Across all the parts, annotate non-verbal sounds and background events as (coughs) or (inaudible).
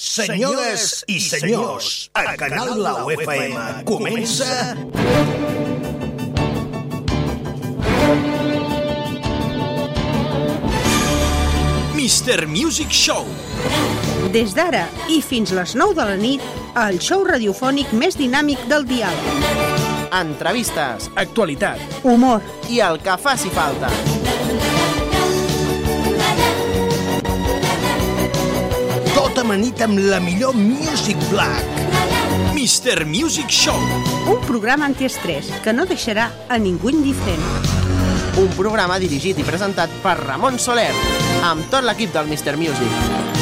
Senyores i senyors, a Canal Blau FM comença... Mr. Music Show. Des d'ara i fins les 9 de la nit, el show radiofònic més dinàmic del dial. Entrevistes, Actualitat. Humor, i el que faci falta. Amanit amb la millor Music Black. Mr. Music Show. un programa antiestrès que no deixarà a ningú indiferent. Un programa dirigit i presentat per Ramon Soler, amb tot l'equip del Mr. Music.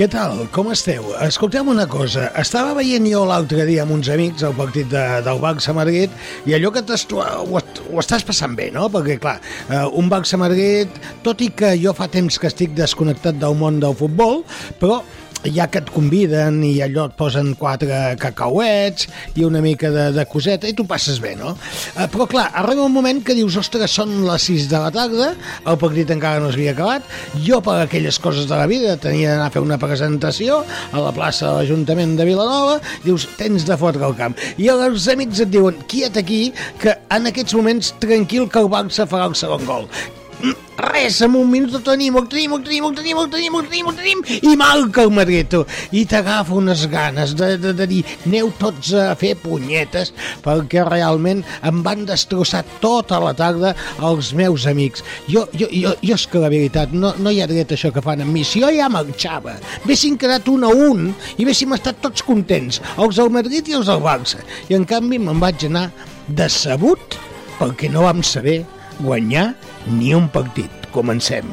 Què tal? Com esteu? Escolteu una cosa. Estava veient jo l'altre dia amb uns amics el partit de, del Barça Madrid i allò que ho, ho estàs passant bé, no? Perquè, clar, eh, un Barça Madrid, tot i que jo fa temps que estic desconnectat del món del futbol, però ja que et conviden i allò et posen quatre cacauets i una mica de, de coseta i tu passes bé, no? Eh, però clar, arriba un moment que dius, ostres, són les 6 de la tarda, el partit encara no s'havia acabat, jo per aquelles coses de la vida tenia d'anar a fer una presentació a la plaça de l'Ajuntament de Vilanova, dius, tens de fotre el camp. I els amics et diuen, quiet aquí, que en aquests moments tranquil que el Barça farà el segon gol res, en un minut ho tenim, ho tenim, ho tenim, ho tenim, ho tenim, ho tenim, ho tenim, i marca el tu. I t'agafa unes ganes de, de, de dir, aneu tots a fer punyetes, perquè realment em van destrossar tota la tarda els meus amics. Jo, jo, jo, jo és que la veritat, no, no hi ha dret això que fan amb mi. Si jo ja marxava, haguessin quedat un a un i haguéssim estat tots contents, els del Madrid i els del Barça. I en canvi me'n vaig anar decebut perquè no vam saber guanyar ni un partit. Comencem.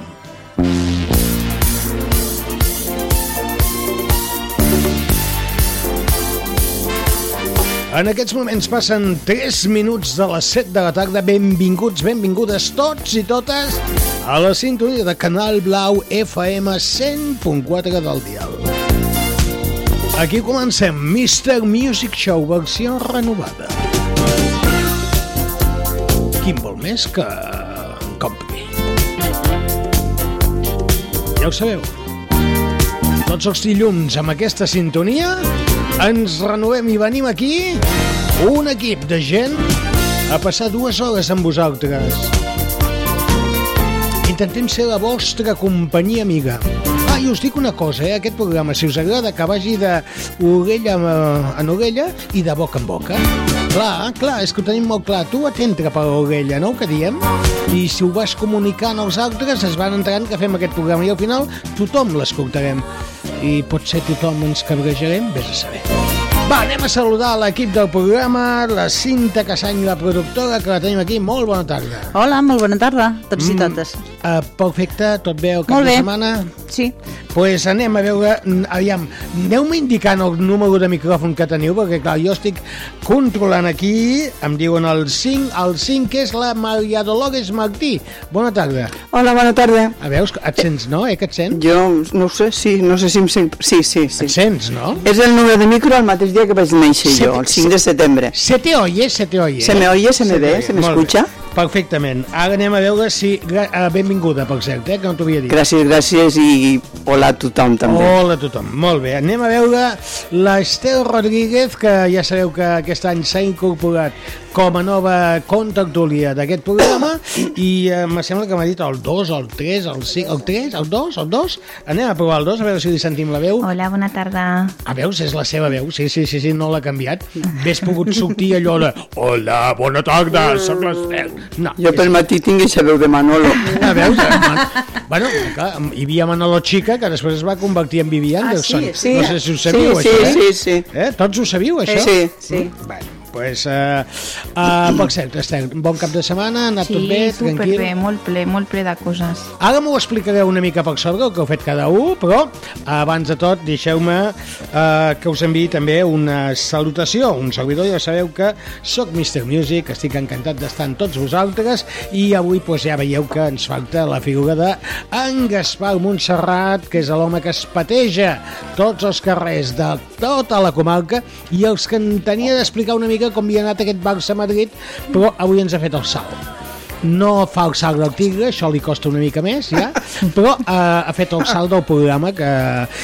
En aquests moments passen 3 minuts de les 7 de la tarda. Benvinguts, benvingudes tots i totes a la sintonia de Canal Blau FM 100.4 del dial. Aquí comencem Mr. Music Show versió renovada. Quin vol més que Ho sabeu. Tots els dilluns amb aquesta sintonia ens renovem i venim aquí un equip de gent a passar dues hores amb vosaltres. Intentem ser la vostra companyia amiga. Ah, i us dic una cosa, eh? aquest programa, si us agrada, que vagi d'orella en orella i de boca en boca. Clar, clar, és que ho tenim molt clar. Tu et entra per l'orella, no?, que diem? I si ho vas comunicant als altres, es van entrant que fem aquest programa i al final tothom l'escoltarem. I potser tothom ens cabrejarem, vés a saber. Va, anem a saludar l'equip del programa, la Cinta Cassany, la productora, que la tenim aquí. Molt bona tarda. Hola, molt bona tarda, tots i totes. Uh, perfecte, tot bé el cap de setmana? Sí. pues anem a veure, mm, aviam, aneu-me indicant el número de micròfon que teniu, perquè clar, jo estic controlant aquí, em diuen el 5, el 5 que és la Maria Dolores Martí. Bona tarda. Hola, bona tarda. A veus, et sents, no? Eh, que et sents? Jo no ho sé, sí, no sé si em sent... Sí, sí, sí. Et sents, no? És el número de micro el mateix dia que vaig néixer Se- jo, el 5 de setembre. Se te oye, se te oye. Se me oye, se me ve, se me Molt bé. Perfectament. Ara anem a veure si... eh, Benvinguda, per cert, eh, que no t'ho havia dit. Gràcies, gràcies i hola a tothom també. Hola a tothom, molt bé. Anem a veure l'Estel Rodríguez, que ja sabeu que aquest any s'ha incorporat com a nova contertúlia d'aquest programa i eh, me sembla que m'ha dit el 2, el 3, el 5, el 3, el 2, el 2. Anem a provar el 2, a veure si li sentim la veu. Hola, bona tarda. A veus, és la seva veu, sí, sí, sí, sí no l'ha canviat. Hauria pogut sortir allò de Hola, bona tarda, sóc l'Estel. No, Jo pel matí tinc aquesta veu de Manolo. a veus? eh, Man... Bueno, clar, hi havia Manolo Chica, que després es va convertir en Vivian Ah, Wilson. sí, sí. No sé si ho sabíu, Sí, això, sí, eh? sí, sí. Eh? Tots ho sabíu, això? Sí, sí. Bueno, pues, uh, uh, per cert, Estel, un bon cap de setmana, ha anat Sí, tot bé, tranquil. superbé, molt ple, molt ple de coses. Ara m'ho explicareu una mica per sobre, el que heu fet cada un, però abans de tot deixeu-me eh, que us enviï també una salutació. Un servidor, ja sabeu que sóc Mr. Music, estic encantat d'estar amb tots vosaltres i avui pues, ja veieu que ens falta la figura de en Gaspar Montserrat, que és l'home que es pateja tots els carrers de tota la comarca i els que en tenia d'explicar una mica com havia anat aquest Barça-Madrid, però avui ens ha fet el salt. no fa el salt del tigre, això li costa una mica més, ja, (laughs) però eh, ha fet el salt del programa que...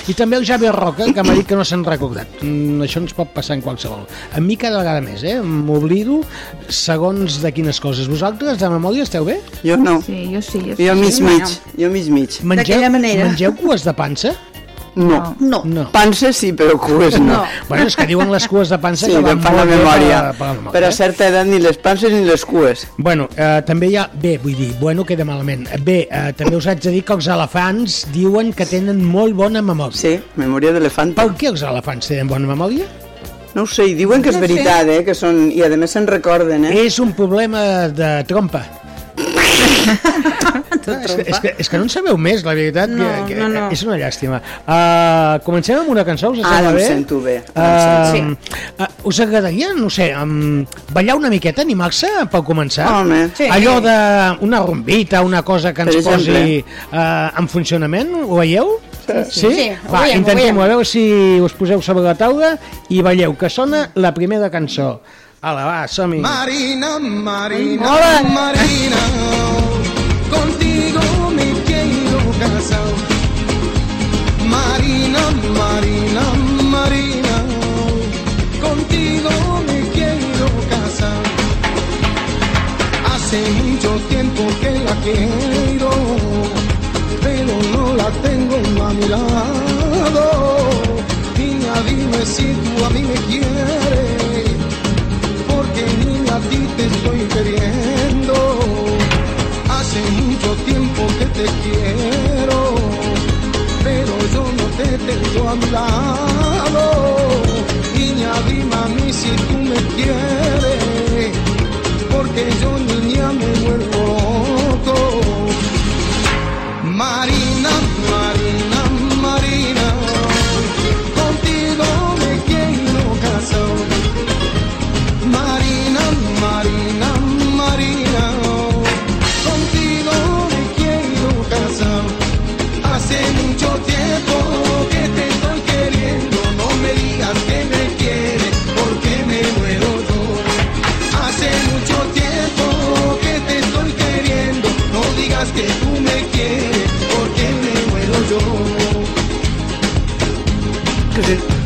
i també el Javier Roca, que m'ha dit que no s'han recordat. Mm, això ens pot passar en qualsevol. A mi cada vegada més, eh? M'oblido segons de quines coses. Vosaltres, de memòria, esteu bé? Jo no. Sí, jo sí, jo sí. Jo mig mig. Jo mig mig. D'aquella manera. Mengeu cues de pansa? No. No. No. Pansa sí, però cues no. No. Bueno, és que diuen les cues de pansa Sí, que van fan la molt bé memòria. Per, per la memòria. Però a certa edat ni les panses ni les cues. Bueno, eh, també hi ha... Bé, vull dir, bueno, queda malament. Bé, eh, també us haig de dir que els elefants diuen que tenen molt bona memòria. Sí, memòria d'elefant. Per què els elefants tenen bona memòria? No ho sé, i diuen que és veritat, eh? Que són... I a més se'n recorden, eh? És un problema de trompa. (laughs) Ah, és, que, és, que, és que no en sabeu més, la veritat, No, que, que no, no. és una llàstima. Uh, comencem amb una cançó, us Ara sembla em bé? sento bé, ara em Uh, uh, us agradaria, no sé, um, ballar una miqueta, animar-se per començar? Home. Sí. Allò de una rumbita, una cosa que ens Per posi uh, en funcionament, ho veieu? Sí? Sí, ho Va, veiem, ho intentem, a veure si us poseu sobre la taula i balleu, que sona la primera cançó. Ala, va, som-hi. Marina, Marina, Hola. Marina, quiero, pero no la tengo a mi lado. Niña, dime si tú a mí me quieres porque niña a ti te estoy queriendo. Hace mucho tiempo que te quiero, pero yo no te tengo a mi lado. Niña, dime a mí si tú me quieres, porque yo niña me vuelvo. Marina, Marina, Marina, contigo me quiero casar. Marina, Marina, Marina, contigo me quiero casar. Hace mucho tiempo que te estoy queriendo, no me digas que me quieres, porque me muero yo. Hace mucho tiempo que te estoy queriendo, no digas que tú me quieres, muero yo. La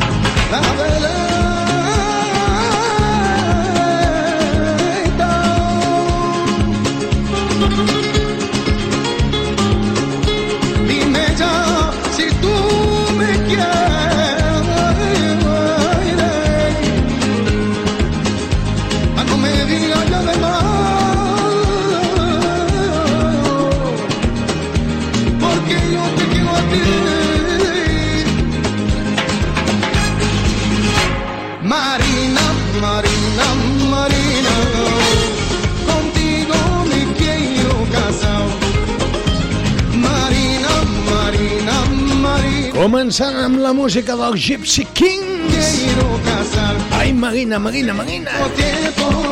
Començant amb la música dels Gypsy Kings. Ay, Marina, Marina, Marina.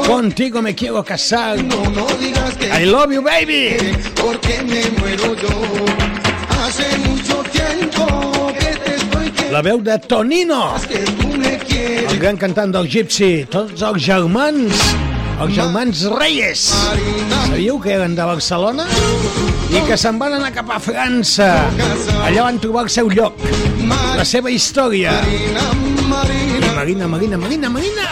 Contigo me quiero casar. no, no que I love you, baby. porque me muero yo. Hace mucho tiempo que te estoy La veu de Tonino, el gran cantant del Gypsy. Tots els germans, els germans Reyes. Sabíeu que eren de Barcelona? I que se'n van anar cap a França. Allà van trobar el seu lloc, la seva història. Marina, Marina. Marina, Marina, Marina.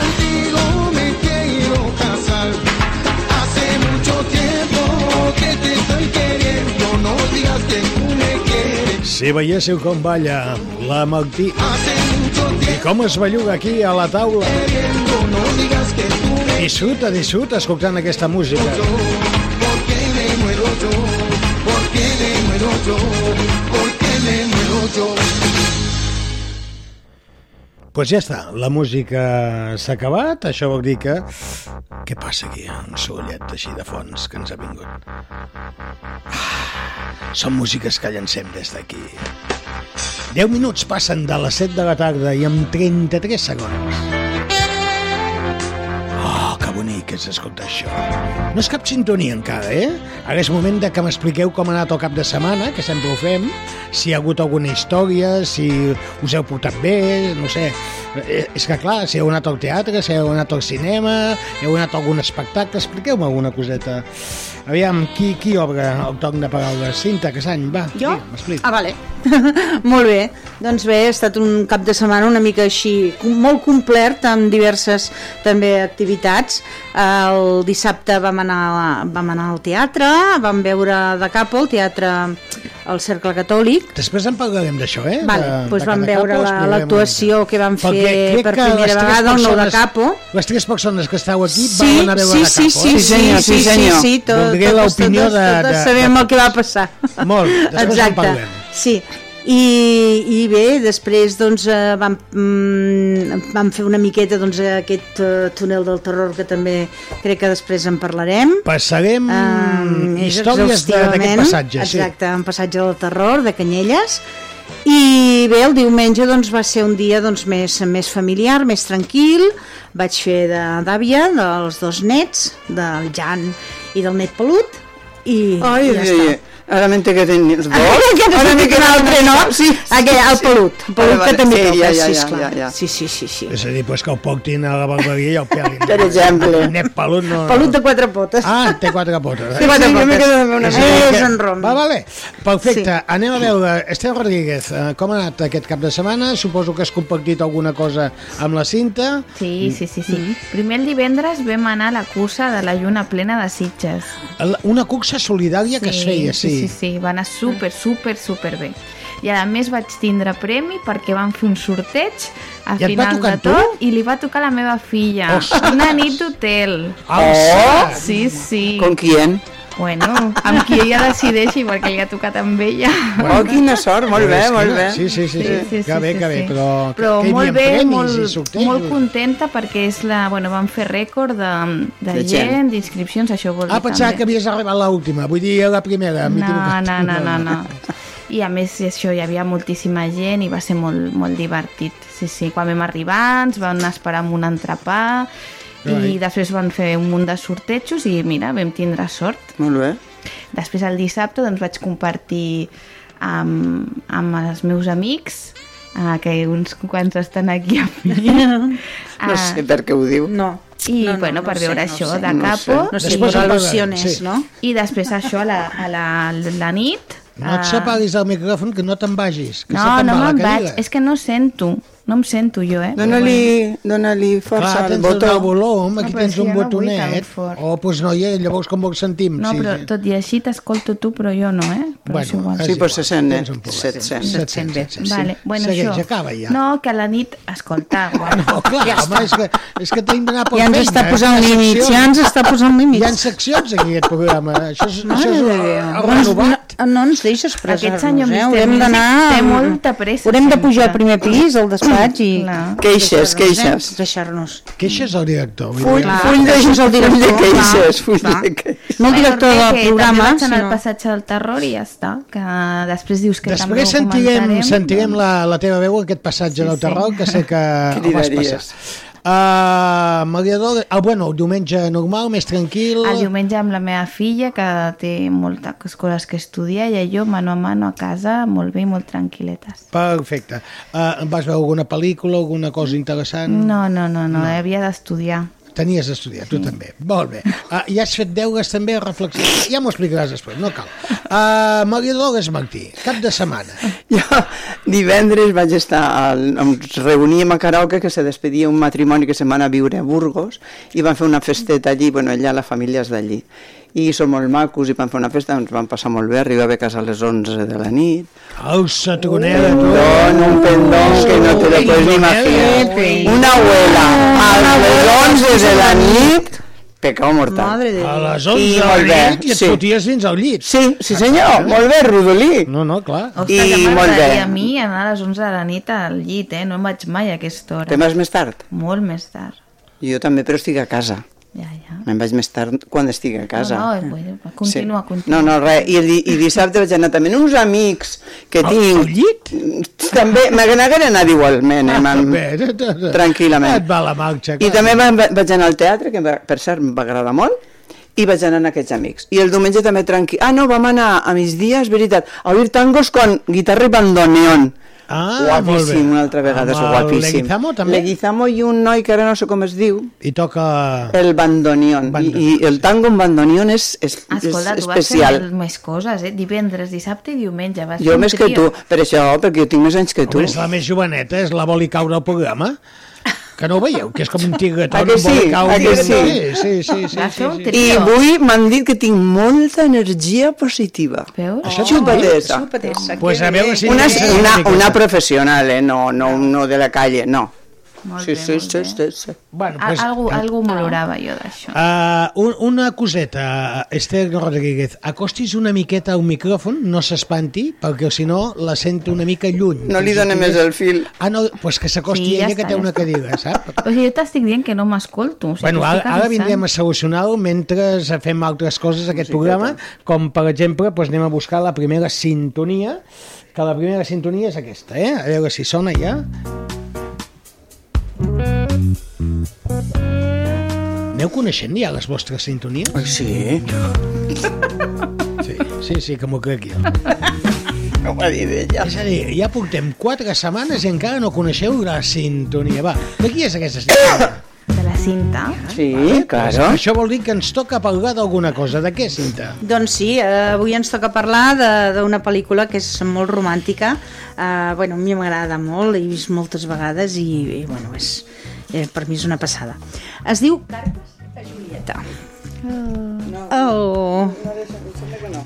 Hace mucho tiempo que te estoy queriendo, no digas que me. Si veiéssiu com balla la Martí i com es belluga aquí a la taula. no digas Disfruta, disfruta escoltant aquesta música. yo. Pues ja està, la música s'ha acabat, això vol dir que... Què passa aquí? Un sorollet així de fons que ens ha vingut. Ah, són músiques que llancem des d'aquí. 10 minuts passen de les 7 de la tarda i amb 33 segons. Que bonic, que s'escolta això. No és cap sintonia encara, eh? Ara és moment de que m'expliqueu com ha anat el cap de setmana, que sempre ho fem, si hi ha hagut alguna història, si us heu portat bé, no sé. Eh, És que clar, si heu anat al teatre, si heu anat al cinema, heu anat a algun espectacle, expliqueu-me alguna coseta. Aviam, qui, qui obre el toc de paraules? Cinta, Casany, va. Jo? Sí. Ah, vale. (laughs) molt bé. Doncs bé, ha estat un cap de setmana una mica així, molt complet, amb diverses també activitats. El dissabte vam anar, vam anar al teatre, vam veure de capo el teatre al Cercle Catòlic, Després en parlarem d'això, eh? Vale, De- doncs de vam veure la- l'actuació mica. que van fer Perquè per que primera vegada el nou de capo. Les tres persones que esteu aquí Sí, van anar a veure sí, de sí, capo, sí, eh? Sí, senyor, sí, senyor. Sí, sí, tot, Voldria totes, l'opinió totes, de- totes de- sabem de- el que va passar. Molt, després en Exacte. parlem. Sí. I, i bé, després doncs, eh, vam, mm, vam fer una miqueta doncs, aquest eh, túnel del terror que també crec que després en parlarem. Passarem Um, històries de- d'aquest passatge, sí. Exacte, un passatge del terror, de Canyelles. I bé, el diumenge doncs, va ser un dia doncs, més, més familiar, més tranquil. Vaig fer de- d'àvia dels dos nets, del Jan i del net pelut. I, Ai, i ja ai, està. ai. Ara m'he que tenir els dos. que no Ara m'he quin altre, no? Sí, Aquell, el pelut, el pelut que també Sí, toca, sí, ja, esclar. Sí, sí, sí, sí. És a dir, pues, que el portin a la barberia i el pelin. Per exemple. Net pelut no... Pelut de quatre potes. Ah, té quatre potes. Té quatre sí, jo m'he potes. quedat amb una És que- en rom. Va, vale. Perfecte. Sí. Anem a veure. Esteu Rodríguez, eh, com ha anat aquest cap de setmana? Suposo que has compartit alguna cosa amb la cinta. Sí, sí, sí, sí. Primer el divendres vam anar a la cursa de la lluna plena de Sitges. Una cursa solidària que es feia, sí. Sí, sí, va anar super, super, super bé. I a més vaig tindre premi perquè van fer un sorteig a I final de a tu? tot i li va tocar la meva filla. Ostres! Una nit d'hotel. Oh! Sí, sí. ¿Con quién? Bueno, amb qui ella decideixi perquè li ha tocat amb ella. Oh, quina sort, molt bé, molt bé. Sí, sí, sí. sí, Que bé, que bé, sí. però... però que hi molt bé, molt, molt contenta perquè és la, bueno, van fer rècord de, de, De gent. gent, d'inscripcions, això vol dir Ah, pensava també. que havies arribat a l'última, vull dir a la primera. No, no, no, no, no. I a més això, hi havia moltíssima gent i va ser molt, molt divertit. Sí, sí, quan vam arribar ens van esperar amb un entrepà i després van fer un munt de sortejos i mira, vam tindre sort. Molt bé. Després el dissabte doncs, vaig compartir amb, amb els meus amics uh, que uns quants estan aquí a mi. No Ah, sé per què ho diu. No. I no, no, bueno, no per sé, veure no això sé. de no capo sé. No sé, en al·lusiones, parlarem, sí. no? i després això a la, a la, la nit No et ah, separis del micròfon, que no te'n vagis. Que no, no me'n vaig, és que no sento no em sento jo, eh? Dóna-li dóna força Clar, al botó. el volum, aquí No, tens un no botonet. fort. Oh, doncs noia, llavors com vols sentim? No, Sí, però tot i així t'escolto tu, però jo no, eh? Però és igual. Sí, però se sent, eh? Se't sent. Se't sent bé. Vale, bueno, Segueix, això. acaba ja. No, que a la nit, escolta, (laughs) guapo. No, clar, ja home, és que, és que tenim d'anar per Ja ens feina, està eh? posant límits, ja ens està posant Hi ha límits. seccions aquí, aquest programa. Això és, Mare això és. No, renovat. no, no ens deixes expressar-nos, Aquest senyor eh? Mr. Haurem Music d'anar... té molta pressa Haurem de pujar al primer pis, al (clears throat) despatx i... Clar. Queixes, queixes. Deixar-nos. Queixes al director. Full. Clar, full de, deixes el full de director, queixes, full de queixes. No el director del que programa, també vaig anar sinó... al passatge del terror i ja està, que després dius que també Després ho sentirem, comentarem. sentirem la, la teva veu en aquest passatge Sí, del sí. terror, que sé que (laughs) el vas passar. Uh, mediador, ah, bueno, el diumenge normal, més tranquil. El diumenge amb la meva filla, que té moltes coses que estudiar, i jo mano a mano a casa, molt bé i molt tranquil·letes. Perfecte. Uh, vas veure alguna pel·lícula, alguna cosa interessant? No, no, no, no, havia d'estudiar. Tenies d'estudiar, tu també. Molt bé. Uh, I has fet deures també, reflexions. Ja m'ho explicaràs després, no cal. Uh, Maria Dolores Martí, cap de setmana. Jo divendres vaig estar, al, ens reuníem a karaoke que se despedia un matrimoni que se'n va anar a viure a Burgos i van fer una festeta allí, bueno, allà la família és d'allí. I són molt macos i van fer una festa, ens van passar molt bé, arribava a casa a les 11 de la nit. El satronera, tu. Con un pendón que no te lo puedes ni imaginar. Una abuela a les 11 de la nit, pecado mortal. Madre de A les 11 I de la molt bé, nit i et sí. foties dins el llit. Sí, sí senyor, molt bé, Rodolí. No, no, clar. Ostres, I molt bé. a mi anar a les 11 de la nit al llit, eh? No em vaig mai a aquesta hora. Te vas més tard? Molt més tard. Jo també, però estic a casa. Ja, ja. Me'n vaig més tard quan estigui a casa. No, no, bueno, continua, Sí. continua. No, no, res. I, di- i dissabte vaig anar també amb uns amics que Al- tinc... al llit? També, m'hagueren anat igualment, eh, man, t- tranquil·lament. Et va la marxa, I també va- vaig anar al teatre, que va- per cert em va agradar molt, i vaig anar amb aquests amics. I el diumenge també tranquil. Ah, no, vam anar a migdia, és veritat, a oír tangos con guitarra i bandoneón. Ah, molt bé. guapíssim, una altra vegada, és guapíssim. Leguizamo, també? Leguizamo i un noi que ara no sé com es diu, I toca... el bandoneón. I, I el tango amb bandoneón és, és, Escolta, és tu vas especial. fer més coses, eh? Divendres, dissabte i diumenge. Vas Jo més que tu, per això, perquè jo tinc més anys que tu. Home, és la més joveneta, és la vol i caure al programa. Que no ho veieu? Que és com un tigretó. Que sí? caure. A que sí? Sí, sí, sí. sí, sí, sí. I avui m'han dit que tinc molta energia positiva. Veus? Dit? Xupatesa. Xupatesa, Pues a veure si... Una, una, una professional, eh? No, no, no de la calle, no. Molt Sí, bé, sí, molt sí, bé. sí, sí. Bueno, Al- pues, algú, algú m'olorava jo d'això. Uh, un, una coseta, Esther Rodríguez, acostis una miqueta a un micròfon, no s'espanti, perquè si no la sento una mica lluny. No li donem més el fil. Ah, no, pues que s'acosti Sí, ja ella que està, té ja una està. cadira, sap? O sigui, jo t'estic dient que no m'escolto. O sigui, Bueno, ara, ara vindrem a solucionar-ho mentre fem altres coses aquest programa, com per exemple doncs anem a buscar la primera sintonia, que la primera sintonia és aquesta, eh? A veure si sona ja. Aneu coneixent ja les vostres sintonies? Sí, Sí, sí, sí que m'ho crec jo. no ho ha dit ella. És a dir, ja portem quatre setmanes i encara no coneixeu la sintonia. Va, de qui és aquesta sintonia? Cinta. Sí, claro. això vol dir que ens toca parlar d'alguna cosa. De què, Cinta? Doncs sí, eh, avui ens toca parlar de- d'una pel·lícula que és molt romàntica. Eh, bueno, a mi m'agrada molt, l'he vist moltes vegades i, i bueno, és, eh, per mi és una passada. Es diu Cartes a Julieta. Oh.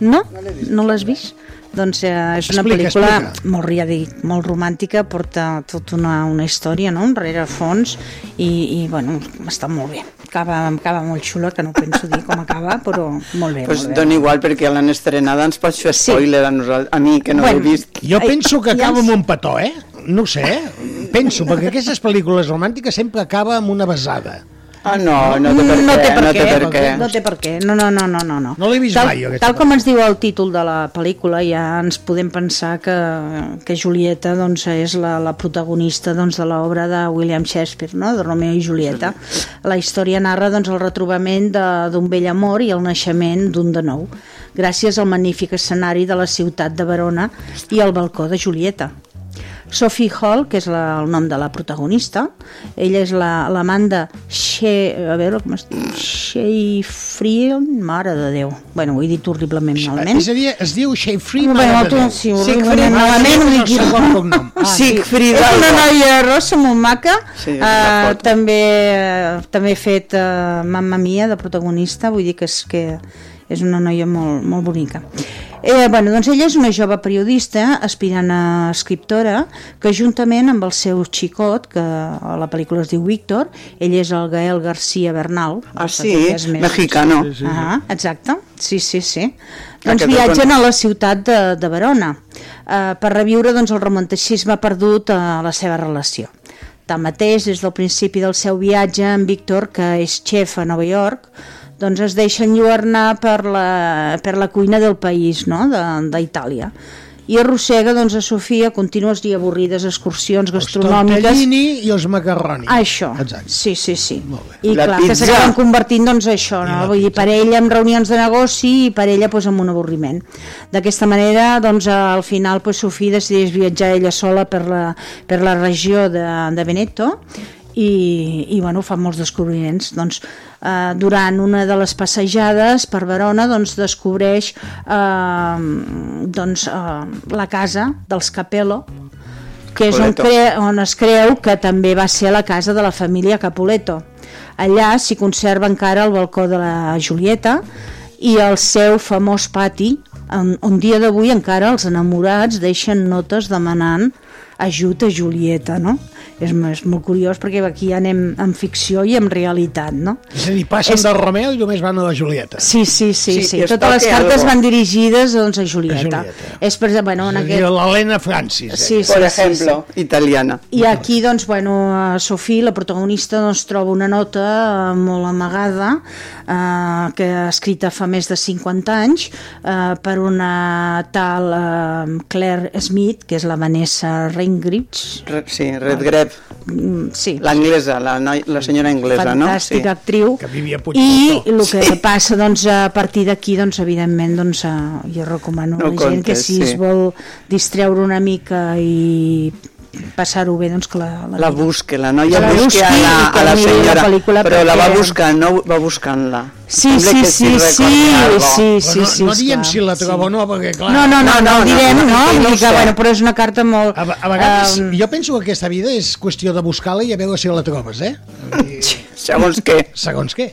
No? No l'has vist? Doncs eh, és una Explica, pel·lícula explica. molt, ja dic, molt romàntica, porta tota una, una història no? enrere fons i, i bueno, està molt bé. Acaba, acaba molt xula, que no penso dir com acaba, però molt bé. Pues molt bé. dona igual perquè l'han estrenada, ens pots fer Sí. spoiler a, nosaltres, a mi, que no Bueno. l'he vist. Jo penso que acaba amb un petó, eh? No ho sé, eh? Penso, perquè aquestes pel·lícules romàntiques sempre acaba amb una besada. Ah, no, no té per què, no té per no què, té per què. no té per què, no, no, no, no, no. no. No l'he vist tal, mai, jo, Tal com ens diu el títol de la pel·lícula, ja ens podem pensar que, que Julieta doncs, és la, la protagonista doncs, de l'obra de William Shakespeare, no? de Romeo i Julieta. La història narra doncs, el retrobament de- d'un vell amor i el naixement d'un de nou, gràcies al magnífic escenari de la ciutat de Verona i al balcó de Julieta. Sophie Hall, que és la, el nom de la protagonista, ella és la- l'amant la, de She, a veure com es diu, Shea Friel, mare de Déu. Bueno, ho he dit horriblement malament. És a dir, es diu Bueno, mare de tu, Déu. sí, horriblement malament, ho dic jo. cognom. Ah, sí. Siegfried És una noia rossa molt maca, Sí, uh, també, uh, també he fet uh, Mamma Mia de protagonista, vull dir que és, que és una noia molt, molt bonica. Eh, bueno, doncs ella és una jove periodista, aspirant a escriptora, que juntament amb el seu xicot, que a la pel·lícula es diu Víctor, ell és el Gael García Bernal. Ah, sí, més- mexicano. Ah, exacte, sí, sí, sí. Doncs Aquest viatgen a la ciutat de, de Verona eh, per reviure doncs, el romanticisme perdut a la seva relació. Tanmateix, des del principi del seu viatge, en Víctor, que és xef a Nova York, doncs es deixa enlluernar per la, per la cuina del país, no?, de- d'Itàlia. I arrossega doncs, a Sofia contínues i avorrides excursions Els gastronòmiques tortellini i els macarroni. això, Exacte. sí, sí, sí. I La clar, que pizza. s'acaben convertint doncs això, I no? Vull dir, pizza. per ella en reunions de negoci i per ella doncs, amb un avorriment. D'aquesta manera, doncs, al final, doncs, Sofia decideix viatjar ella sola per la, per la regió de, de Veneto i, i bueno, fa molts descobriments doncs, eh, durant una de les passejades per Verona doncs, descobreix eh, doncs, eh, la casa dels Capello que és on, Capuleto. cre on es creu que també va ser la casa de la família Capuleto. Allà s'hi conserva encara el balcó de la Julieta i el seu famós pati un, un dia d'avui encara els enamorats deixen notes demanant ajut a Julieta, no? És, és molt curiós perquè aquí anem en ficció i en realitat, no? És a dir, passen És- del Romeo i només van a la Julieta. Sí, sí, sí, Sí, sí. Totes les cartes van dirigides doncs, a Julieta. A Julieta. És per exemple, bueno, en a aquest... l'Helena Francis. Sí, sí, Por sí, ejemplo, italiana. I aquí, doncs, bueno, eh, Sofí, la protagonista, doncs, troba una nota eh, molt amagada, eh, que ha escrita fa més de 50 anys, eh, per una tal eh, Claire Smith, que és la Vanessa Ringrich, Re- Sí, Redgrave, mm, sí, l'anglesa, la, noi- la senyora anglesa, no? fantàstica actriu. Que vivia a i el que passa doncs, a partir d'aquí doncs, evidentment doncs, eh, jo recomano a No la gent que si es sí. vol distreure una mica i passar-ho bé doncs que la, La busque, la noia la busca busqui a la, a la la senyora, pel·lícula però la va buscant, no va buscant-la. Sí, sí, sí, sí, sí, sí, no, sí, no diem si la sí. trobo o no, perquè clar... No, no, no, no, No, no, direm, no, no? no Vull que, sé. bueno, però és una carta molt... A, a vegades, Em, jo penso que aquesta vida és qüestió de buscar-la i a veure si la trobes, eh? I, Segons què. segons què.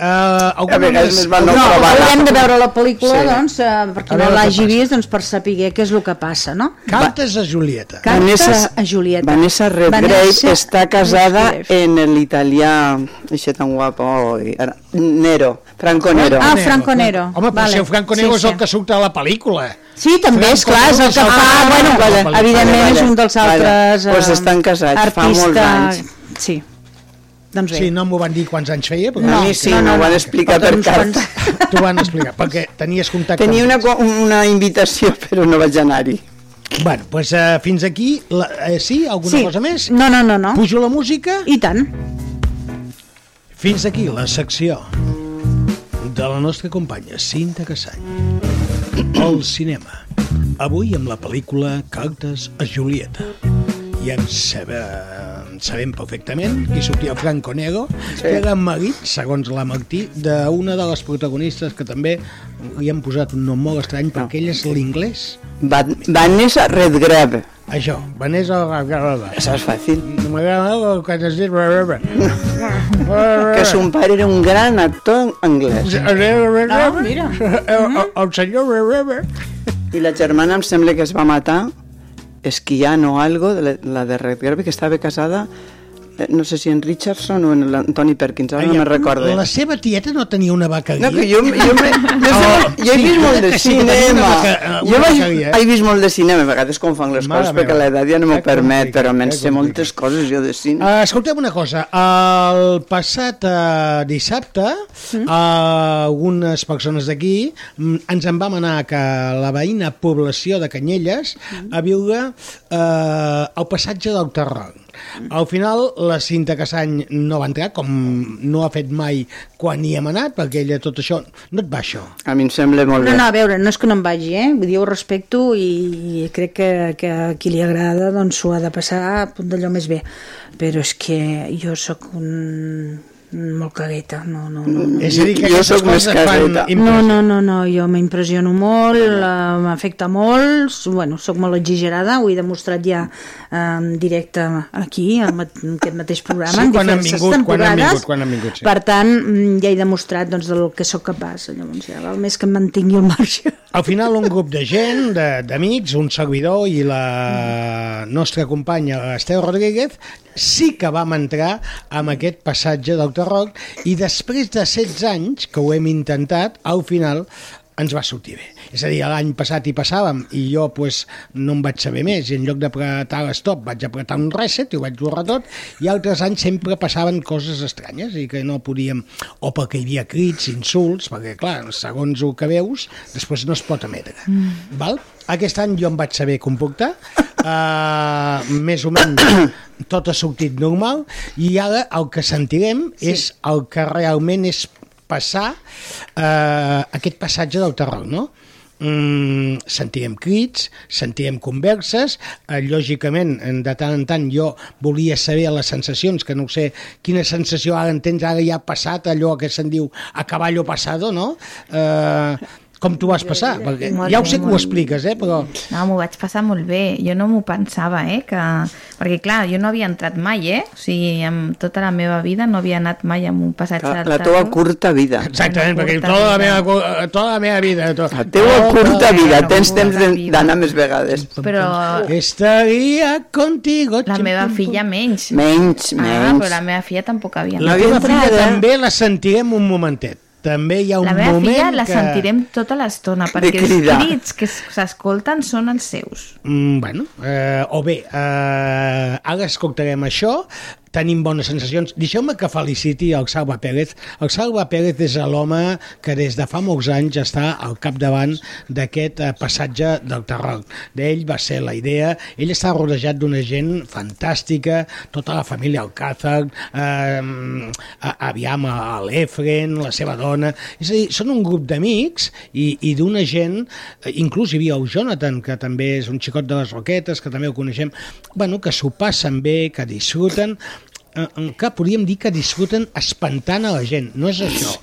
Uh, A vegades més val no, no, trobar-la. haurem de veure la pel·lícula, Sí. doncs, eh, per qui A no l'hagi vist, doncs per saber què és el que passa, no? Cartes a Julieta. Cartes a Julieta. Vanessa Redgrave Vanessa està casada Redgrave. en el italià, això tan guapo, oi, ara, Nero, Franco Nero. Ah, Franco Nero. Home, però Vale. si el Franco Nero Sí, és el que surt a la pel·lícula. Sí, també, és clar, és el que fa, que- bueno, Vale, vale, evidentment vale. és un dels Vale. altres Pues eh, estan casats fa molts artista- anys. Sí, doncs bé. Sí, no m'ho van dir quants anys feia, però a mi sí, no, no, van explicar per carta. quants- t'ho van explicar, perquè tenies contacte Tenia amb una, una invitació, però no vaig anar-hi. Bueno, doncs uh, fins aquí, la, eh, sí? Alguna Sí. cosa més? No, no, no, no. Pujo la música? I tant. Fins aquí la secció de la nostra companya Cinta Cassany. El cinema. Avui amb la pel·lícula Cartes a Julieta. I en sabem, sabem perfectament qui sortia Franco Nero, sí. que era marit, segons la Martí, d'una de les protagonistes que també li han posat un nom molt estrany perquè ell és l'inglès. Va, Vanessa Redgrave. Això, Vanessa... Això és fàcil. No m'agrada el que has dit... (laughs) Que son pare era un gran actor anglès. Ah, mira. El, el senyor... I la germana em sembla que es va matar esquiant o algo, de la, la de Redgrave, que estava casada, eh, no sé si en Richardson o en l'Antoni Perkins, ara no me'n recordo. La seva tieta no tenia una vaqueria? No, que jo, jo, me, no sé, Oh, jo he sí, vist molt de cinema. vaca- una Jo vaig, eh? he vist molt de cinema, a vegades confon les Mare coses perquè meva. l'edat ja no m'ho permet, però me'n que sé moltes coses jo de cine. Uh, escoltem una cosa, el passat uh, dissabte uh, algunes persones d'aquí mm, ens en vam anar que la veïna població de Canyelles a viure uh, el passatge del Terror. Al final la Cinta Cassany no va entrar, com no ha fet mai quan hi hem anat, perquè ella tot això... No et va això? A mi em sembla molt No, bé. no, a veure, no és que no em vagi, eh? Vull dir, ho respecto i, i crec que, que a qui li agrada doncs s'ho ha de passar d'allò més bé. Però és que jo sóc un molt cagueta, no, no, no. no. És a dir, que Jo sóc més cagueta. No, no, no, no, jo m'impressiono molt, eh, m'afecta molt, bueno, sóc molt exagerada, ho he demostrat ja eh, en directe aquí, en aquest mateix programa, Sí, en quan han vingut, quan han vingut, quan han vingut, sí. Per tant, mm, ja he demostrat doncs, del que sóc capaç, llavors ja val més que em mantingui al marge. Al final un grup de gent, d'amics, un servidor i la nostra companya Esteu Rodríguez sí que vam entrar amb aquest passatge del i després de 16 anys que ho hem intentat, al final ens va sortir bé. És a dir, l'any passat hi passàvem i jo pues, no em vaig saber més i en lloc d'apretar l'stop vaig apretar un reset i ho vaig borrar tot i altres anys sempre passaven coses estranyes i que no podíem, o perquè hi havia crits, insults, perquè clar, segons el que veus, després no es pot emetre. Mm. Val? Aquest any jo em vaig saber comportar, uh, més o menys tot ha sortit normal i ara el que sentirem sí. és el que realment és passar eh, aquest passatge del terror, no? Mm, sentirem crits, sentirem converses, eh, lògicament, en- de tant en tant jo volia saber les sensacions, que no sé quina sensació ara entens, ara ja ha passat allò que se'n diu a caballo passado, no? Eh, Com t'ho vas passar? Perquè Molt ja ho bé, sé que ho expliques, eh? Però... No, m'ho vaig passar molt bé. Jo no m'ho pensava, eh? Que... Perquè, clar, jo no havia entrat mai, eh? O sigui, amb tota la meva vida no havia anat mai amb un passatge La, la teua curta vida. Exactament, perquè curta tota la, vida. meva, cu- tota la meva vida... To, La curta tota- vida. la Tens curta temps de- vida. d'anar més vegades. Però Estaria contigo... la meva filla menys. Menys, Ah, menys. però la meva filla tampoc havia La anat. teva havia filla eh? també la sentirem un momentet. També hi ha un La meva moment filla la que... sentirem tota l'estona, perquè els crits que s'escolten són els seus. Mm, bueno, eh, o bé, eh, ara escoltarem això, tenim bones sensacions. Deixeu-me que feliciti el Salva Pérez. El Salva Pérez és l'home que des de fa molts anys està al capdavant d'aquest eh, passatge del terror. D'ell va ser la idea. Ell està rodejat d'una gent fantàstica, tota la família Alcázar, eh, aviam l'Efren, la seva dona... És a dir, són un grup d'amics i, i d'una gent, eh, inclús hi havia el Jonathan, que també és un xicot de les Roquetes, que també ho coneixem, bueno, que s'ho passen bé, que disfruten, eh, que podríem dir que disfruten espantant a la gent. No és això.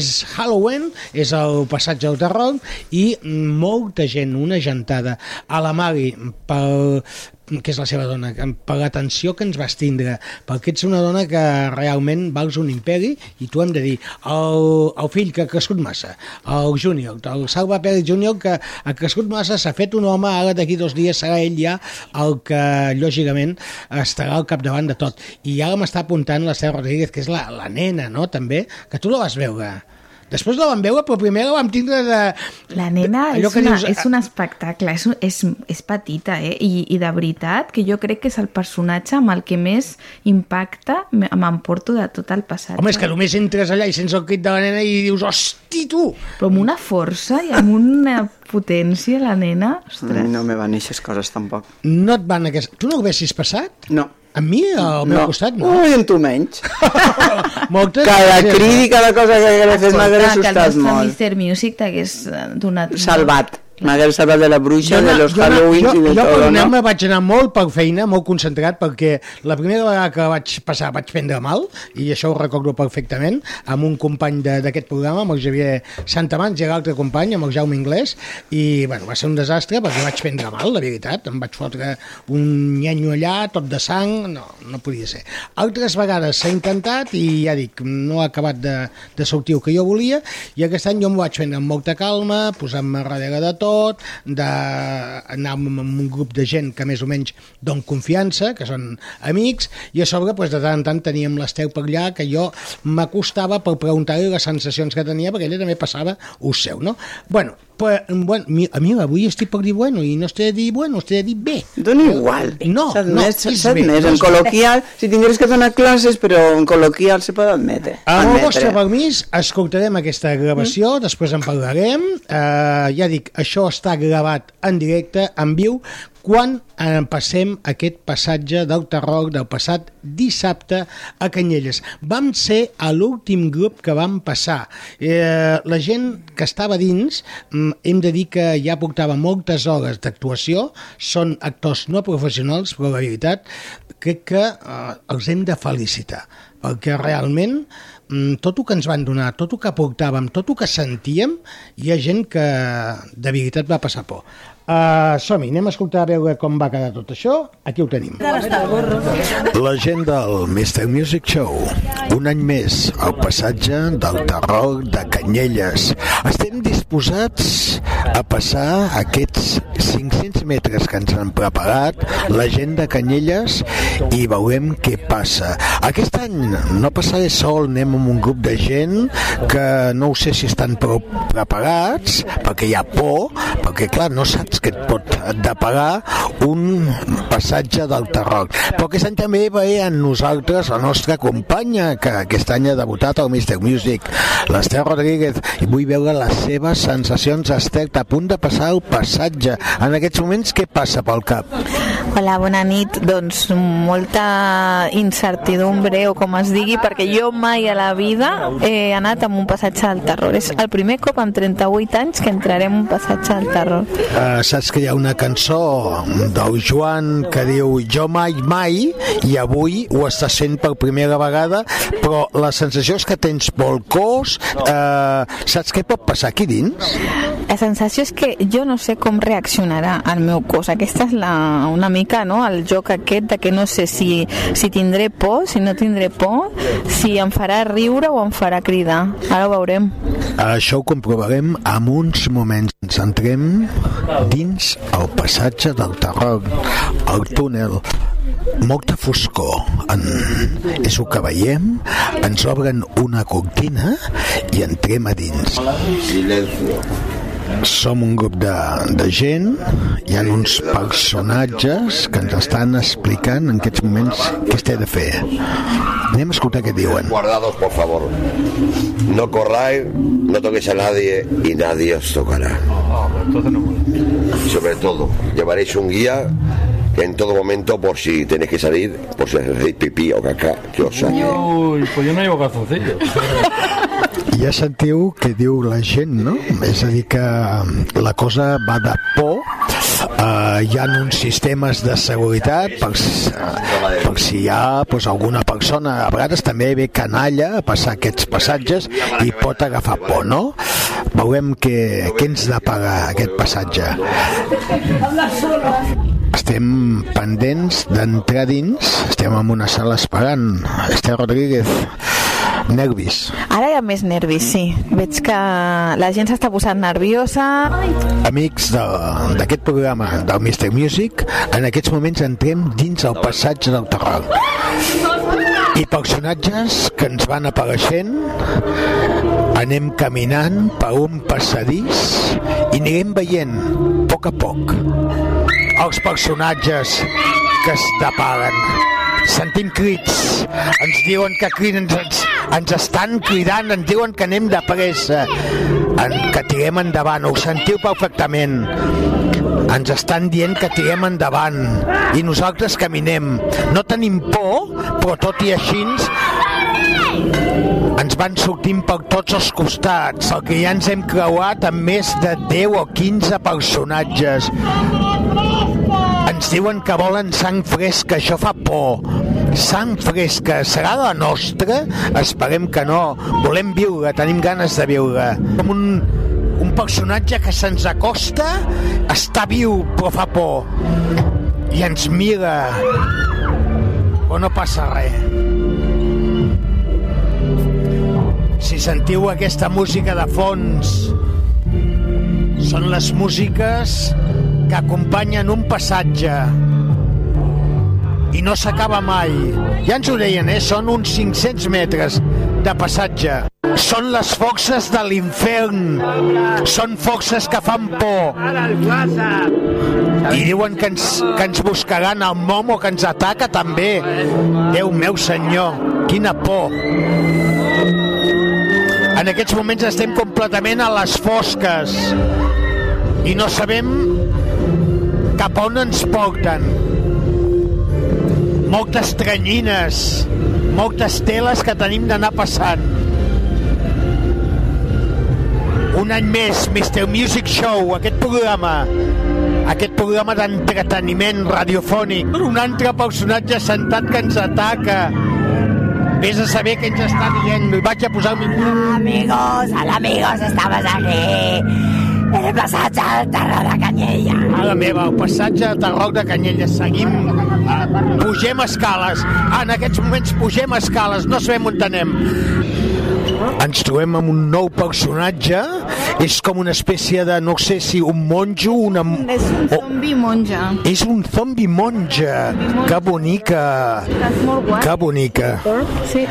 és Halloween, és el passatge del terror i molta gent, una gentada. A la Mari, pel, que és la seva dona, per l'atenció que ens vas tindre, perquè ets una dona que realment vals un imperi i tu hem de dir, el, el fill que ha crescut massa, el Júnior, el Salva Pérez Júnior que ha crescut massa, s'ha fet un home, ara d'aquí dos dies serà ell ja el que lògicament estarà al capdavant de tot. I ara m'està apuntant l'Esther Rodríguez, que és la, la nena, no?, també, que tu la vas veure. Després la vam veure, però primer la vam tindre de... La nena allò és, que una, dius, és un espectacle, és, és, és petita, eh? I, I de veritat que jo crec que és el personatge amb el que més impacta me- m'emporto de tot el passat. Home, és que només entres allà i sents el crit de la nena i dius, hosti, tu! Però amb una força i amb una potència, la nena... Ostres. no me van eixes coses tampoc. No et van aquest... Tu no ho haguessis passat? No. Amb mi, al meu costat, no. Ui, amb tu menys. (laughs) Moltes Cada gràcies. crit i cada cosa que hagués fet m'hagués Escolta, que el assustat nostre molt. Mr. Music t'hagués eh, donat... Salvat. M'hagués salvat de la bruixa, de los jo, i de jo tot, no? anar-me vaig anar molt per feina, molt concentrat, perquè la primera vegada que vaig passar vaig prendre mal, i això ho recordo perfectament, amb un company de- d'aquest programa, amb el Javier Santamans i l'altre company, amb el Jaume Inglès, i bueno, va ser un desastre perquè vaig prendre mal, la veritat, em vaig fotre un nyenyo allà, tot de sang, no, no podia ser. Altres vegades s'ha intentat i ja dic, no ha acabat de, de sortir el que jo volia, i aquest any jo m'ho vaig prendre amb molta calma, posant-me darrere de tot, d'anar amb, un grup de gent que més o menys don confiança, que són amics, i a sobre doncs, de tant en tant teníem l'Esteu per allà, que jo m'acostava per preguntar-li les sensacions que tenia, perquè ella també passava ús seu, no? Bueno, pues, bueno mi- a mi avui estic per dir bueno, i no estic de dir bueno, estic de dir bé. Dona igual. No, no, és bé, En col·loquial, si tingués que donar classes, però en col·loquial se pot admetre. Amb el vostre permís, escoltarem aquesta gravació, mm. després en parlarem. Uh, ja dic, això està gravat en directe, en viu, quan passem aquest passatge del terror del passat dissabte a Canyelles. Vam ser a l'últim grup que vam passar. Eh, la gent que estava dins, mm, hem de dir que ja portava moltes hores d'actuació, són actors no professionals, però la veritat crec que eh, els hem de felicitar, perquè realment mm, tot el que ens van donar, tot el que portàvem, tot el que sentíem, hi ha gent que de veritat va passar por. Uh, Som-hi, anem a escoltar a veure com va quedar tot això. Aquí ho tenim. La gent del Mr. Music Show. Un any més, al passatge del terror de Canyelles. Estem disposats a passar aquests 500 metres que ens han preparat la gent de Canyelles i veurem què passa. Aquest any no passaré sol, anem amb un grup de gent que no ho sé si estan prou preparats, perquè hi ha por, perquè clar, no saps que et pot deparar un passatge del terror. Però aquest any també ve amb nosaltres la nostra companya, que aquest any ha debutat al Mr. Music, l'Ester Rodríguez, i vull veure les seves sensacions. Esther, a punt de passar el passatge. En aquests moments, què passa pel cap? Hola, bona nit. Doncs molta incertidumbre, o com es digui, perquè jo mai a la vida he anat amb un passatge del terror. És el primer cop en 38 anys que entrarem en un passatge del terror. Uh, saps que hi ha una cançó del Joan que diu jo mai, mai, i avui ho estàs fent per primera vegada, però la sensació és que tens por cos, uh, saps què pot passar aquí dins? la sensació és que jo no sé com reaccionarà el meu cos. Aquesta és la, una mica no? el joc aquest de que no sé si, si tindré por, si no tindré por, si em farà riure o em farà cridar. Ara ho veurem. Això ho comprovarem en uns moments. Ens entrem dins el passatge del terror, el túnel, molta foscor. En... és el que veiem. Ens obren una cortina i entrem a dins. Som un grup de, de gent. Hi ha uns personatges que ens estan explicant en aquests moments què es té de fer. Anem a escoltar què diuen. Guardados, por favor. No corráis, no toquéis a nadie y nadie os tocará. Sobre todo, llevaréis un guía que en todo momento, por si tenéis que salir, por si hacéis pipí o caca, que os saque. Uy, pues yo no llevo calzoncillos. ja sentiu què diu la gent, no? És a dir, que la cosa va de por, uh, hi ha uns sistemes de seguretat per, per si hi ha pues, alguna persona, a vegades també ve canalla a passar aquests passatges i pot agafar por, no? Veurem què, què ens depara aquest passatge. Estem pendents d'entrar dins, estem en una sala esperant. Esther Rodríguez, nervis. Ara hi ha més nervis, sí. Veig que la gent s'està posant nerviosa. Amics de- d'aquest programa del Mr. Music, en aquests moments entrem dins el passatge del terror. I personatges que ens van apareixent, anem caminant per un passadís i anirem veient, a poc a poc, els personatges que es taparen. Sentim crits, ens diuen que criden, ens, ens estan cridant, ens diuen que anem de pressa, en, que tirem endavant, ho sentiu perfectament. Ens estan dient que tirem endavant i nosaltres caminem. No tenim por, però tot i així ens van sortint per tots els costats. El que ja ens hem creuat amb més de 10 o 15 personatges. Ens diuen que volen sang fresca, això fa por. Sang fresca, serà la nostra? Esperem que no. Volem viure, tenim ganes de viure. Com un, un personatge que se'ns acosta, està viu, però fa por. I ens mira. Però no passa res. Si sentiu aquesta música de fons, són les músiques que acompanyen un passatge i no s'acaba mai. Ja ens ho deien, eh? Són uns 500 metres de passatge. Són les forces de l'infern. Són forces que fan por. I diuen que ens, que ens buscaran el momo que ens ataca també. Déu meu senyor, quina por. En aquests moments estem completament a les fosques i no sabem cap on ens porten. Moltes tranyines, moltes teles que tenim d'anar passant. Un any més, Mr. Music Show, aquest programa, aquest programa d'entreteniment radiofònic. Un altre personatge sentat que ens ataca. Vés a saber què ens està dient. Li vaig a posar el micròfon. Amigos, hola amigos, estamos aquí en el passatge del terror de Canyella. Mare meva, el passatge de Tarroc de Canyelles. Seguim, pugem escales. En aquests moments pugem escales, no sabem on anem. Ens trobem amb un nou personatge. És com una espècie de, no sé si un monjo, una... És un zombi monja. És un zombi monja. Que bonica. Que bonica. Sí.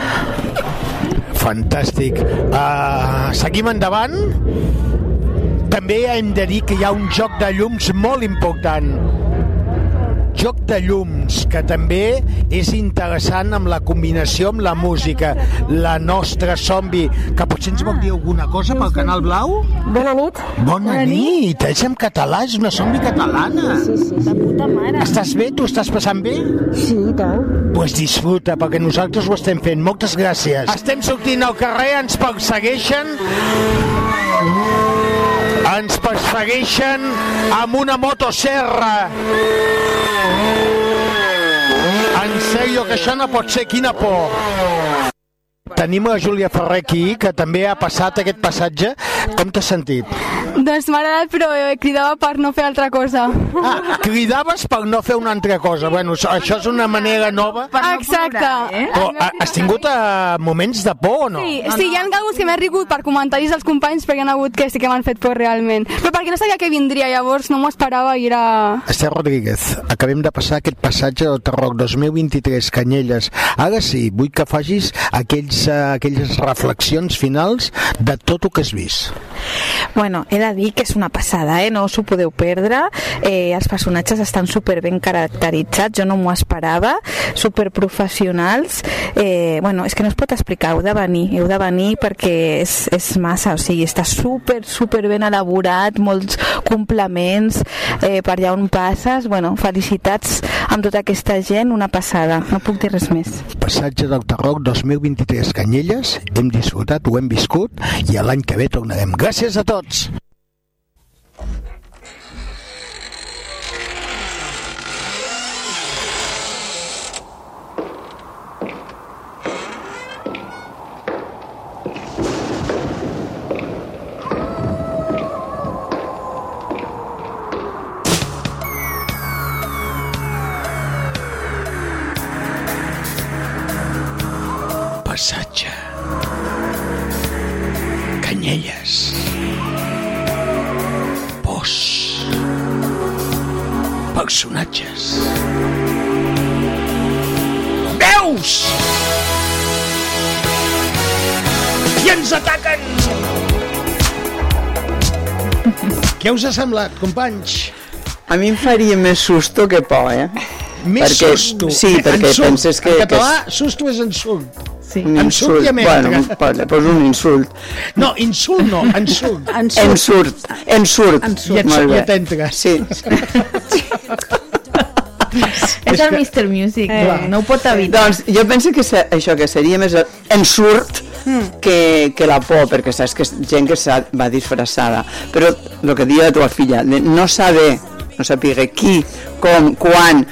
Fantàstic. Uh, seguim endavant. També hem de dir que hi ha un joc de llums molt important. Joc de llums, que també és interessant amb la combinació amb la música. La nostra zombi, que potser ens vol dir alguna cosa pel Canal Blau? Bona nit. Bona nit, és en català, és una zombi catalana. Sí, sí, sí. Puta mare. Estàs bé? Tu estàs passant bé? Sí, i tant. Pues disfruta, perquè nosaltres ho estem fent. Moltes gràcies. Estem sortint al carrer, ens persegueixen. Ens persegueixen amb una motosserra. En sèrio, que això no pot ser. Quina por. Tenim a Júlia Ferrer aquí, que també ha passat aquest passatge. Com t'has sentit? Doncs m'ha agradat, però eh, cridava per no fer altra cosa. Ah, cridaves per no fer una altra cosa. Bueno, això- això és una manera nova. Exacte. Però ha- has tingut uh, moments de por o no? Sí, sí, hi ha alguns que m'he rigut per comentaris dels companys perquè hi ha hagut que sí que m'han fet por realment. Però perquè no sabia que vindria, llavors no m'ho esperava i era... Esther Rodríguez, acabem de passar aquest passatge del Tarroc 2023 Canyelles. Ara sí, vull que facis aquells, uh, aquelles reflexions finals de tot el que has vist. Bueno, he de dir que és una passada, eh? no us ho podeu perdre. Eh, els personatges estan super ben caracteritzats, jo no m'ho esperava, super professionals. Eh, bueno, és que no es pot explicar, heu de venir, heu de venir perquè és, és massa, o sigui, està super, super ben elaborat, molts complements eh, per allà on passes. Bueno, felicitats amb tota aquesta gent, una passada, no puc dir res més. Passatge del Tarroc 2023 Canyelles, hem disfrutat, ho hem viscut i l'any que ve tornarem. Gràcies a tots! Personatges. Veus! I ens ataquen! Què us ha semblat, companys? A mi em faria més susto que por, eh? Més perquè, susto. Sí, perquè Ensurt. penses que... En català, que susto és ensurt. és un Ensurt insult. i a Bueno, pues, pues un insult. No, insult no, (laughs) ensurt. Ensurt. Ensurt. I et, Molt i et entra. Sí. (laughs) És el Mr. Music, Eh. no ho pot evitar. Doncs jo penso que se, això que seria més ensurt que, que la por, perquè saps que és gent que s'ha- va disfressada. Però el que deia la teva filla, de no saber, no saber qui, com, quan,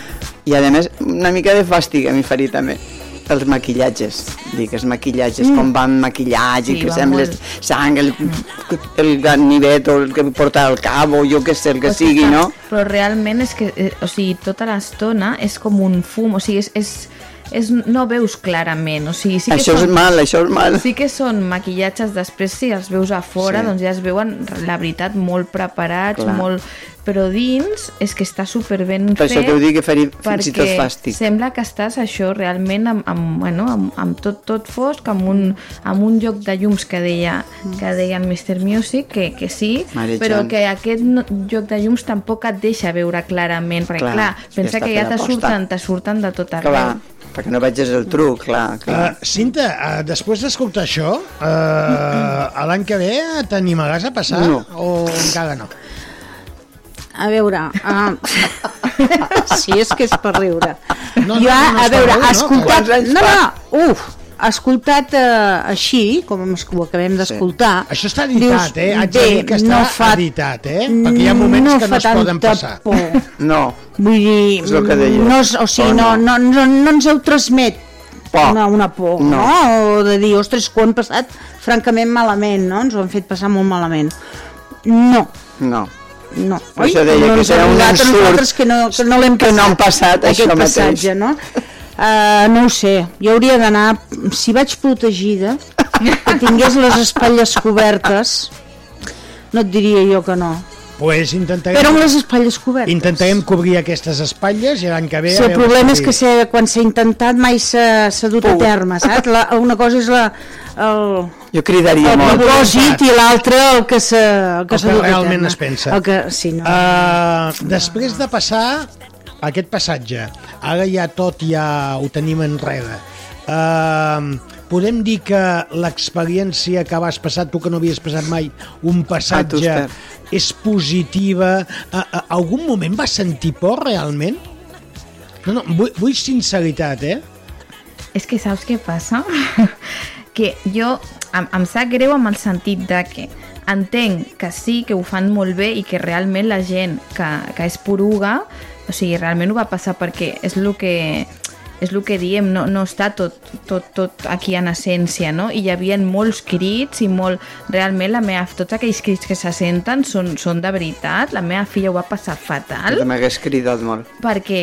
i a més una mica de fàstic a mi faria també els maquillatges, dic, els maquillatges, Mm. com van maquillats Sí, i que van sembles molt- sang, el, el ganivet o el que porta el cap o jo què sé, el que O sigui sigui, no? Però realment és que, eh, o sigui, tota l'estona és com un fum, o sigui, és, és, és, no veus clarament, o sigui, sí que Això és són, mal, això és mal. Sí que són maquillatges, després si els veus a fora, Sí. doncs ja es veuen, la veritat, molt preparats, Clar. molt... Però dins és que està super ben Per fet. això que ho dic que faria fins i tot fàstic. sembla que estàs això realment amb, amb, bueno, amb, amb tot, tot fosc, amb un, amb un lloc de llums que deia, que deia el Mr. Music, que, que sí, Marejant. però que aquest no, lloc de llums tampoc et deixa veure clarament, perquè Clar, clar, ja pensa està que ja te surten, te surten de tot arreu. Clar, perquè no vegis el truc, clar, clar. Uh, Cinta, uh, després d'escoltar això, uh, l'any que ve t'animaràs a passar No. o encara no? A veure... Uh... (laughs) sí, és que és per riure. No, no, jo, no, no a veure, riure, no? escoltat... No, no, uf, escoltat eh, així, com ho acabem d'escoltar... Això està editat, eh? Haig de bé, dir que està no fa, editat, eh? Perquè hi ha moments no que no es poden passar. Por. No. Vull dir, És el que deia. no, o sigui, Por no, no, no, no ens heu transmet Por. una, una por, no. No. O de dir, ostres, ho hem passat francament malament, no? Ens ho han fet passar molt malament. No, No. No. Per això deia no que serà un ensurt que no, que no l'hem que passat. no han passat aquest això mateix. passatge, no? Uh, no ho sé, jo hauria d'anar, si vaig protegida, que tingués les espatlles cobertes, no et diria jo que no. Pues intentarem, Però amb les espatlles cobertes. intentarem cobrir aquestes espatlles i l'any que ve... Sí, el problema és que se, quan s'ha intentat mai s'ha dut a terme, saps? La, una cosa és la, el, Jo cridaria el molt. propòsit i l'altre el que s'ha el que El s'ha que realment es pensa. El que, sí, no. Uh, després de passar aquest passatge, ara ja tot ja ho tenim enrere, uh, podem dir que l'experiència que vas passar, tu que no havies passat mai un passatge, Esther. és positiva? Uh, uh, algun moment vas sentir por realment? No, no, vull, vull sinceritat, eh? És que saps què passa? Que jo em, em sap greu amb el sentit de que entenc que sí, que ho fan molt bé i que realment la gent que, que és poruga, o sigui, realment ho va passar perquè és el que és el que diem, no, no està tot, tot, tot aquí en essència, no? I hi havia molts crits i molt... Realment, la meva, tots aquells crits que se senten són, són de veritat. La meva filla ho va passar fatal Que m'hagués cridat molt. perquè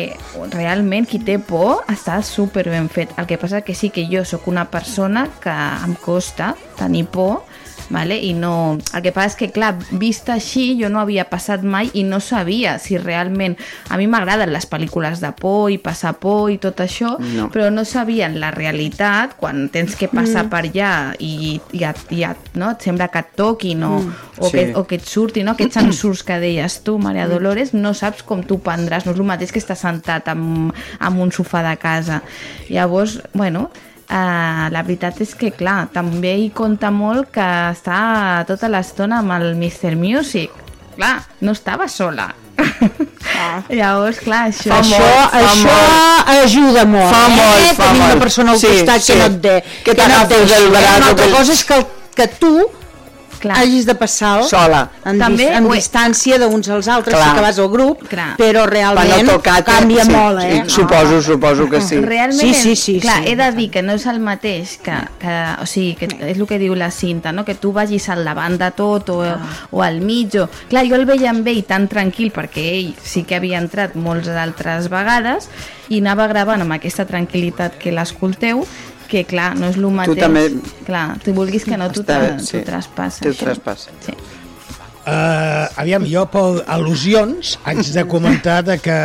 realment qui té por està super ben fet. El que passa que sí que jo sóc una persona que em costa tenir por Vale? I no... El que passa és que, clar, vista així, jo no havia passat mai i no sabia si realment... A mi m'agraden les pel·lícules de por i passar por i tot això, No. però no sabien la realitat quan tens que passar Mm. per allà i, i, et, i et, no? et sembla que et toquin o, Mm. o, Sí. que, o que et surti, no? aquests ensurts que deies tu, Maria Mm. Dolores, no saps com t'ho prendràs, no és el mateix que estar sentat amb, amb un sofà de casa. Llavors, bueno, Uh, la veritat és que, clar, també hi compta molt que està tota l'estona amb el Mr. Music. Clar, no estava sola. Ah. (laughs) Llavors, clar, això... això, això ajuda molt, Fa eh? molt, fa Tenir una molt. persona al Sí, costat sí. que no et de, Que no et t'agafes deixi, Una altra que- cosa és que, que tu Clar. hagis de passar Sola. en, També dis, en distància d'uns als altres, Clar. sí que vas al grup, Clar. però Per realment no tocar canvia sí, molt, eh? Sí, suposo, suposo que sí. Realment, Sí, sí, sí, clar, sí. he de dir que no és el mateix que, que o sigui, que és el que diu la cinta, no? que tu vagis al davant de tot o, o al mig o... Clar, jo el veia amb ell tan tranquil perquè ell sí que havia entrat molts altres vegades i anava gravant amb aquesta tranquil·litat que l'escolteu que clar, no és el mateix també- clar, tu vulguis que no tu, Està te, sí. tu traspasses Tu traspasses. sí. Uh, aviam, jo per al·lusions haig de comentar de que,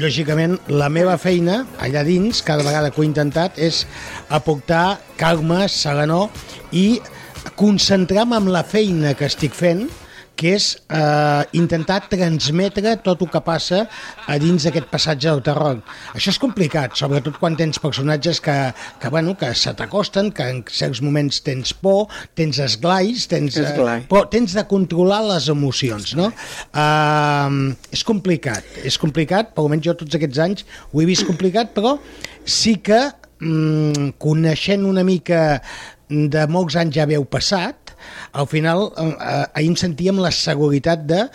lògicament, la meva feina allà dins, cada vegada que ho he intentat, és aportar calma, serenor i concentrar-me en la feina que estic fent, que és eh, intentar transmetre tot el que passa a dins d'aquest passatge del terror. Això és complicat, sobretot quan tens personatges que, que, bueno, que se t'acosten, que en certs moments tens por, tens esglais, tens, eh, Esglai. però tens de controlar les emocions, no? Uh, és complicat, és complicat, per almenys jo tots aquests anys ho he vist complicat, però sí que, mm, coneixent una mica de molts anys ja haveu passat, al final eh, eh, ahir em sentíem la seguretat de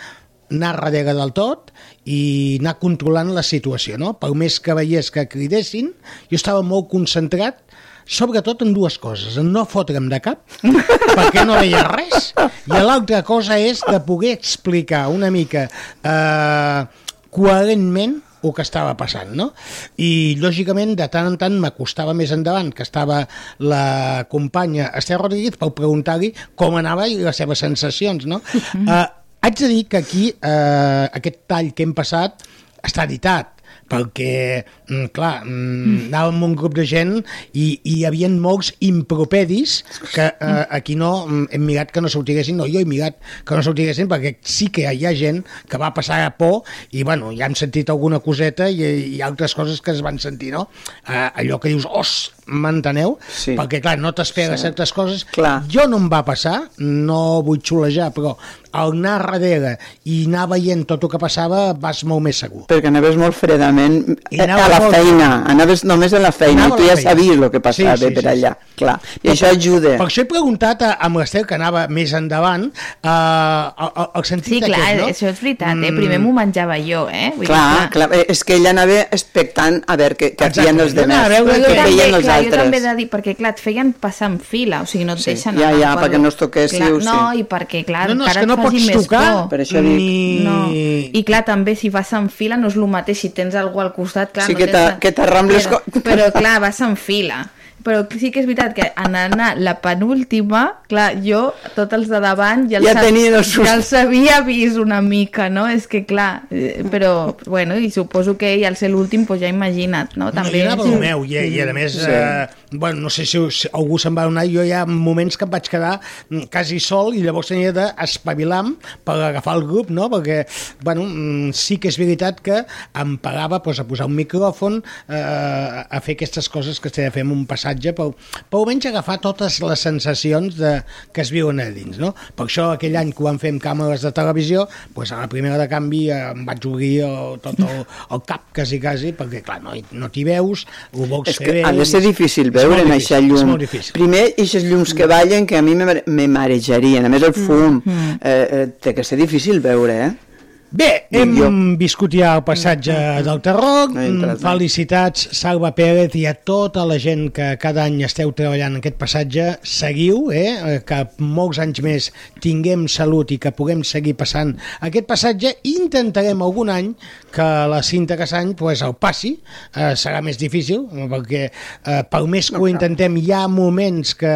anar darrere del tot i anar controlant la situació, no? Per més que veiés que cridessin, jo estava molt concentrat sobretot en dues coses, en no fotre'm de cap, (laughs) perquè no veia res, i l'altra cosa és de poder explicar una mica eh, coherentment el que estava passant, no? I, lògicament, de tant en tant m'acostava més endavant, que estava la companya Esther Rodríguez, per preguntar-li com anava i les seves sensacions, no? (laughs) eh, haig de dir que aquí, eh, aquest tall que hem passat està editat, perquè, mm, clar, mm, anàvem amb un grup de gent i, i hi havia molts impropedis que eh, aquí no mm, hem mirat que no sortiguessin, no, jo he mirat que no sortiguessin perquè sí que hi ha gent que va passar a por i, bueno, ja hem sentit alguna coseta i, i altres coses que es van sentir, no? Eh, allò que dius, os, m'enteneu? Sí. Perquè, clar, no t'esperes Sí. certes coses. Clar. Jo no em va passar, no vull xulejar, però al anar darrere i anar veient tot el que passava vas molt més segur. Perquè anaves molt fredament I eh, anava a la molt- feina, anaves només a la feina Anava i tu ja feina. sabies el que passava Sí, sí, per sí, allà, sí. clar. I això ajuda. Per això he preguntat a, amb l'Estel, que anava més endavant, eh, el, el, sentit Sí, clar, aquest, no? això és veritat, eh? Mm. primer m'ho menjava jo, eh? Vull Clar, clar, eh, és que ella anava expectant a veure què, feien els demés, què jo també, feien els clar, jo també he altres. de dir, perquè clar, et feien passar en fila, o sigui, no et Sí, deixen ja, anar ja, per- perquè no es toquéssiu, clar, No, sí. i perquè, clar, No, no, encara no pots més tocar, por. Per això dic, ni... No. I clar, també si vas en fila no és el mateix si tens algú al costat, clar, Sí no que tens... t'arrambles Però, però clar, vas en fila. Però sí que és veritat que en anar la penúltima, clar, jo, tots els de davant ja els, Ja tenien el sust. ja els havia vist una mica, no? És que clar, eh, però, bueno, i suposo que ell al ser l'últim, doncs ja imagina't, no? També... jo anava el meu, i, i a més, Sí. eh, bueno, no sé si, si algú se'n va donar, jo hi ha moments que em vaig quedar mm, quasi sol i llavors tenia d'espavilar per agafar el grup, no? Perquè, bueno, mm, sí que és veritat que em pagava pues, a posar un micròfon, eh, a fer aquestes coses que s'ha de fer en un passatge, per, per almenys agafar totes les sensacions de, que es viuen a dins, no? Per això aquell any que ho vam fer amb càmeres de televisió, pues, a la primera de canvi eh, em vaig obrir el, tot el, el cap quasi, quasi, perquè clar, no, no t'hi veus, ho vols És fer que bé... ha de ser difícil veure en difícil, aquesta llum. És molt difícil. Primer, aquestes llums que ballen, que a mi me, me marejarien. A més, el fum, eh, eh, té que ser difícil veure, eh? Bé, hem jo. viscut ja el passatge del. No he entrat mai. Felicitats, Salva Pérez i a tota la gent que cada any esteu treballant en aquest passatge. Seguiu, eh? que molts anys més tinguem salut i que puguem seguir passant aquest passatge. Intentarem algun any que la Cinta Cassany pues, el passi. Eh, serà més difícil, perquè eh, per més que ho intentem hi ha moments que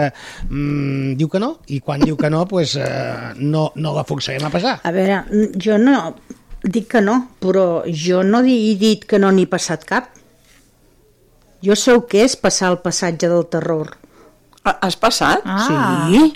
mm, diu que no, i quan diu que no, pues, eh, no, no la forçarem a passar. A veure, jo no... Dic que no, però jo no he dit que no n'hi he passat cap. Jo sé el que és passar el passatge del terror. Has passat? Ah. Sí.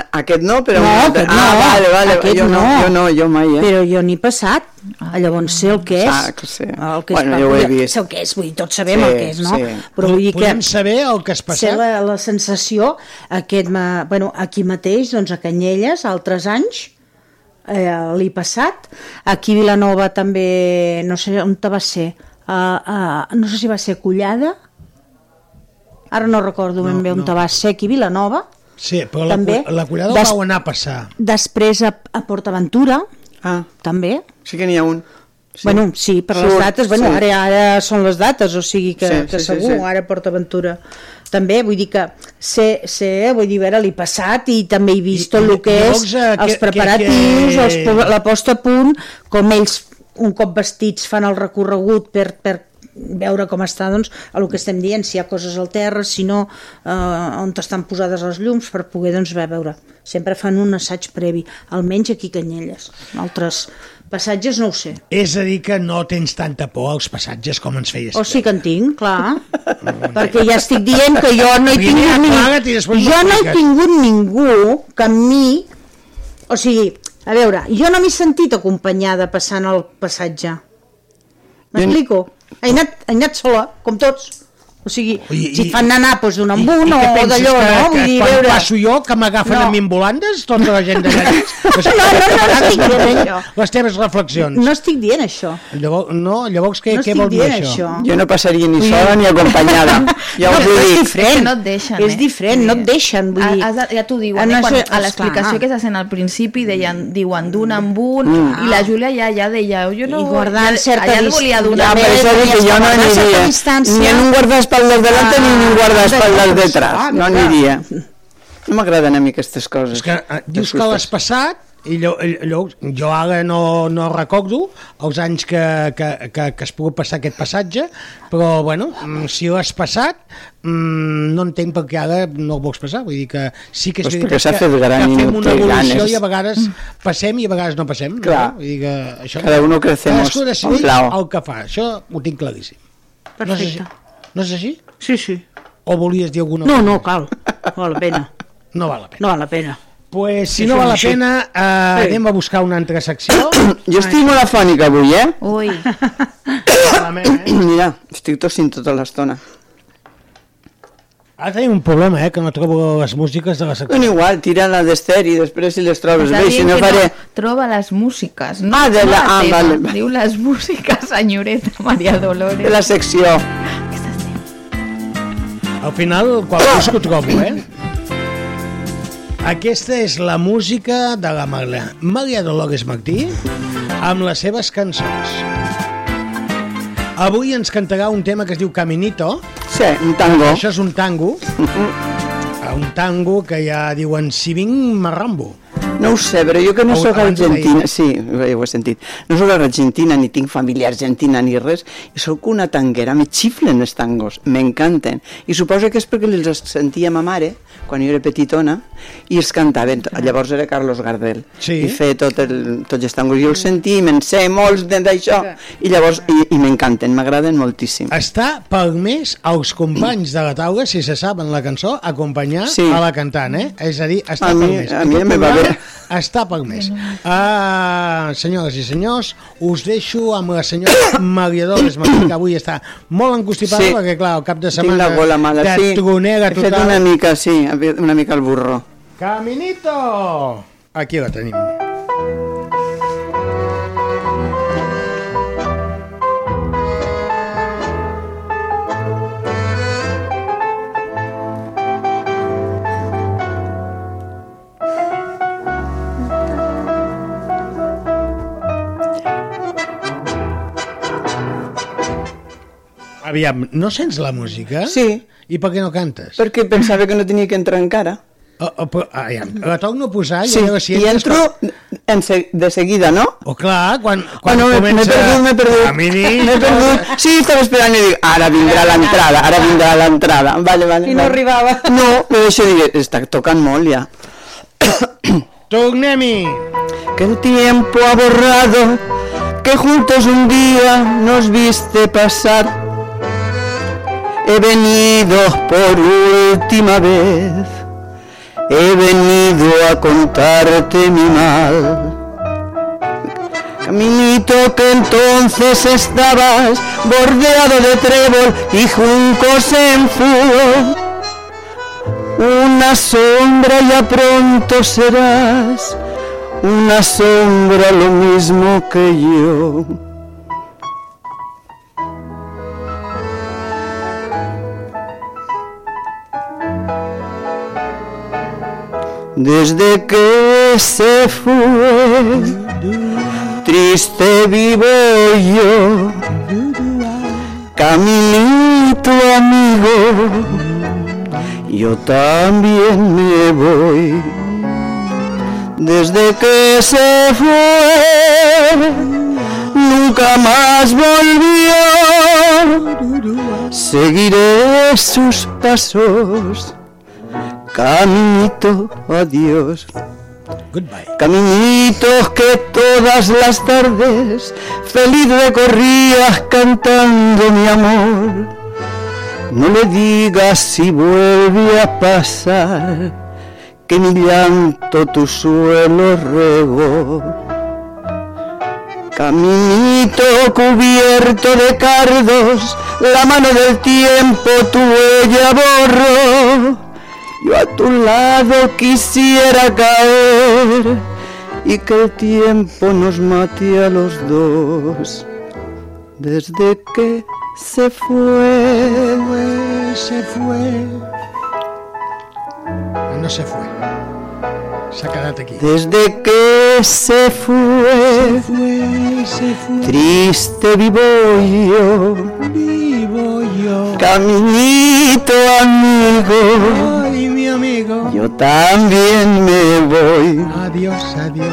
A- Aquest no, però... No, aquest ah, no. vale, vale, Aquest jo no. no. jo no, jo mai, eh? Però jo n'hi he passat. Ah. Llavors sé el que és. Ah, que sé. El que Bueno, és, jo ho he vist. Sé el que és, vull dir, tots sabem Sí, el que és, no? sí. Però vull dir que... Podem saber el que has Sé passat? la, la sensació, aquest, ma- bueno, aquí mateix, doncs a Canyelles, altres anys, eh, l'he passat. Aquí a Vilanova també, no sé on te va ser, uh, uh, no sé si va ser Collada, ara no recordo ben No, bé on no. te va ser, aquí a Vilanova, Sí, però la, També. cu- la collada Des- vau anar a passar. després a, a PortAventura, ah. també. Sí que n'hi ha un. Sí. Bueno, sí, per les Surt, dates, bueno, sí. ara, ara són les dates, o sigui que, Sí, que sí, sí, segur, sí. ara PortAventura també, vull dir que sé, sé vull dir, a veure, l'he passat i també he vist tot I- el que és eh, els que- preparatius, que- els po- la posta a punt, com ells un cop vestits fan el recorregut per, per veure com està, doncs, el que estem dient, si hi ha coses al terra, si no, eh, on estan posades les llums, per poder, doncs, veure. Sempre fan un assaig previ, almenys aquí a Canyelles. Altres passatges no ho sé. És a dir, que no tens tanta por als passatges com ens feies. O sí que en tinc, clar. (laughs) perquè ja estic dient que jo no he tingut després Jo no he tingut ningú que amb mi... O sigui, a veure, jo no m'he sentit acompanyada passant el passatge. M'explico? He anat, he anat sola, com tots. O sigui, I- si et fan anar doncs, d'un amb un i o d'allò, no? que Vull dir, quan veure... passo jo, que m'agafen No. amb ambulantes, tota la gent de Llanís? (laughs) Pues, No, no, no, no estic dient això. Les teves reflexions. No estic dient això. Llavors, no, llavors què, No què vol dir això? això. Jo no passaria ni sola ni acompanyada. (laughs) Ja no, ho és dic. diferent. És que no et deixen, És eh? diferent, no et deixen. Vull dir, Has ja t'ho diuen, Ah, no, eh? Quan, això- a l'explicació que s'ha sent al principi deien, diuen d'un amb un Mm. i la Júlia ja, ja deia jo no, I guardant certa allà et volia distància. donar Ja, per eso dic que jo no aniria. Ni en un guardaespaldas delante ni en un guardaespaldas detrás. Ah, No aniria. No m'agraden a mi aquestes coses. És que eh, dius que l'has passat i llo, llo, jo ara no, no recordo els anys que, que, que, que has pogut passar aquest passatge, però bueno, mm, si ho has passat, mm, no entenc per què ara no el vols passar. Vull dir que sí que és Pues veritat que, fet gran que i fem una evolució ganes. i a vegades passem i a vegades no passem. Clar. No? Vull dir que això, Cada uno crecemos Cadascú a un decideix lado. el que fa. Això ho tinc claríssim. No és, així? No és així? Sí, sí. O volies dir alguna No, cosa? no, cal. No val la pena. No val la pena. No val la pena. Pues, si Això no val la així. pena, eh, Sí. anem a buscar una altra secció. Jo estic molt afònica avui, eh? Ui, Malament, eh? (coughs) Mira, estic tossint tota l'estona. Ara tenim un problema, eh, que no trobo les músiques de la secció. Bueno, igual, tira-la d'Ester i després si les trobes bé, si no faré... no, troba les músiques. No, Ah, de no la- ah, teva, vale, vale. Diu les músiques, senyoreta Maria Dolores. De la secció. Al final, quan busco ho trobo, eh? Aquesta és la música de la Maria, Maria Dolores Martí amb les seves cançons. Avui ens cantarà un tema que es diu Caminito. Sí, un tango. Això és un tango. un tango que ja diuen si vinc marrambo. No ho sé, però jo que no sóc argentina, sí, ja ho he sentit, no sóc argentina, ni tinc família argentina ni res, i sóc una tanguera, me xiflen els tangos, m'encanten, i suposo que és perquè els sentia ma mare, quan jo era petitona, i els cantaven, llavors era Carlos Gardel, Sí. i feia tot el, tots els tangos, jo els sentia, me'n sé molts d'això, i llavors, i, i m'encanten, m'agraden moltíssim. Està permès als companys de la taula, si se saben la cançó, acompanyar Sí. a la cantant, eh? És a dir, està A mi- permès. a mi me va bé. Està permès. Uh, senyores i senyors, us deixo amb la senyora (coughs) Maria Dolores que avui està molt encostipada, Sí. perquè, clar, el cap de Tinc setmana la gola mala, de sí. tronera He fet total. una mica, sí, una mica el burro. Caminito! Aquí la tenim. Aviam, no sents la música? Sí. I per què no cantes? Perquè pensava que no tenia que entrar encara. Oh, oh, però, aviam, la torno a posar i Sí, a si i entro en se de seguida, no? O clar, quan, Oh, quan no, m'he m'he comença perdut, m'he perdut. a mini... (laughs) M'he perdut. Sí, estava esperant i dic, ara vindrà l'entrada, ara vindrà l'entrada. Vale, vale, I no vale. arribava. No, me deixo dir, està tocant molt ja. (coughs) Tornem-hi! Que el tiempo ha borrado, que juntos un día nos viste pasar. He venido por última vez, he venido a contarte mi mal. Caminito que entonces estabas bordeado de trébol y juncos en flor. Una sombra ya pronto serás, una sombra lo mismo que yo. Desde que se fue, triste vivo yo, caminito amigo, yo también me voy. Desde que se fue, nunca más volvió. Seguiré sus pasos, caminito, adiós. Goodbye. Caminitos que todas las tardes feliz recorrías cantando mi amor. No le digas si vuelve a pasar que mi llanto tu suelo regó. Caminito cubierto de cardos, la mano del tiempo tu huella borró. Yo a tu lado quisiera caer y que el tiempo nos mate a los dos. Desde que se fue, se fue. No se fue. Quedat aquí. desde que se fue, triste vivo yo, Vivo yo. caminito amigo, amigo. yo también me voy. Adiós, adiós.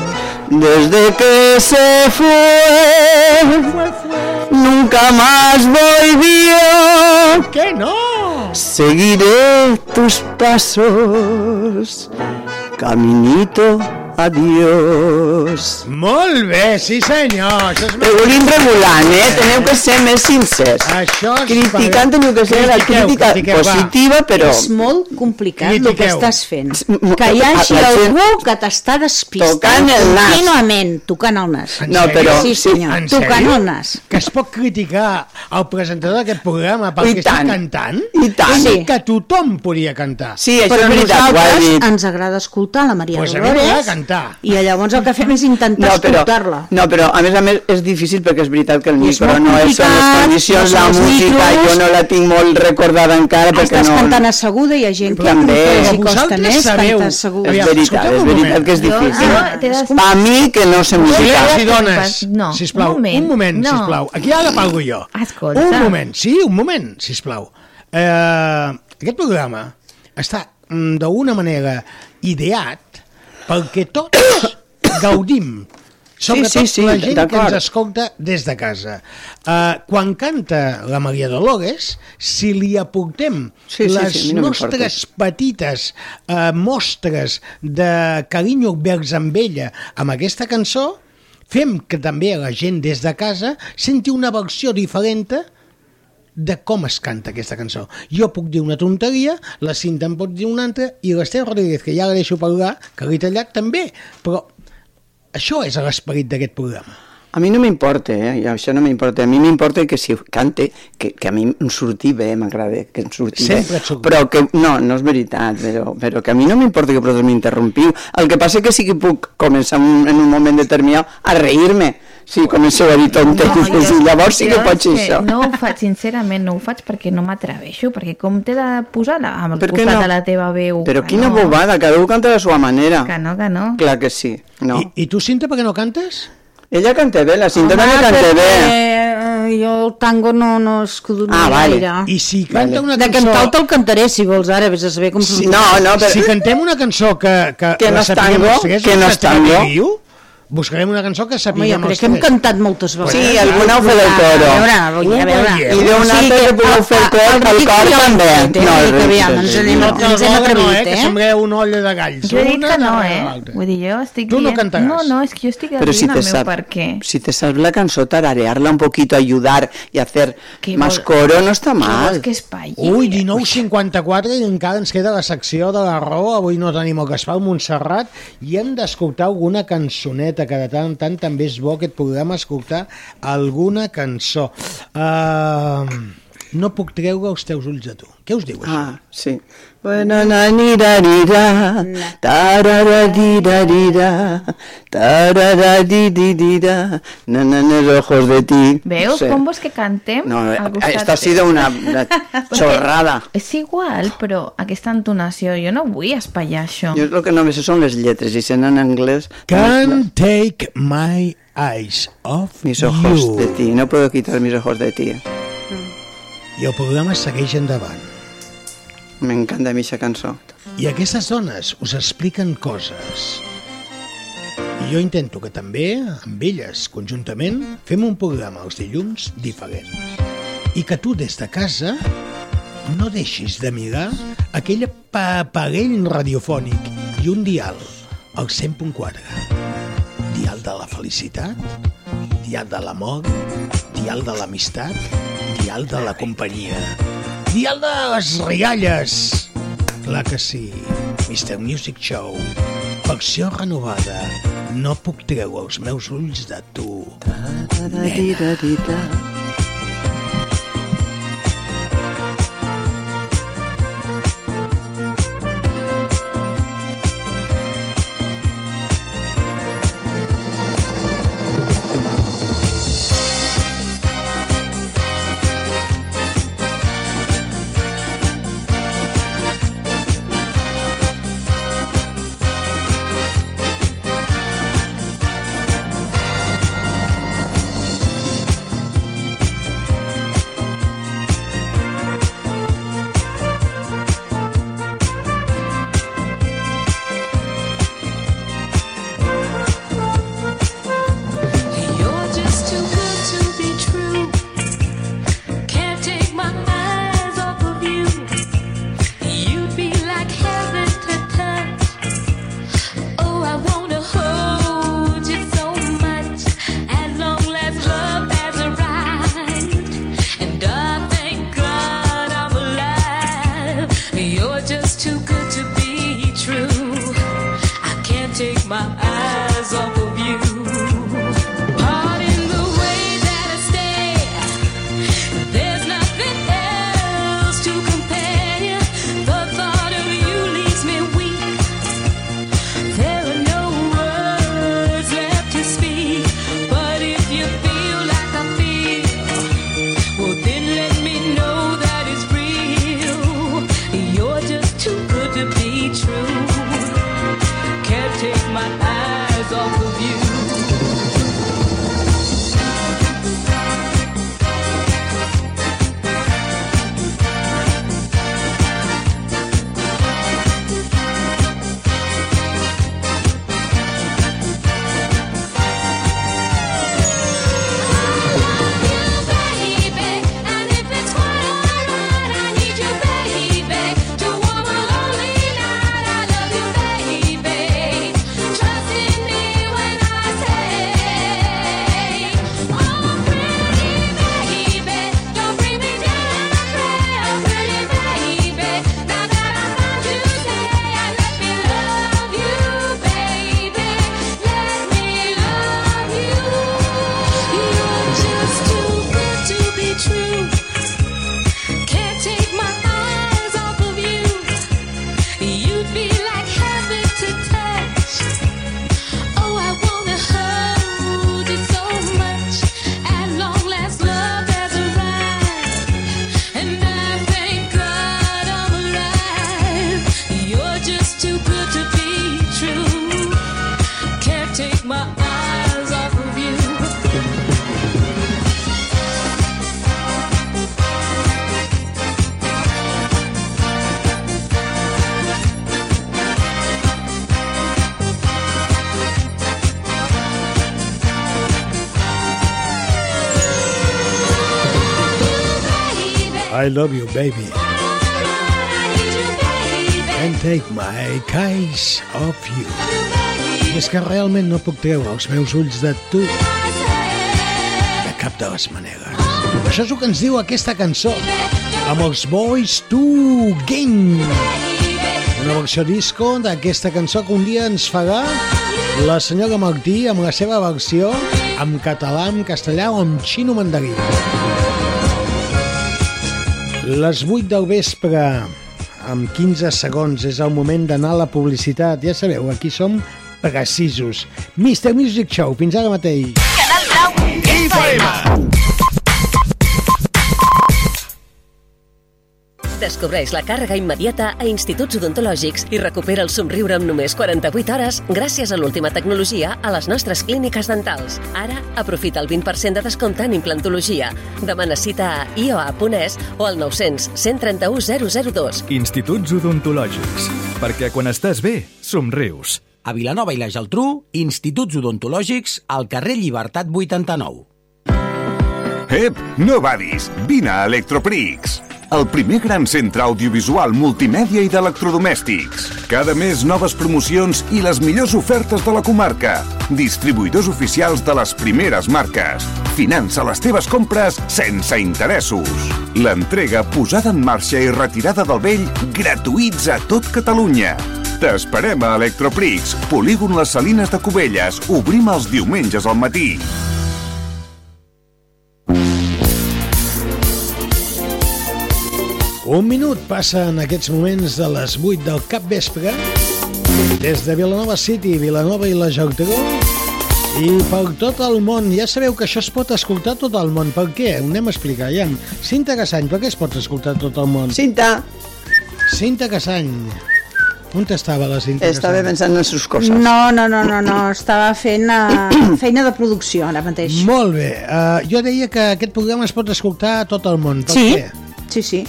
Desde que se fue, nunca más volvió. ¿Qué no? Seguiré tus pasos, caminito, adiós. Molt bé, sí senyor. Això és Regulint regulant, eh? Teniu que ser més sincers. Això és... Criticant teniu que ser la Critiqueu, crítica critiqueu, va. positiva, però... És molt complicat el que Critiqueu. estàs fent. Que hi hagi la gent- algú que t'està despistant Tocant el nas. contínuament, tocant el nas. No, però- Sí, senyor, En tocant el nas. Que es pot criticar el presentador d'aquest programa perquè està tant. cantant? I tant. Sí. que tothom podia cantar. Sí, això Però és a veritat, ho ha nosaltres ens agrada escoltar la Maria Pues a mi m'agrada Dolores cantar. i llavors el que fem és intentar No, escoltar-la. no, però a més a més és difícil perquè és veritat que el I és micro molt no és, són les condicions, no la música, micros. jo no la tinc molt recordada encara perquè Estàs no... cantant asseguda, hi ha gent que També. els costa vosaltres més sabeu- cantar asseguda. És veritat, és veritat que és difícil. Ah, de- A mi que no sé. Silenci, Sí, dones, no, sisplau. un moment, un moment no. sisplau. Aquí ara parlo jo. Escolta. Un moment, sí, un moment, sisplau. Eh, aquest programa està mm, d'alguna manera ideat perquè tots (coughs) gaudim. Sobretot sí, sí, la gent que ens escolta des de casa. Uh, quan canta la Maria Dolores, si li aportem Sí, sí, les sí, no nostres petites uh, mostres de carinyo vers amb ella amb aquesta cançó, fem que també la gent des de casa senti una versió diferent de com es canta aquesta cançó. Jo puc dir una tonteria, la Cinta en pot dir una altra, i l'Esther Rodríguez, que ja la deixo parlar, que l'he tallat també, però això és l'esperit d'aquest programa. A mi no m'importa, eh? Això no m'importa. A mi m'importa que si cante, que, que a mi em surti bé, m'agrada que em surti Sempre bé. surt Però que, no, no és veritat, però, però que a mi no m'importa que vosaltres m'interrompiu. El que passa que sí que puc començar en, en un moment determinat a reir-me si comenceu a dir tonteries jo- i llavors sí que jo pot ser això. No ho faig, sincerament, no ho faig perquè no m'atreveixo, perquè com t'he de posar la, al Per què costat no? de la teva veu? Però quina no, bobada, cada un canta a la seva manera. Que no, que no. Clar que sí. No. I, I tu, Cinta, per què no cantes? Ella canta bé, la Cinta Home, també canta perquè, bé. eh, jo el tango no, no escudo Ah, vale. gaire. I si canta una De cançó... cantar te'l cantaré, si vols, ara, vés a saber com... Si, No, no, però- Si cantem una cançó que, que, Que no és tango, que no és tango. Buscarem una cançó que Home, sapiguem jo crec que hem cantat moltes vegades. Sí, alguna ho fa del coro. A veure, a veure, a veure. I d'un altre que podeu fer el cor, el cor també. No, el que aviam, Ricky, ens anem, ens hem no, atrevit, eh, que eh? sembleu una olla de galls. Jo he dit Una que no, eh? Vull dir, jo estic Tu no cantaràs. No, no, és que jo estic dient te, el meu per què. si te sabes la cançó, tararearla un poquito, ayudar y hacer Que más vol- coro no vols mal. que es palli? Ui, 19.54 i encara ens queda la secció de la raó. Avui no tenim el Gaspar Montserrat i hem d'escoltar alguna cançoneta, que de tant en tant també és bo aquest programa escoltar alguna cançó. Uh, no puc treure els teus ulls de tu. Què us diu això? Ah, sí. Bueno, na, ni, ra, ni, ra, tarara, di, ra, di, ra, tarara, di, di, di, ra, na, na, na, los ojos de ti. Veus Sí. com vols que cantem? No, eh, esto ha sido una, una (laughs) chorrada. És igual, però aquesta entonació, jo no vull espatllar això. Jo lo que no me sé són les lletres i sent en anglès Can't take my eyes off mis ojos you. de ti. No puedo quitar mis ojos de ti. I el programa segueix endavant. M'encanta a mi aquesta cançó. I aquestes dones us expliquen coses. I jo intento que també, amb elles, conjuntament, fem un programa els dilluns diferent. I que tu, des de casa, no deixis de mirar aquell aparell radiofònic i un dial, el 100.4. Dial de la felicitat, dial de l'amor, dial de l'amistat, dial de la companyia, dial de les rialles. Clar que sí, Mr. Music Show, versió renovada, no puc treure els meus ulls de tu. I love you, baby. Can't take my eyes off you. I és que realment no puc treure els meus ulls de tu de cap de les maneres. Això és el que ens diu aquesta cançó amb els Boys to Game. Una versió disco d'aquesta cançó que un dia ens farà la senyora Martí amb la seva versió en català, en castellà o en xino mandarí. Les 8 del vespre, amb 15 segons, és el moment d'anar a la publicitat. Ja sabeu, aquí som precisos. Mr. Music Show, fins ara mateix. Canal Blau FM. Descobreix la càrrega immediata a instituts odontològics i recupera el somriure amb només 48 hores gràcies a l'última tecnologia a les nostres clíniques dentals. Ara, aprofita el 20% de descompte en implantologia. Demana cita a ioa.es o al 900 131 002. Instituts odontològics. Perquè quan estàs bé, somrius. A Vilanova i la Geltrú, Instituts Odontològics al carrer Llibertat 89. Ep, no badis, vine a Electroprix. El primer gran centre audiovisual multimèdia i d'electrodomèstics. Cada mes noves promocions i les millors ofertes de la comarca. Distribuïdors oficials de les primeres marques. Finança les teves compres sense interessos. L'entrega, posada en marxa i retirada del vell gratuïts a tot Catalunya. T'esperem a Electroprix, polígon Les Salines de Cubelles. Obrim els diumenges al matí. Un minut passa en aquests moments de les 8 del cap vespre des de Vilanova City, Vilanova i la Geltrú i per tot el món. Ja sabeu que això es pot escoltar tot el món. Per què? Ho anem a explicar. Ja. Cinta Cassany, per què es pot escoltar tot el món? Cinta. Cinta Cassany. On estava la Cinta Estava Cassany? pensant en sus coses. No, no, no, no, no. (coughs) estava fent uh, feina de producció ara mateix. Molt bé. Uh, jo deia que aquest programa es pot escoltar a tot el món. Per Sí, què? sí, sí.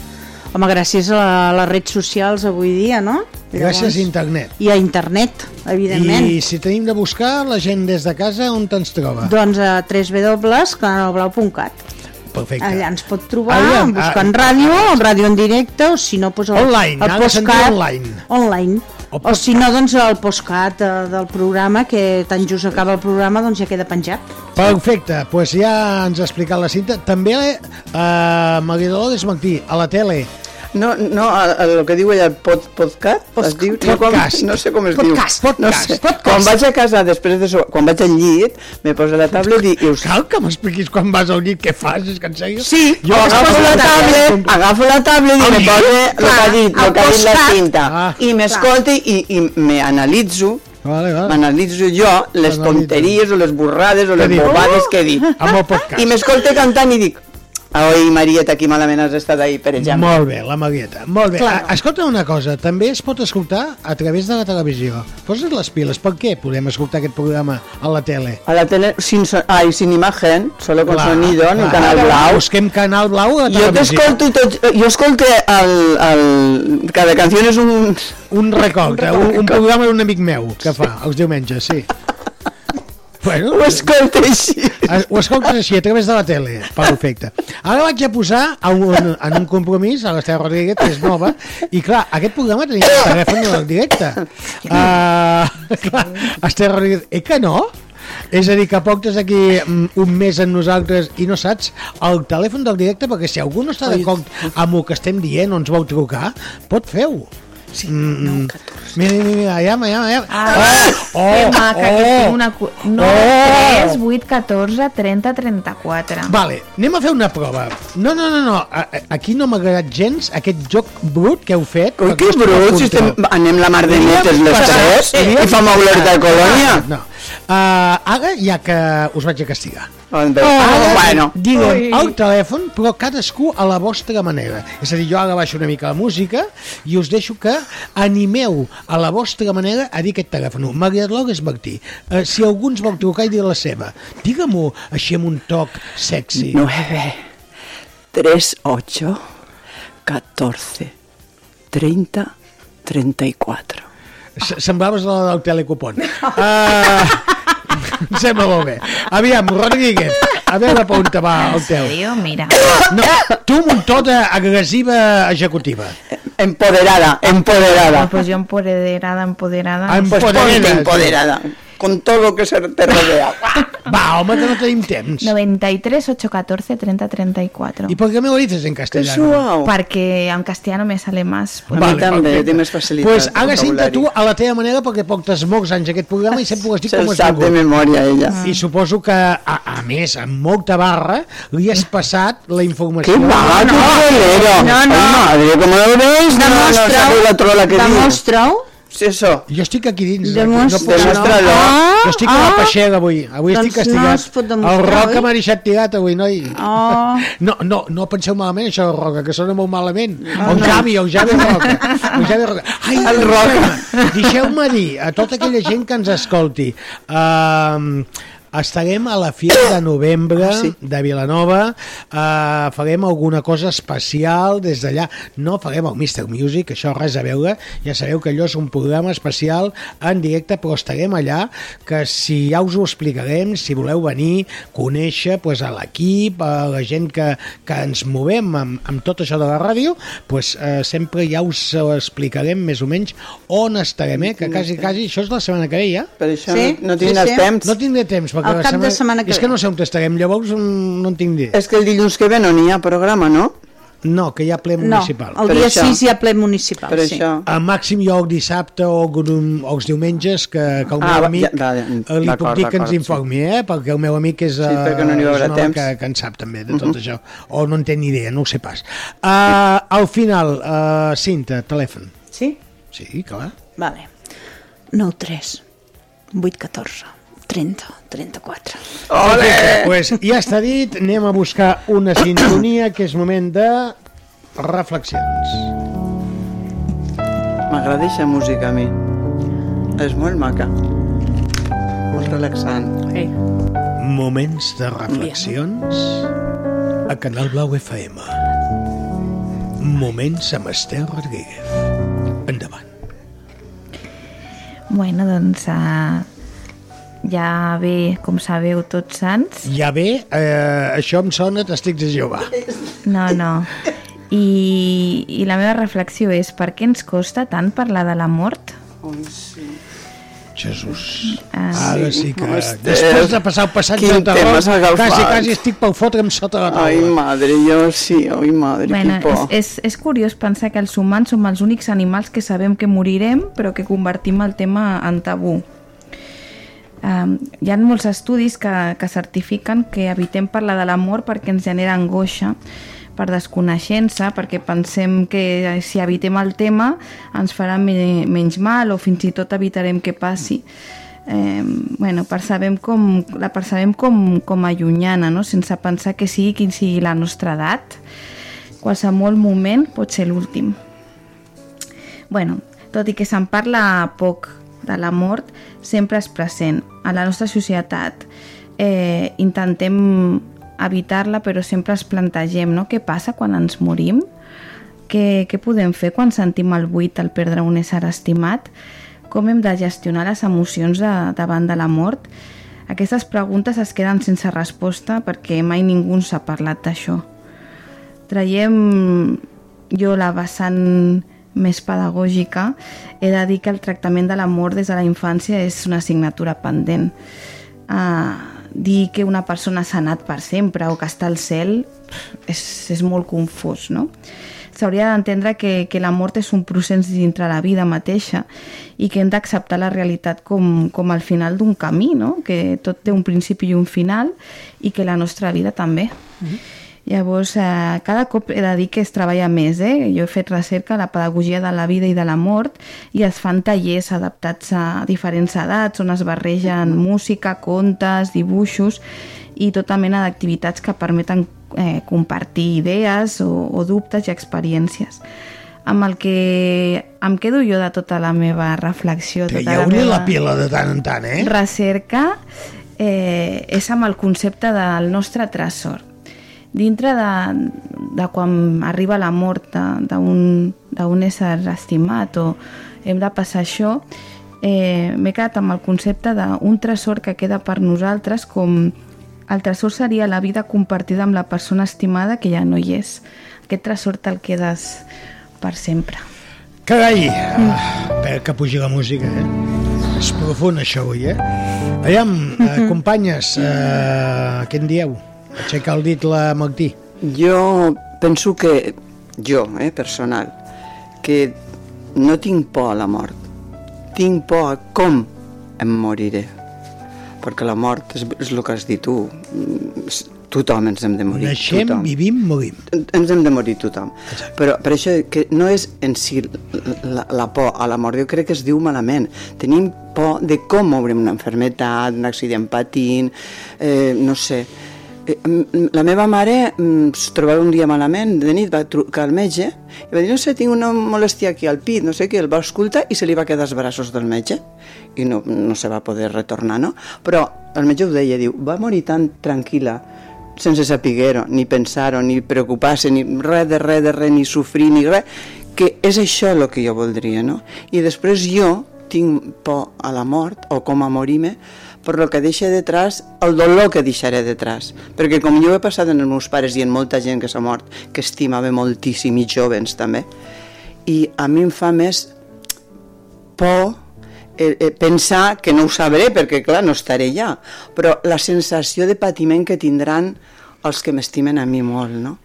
Home, gràcies a les redes socials avui dia, no? Gràcies a internet. I a internet, evidentment. I si tenim de buscar la gent des de casa, on te'ns troba? Doncs a www.canalblau.cat Perfecte. Allà ens pot trobar, Aviam, buscant ah, ràdio, ràdio en directe, o si no, doncs el, Online, el postcat. online. Online. O, si no, doncs el postcat eh, del programa, que tan just acaba el programa, doncs ja queda penjat. Perfecte, doncs pues ja ens ha explicat la cinta. També eh, Maria Dolores Martí, a la tele. No, no, el, el que diu ella, pod, podcast, es diu, no, com, Podcast. no sé com es Podcast, diu. No podcast, sé. podcast. Quan vaig a casa, després de so, quan vaig al llit, me poso la tablet i, i us... Cal que m'expliquis quan vas al llit què fas, és que en sèrio? Sí, Jo agafo la la tablet, tablet, agafo la tablet i me poso el que ha dit, el que ha dit la cinta. Ah. I m'escolto i, i me analitzo Vale, vale. M'analitzo jo les tonteries o les borrades o les dic? bobades que he dit. Amb el podcast. I m'escolto cantant i dic Oi, Marieta, aquí malament has estat ahir, per exemple. Molt bé, la Marieta. Molt bé. Clar. Ah, Escolta una cosa, també es pot escoltar a través de la televisió. Posa't les piles, per què podem escoltar aquest programa a la tele? A la tele, sin, so ay, sin imagen, solo con Clar, sonido, en el clar. canal Blau. Busquem Canal Blau a la Jo televisió. t'escolto i tot, jo escolto el, el, cada canció és un... Un record, (laughs) un, un, un programa d'un amic meu que fa els diumenges, sí. Bueno, Ho escolto així. Es- Ho escoltes així, a través de la tele. Perfecte. Ara vaig a posar a un, en un compromís a l'Estela Rodríguez, que és nova, i clar, aquest programa tenia el telèfon en directe. Uh, clar, Estela Rodríguez, eh que no? És a dir, que portes aquí mm, un mes amb nosaltres i no saps el telèfon del directe, perquè si algú no està d'acord amb el que estem dient o ens vol trucar, pot fer-ho. Sí, mm, mira, mira, mira, allà, allà, allà. Ah, oh, que maca, que oh, tinc una... cu- No, oh. 3, 8, 14, 30, 34. Vale, anem a fer una prova. No, no, no, no. a- a- aquí no m'ha agradat gens aquest joc brut que heu fet. Ui, que no brut, si estem, anem la mar de netes les tres hauríem- i fa mouler de colònia. Ah, No. Uh, ara ja que us vaig a castigar. Oh, Ara, bueno. digue'm el telèfon, però cadascú a la vostra manera. És a dir, jo ara baixo una mica la música i us deixo que animeu a la vostra manera a dir aquest telèfon. Maria Dolores Martí, uh, si algú ens vol trucar i dir la seva, digue-m'ho així amb un toc sexy. 9, 3, 8, 14, 30, 34. Semblaves la del telecupon. Uh, em sembla molt bé. Aviam, Rodríguez, A veure per on te va el teu. Sèrio? Mira. No, tu amb un to d'agressiva executiva. Empoderada, empoderada. Pues yo empoderada, empoderada. Ah, Pues ponte empoderada. Con todo lo que se te rodea. (laughs) Va, home, que no tenim temps. 93 814 30 34. ¿Y por qué me lo dices en castellano? Perquè en castellano me sale más. A mi també, té més facilitat. Pues ara cinta tu a la teva manera perquè portes molts anys aquest programa i sempre ho has dit Se'l com has sap de vingut. memòria, ella. I suposo que, a, a més, amb molta barra, li has passat la informació. ¿Qué va? No, no, no, no. Ay, madre, ¿cómo lo ves? No, no, Demostra-ho. sabe la trola que diu. Demostra-ho. Sí, això. Jo estic aquí dins. Demostra- no puc- Demostra-lo. Ah, Jo estic a la ah. peixera avui. Avui Doncs estic castigat. no el Roca m'ha deixat tirat avui, noi. Oh. No, no, no penseu malament, això del Roca, que sona molt malament. Oh, el Javi, el Javi Roca. El Javi Roca. Ai, El Roca. Deixeu-me dir a tota aquella gent que ens escolti. Uh, estarem a la Fira de Novembre Ah, sí. de Vilanova, uh, farem alguna cosa especial des d'allà. No farem el Mr. Music, això res a veure, ja sabeu que allò és un programa especial en directe, però estarem allà, que si ja us ho explicarem, si voleu venir, conèixer pues, a l'equip, a la gent que, que ens movem amb, amb tot això de la ràdio, pues, uh, sempre ja us ho explicarem més o menys on estarem, eh? que quasi, quasi, això és la setmana que ve ja. Per això Sí, no, no sí, tindràs sí. temps. No tindré temps, perquè la cap de setmana que és que no sé on estarem, llavors no en tinc idea. És que el dilluns que ve no n'hi ha programa, no? No, que hi ha ple No, municipal. el Per dia això. 6 hi ha ple municipal. Per sí. això. A màxim jo el dissabte o, el- o els diumenges que, que el Ah, meu amic ja, eh, li puc dir que ens d'acord, sí. informi, eh? perquè el meu amic és, Sí, perquè no n'hi és un home que, que en sap també de tot això, o no en té ni idea, no ho sé pas. Uh, al final, uh, Cinta, telèfon. Sí? Sí, clar. Vale. 9 3 8 14 30 34. Perfecte, pues ja està dit, anem a buscar una sintonia que és moment de reflexions. M'agrada aquesta música a mi. És molt maca. Molt relaxant. Hey. Moments de reflexions a Canal Blau FM. Moments amb Esther Rodríguez. Endavant. Bueno, doncs uh, ja ve, com sabeu, tots sants. Ja bé, eh, això em sona Testics de Jehovà. No, no. I, I la meva reflexió és per què ens costa tant parlar de la mort? Jesús. Ah, Ara sí que... Després de passar el passatge quin de terror, tema has agafat. quasi, quasi estic pel fotre'm sota la Ai, taula. madre, jo sí, ai, madre, Bueno, quin por. és, és, és curiós pensar que els humans som els únics animals que sabem que morirem, però que convertim el tema en tabú. Um, hi ha molts estudis que, que certifiquen que evitem parlar de la mort perquè ens genera angoixa, per desconeixença, perquè pensem que si evitem el tema ens farà me menys mal o fins i tot evitarem que passi. Eh, bueno, percebem com, la percebem com, com a llunyana, no? sense pensar que sigui quin sigui la nostra edat, qualsevol moment pot ser l'últim. bueno, tot i que se'n parla poc de la mort, sempre és present. A la nostra societat eh, intentem evitar-la, però sempre es plantegem no? què passa quan ens morim, què, què podem fer quan sentim el buit al perdre un ésser estimat, com hem de gestionar les emocions de, davant de la mort. Aquestes preguntes es queden sense resposta perquè mai ningú ens ha parlat d'això. Traiem jo la vessant més pedagògica, he de dir que el tractament de l'amor des de la infància és una assignatura pendent. Uh, dir que una persona s'ha anat per sempre o que està al cel és, és molt confús, no? S'hauria d'entendre que, que la mort és un procés dintre la vida mateixa i que hem d'acceptar la realitat com, com el final d'un camí, no? que tot té un principi i un final i que la nostra vida també. Mm -hmm. Llavors, eh, cada cop he de dir que es treballa més. Eh? Jo he fet recerca a la pedagogia de la vida i de la mort i es fan tallers adaptats a diferents edats on es barregen música, contes, dibuixos i tota mena d'activitats que permeten eh, compartir idees o, o dubtes i experiències. Amb el que em quedo jo de tota la meva reflexió, tota la Traieu-li meva la pila de tant en tant, eh? recerca, eh, és amb el concepte del nostre tresor dintre de, de quan arriba la mort d'un ésser estimat o hem de passar això, eh, m'he quedat amb el concepte d'un tresor que queda per nosaltres com el tresor seria la vida compartida amb la persona estimada que ja no hi és. Aquest tresor te'l quedes per sempre. Carai! Espera que pugi la música, eh? És profund, això, avui, eh? Aviam, eh, (laughs) companyes, eh, què en dieu? Aixeca el dit la Martí. Jo penso que, jo, eh, personal, que no tinc por a la mort. Tinc por a com em moriré. Perquè la mort és, és el que has dit tu. Mm, Tothom ens hem de morir. Naixem, tothom. vivim, morim. Ens hem de morir tothom. Però per això que no és en si la, la por a la mort, jo crec que es diu malament. Tenim por de com mourem una enfermetat, un accident patint, eh, no sé. Eh, La meva mare es trobava un dia malament, de nit va trucar al metge i va dir, no sé, tinc una molèstia aquí al pit, no sé què, el va escoltar i se li va quedar als braços del metge i no, no se va poder retornar, no? Però el metge ho deia, diu, va morir tan tranquil·la, sense saber-ho, ni pensar-ho, ni preocupar-se, ni res de res de res, ni sofrir, ni res, que és això el que jo voldria, no? I després jo tinc por a la mort, o com a morir-me, per lo que deixa detrás, el dolor que deixaré detrás. Perquè com jo he passat en els meus pares i en molta gent que s'ha mort, que estimava moltíssim, i jovens també, i a mi em fa més por eh, eh, pensar que no ho sabré, perquè clar, no estaré ja, però la sensació de patiment que tindran els que m'estimen a mi molt, no?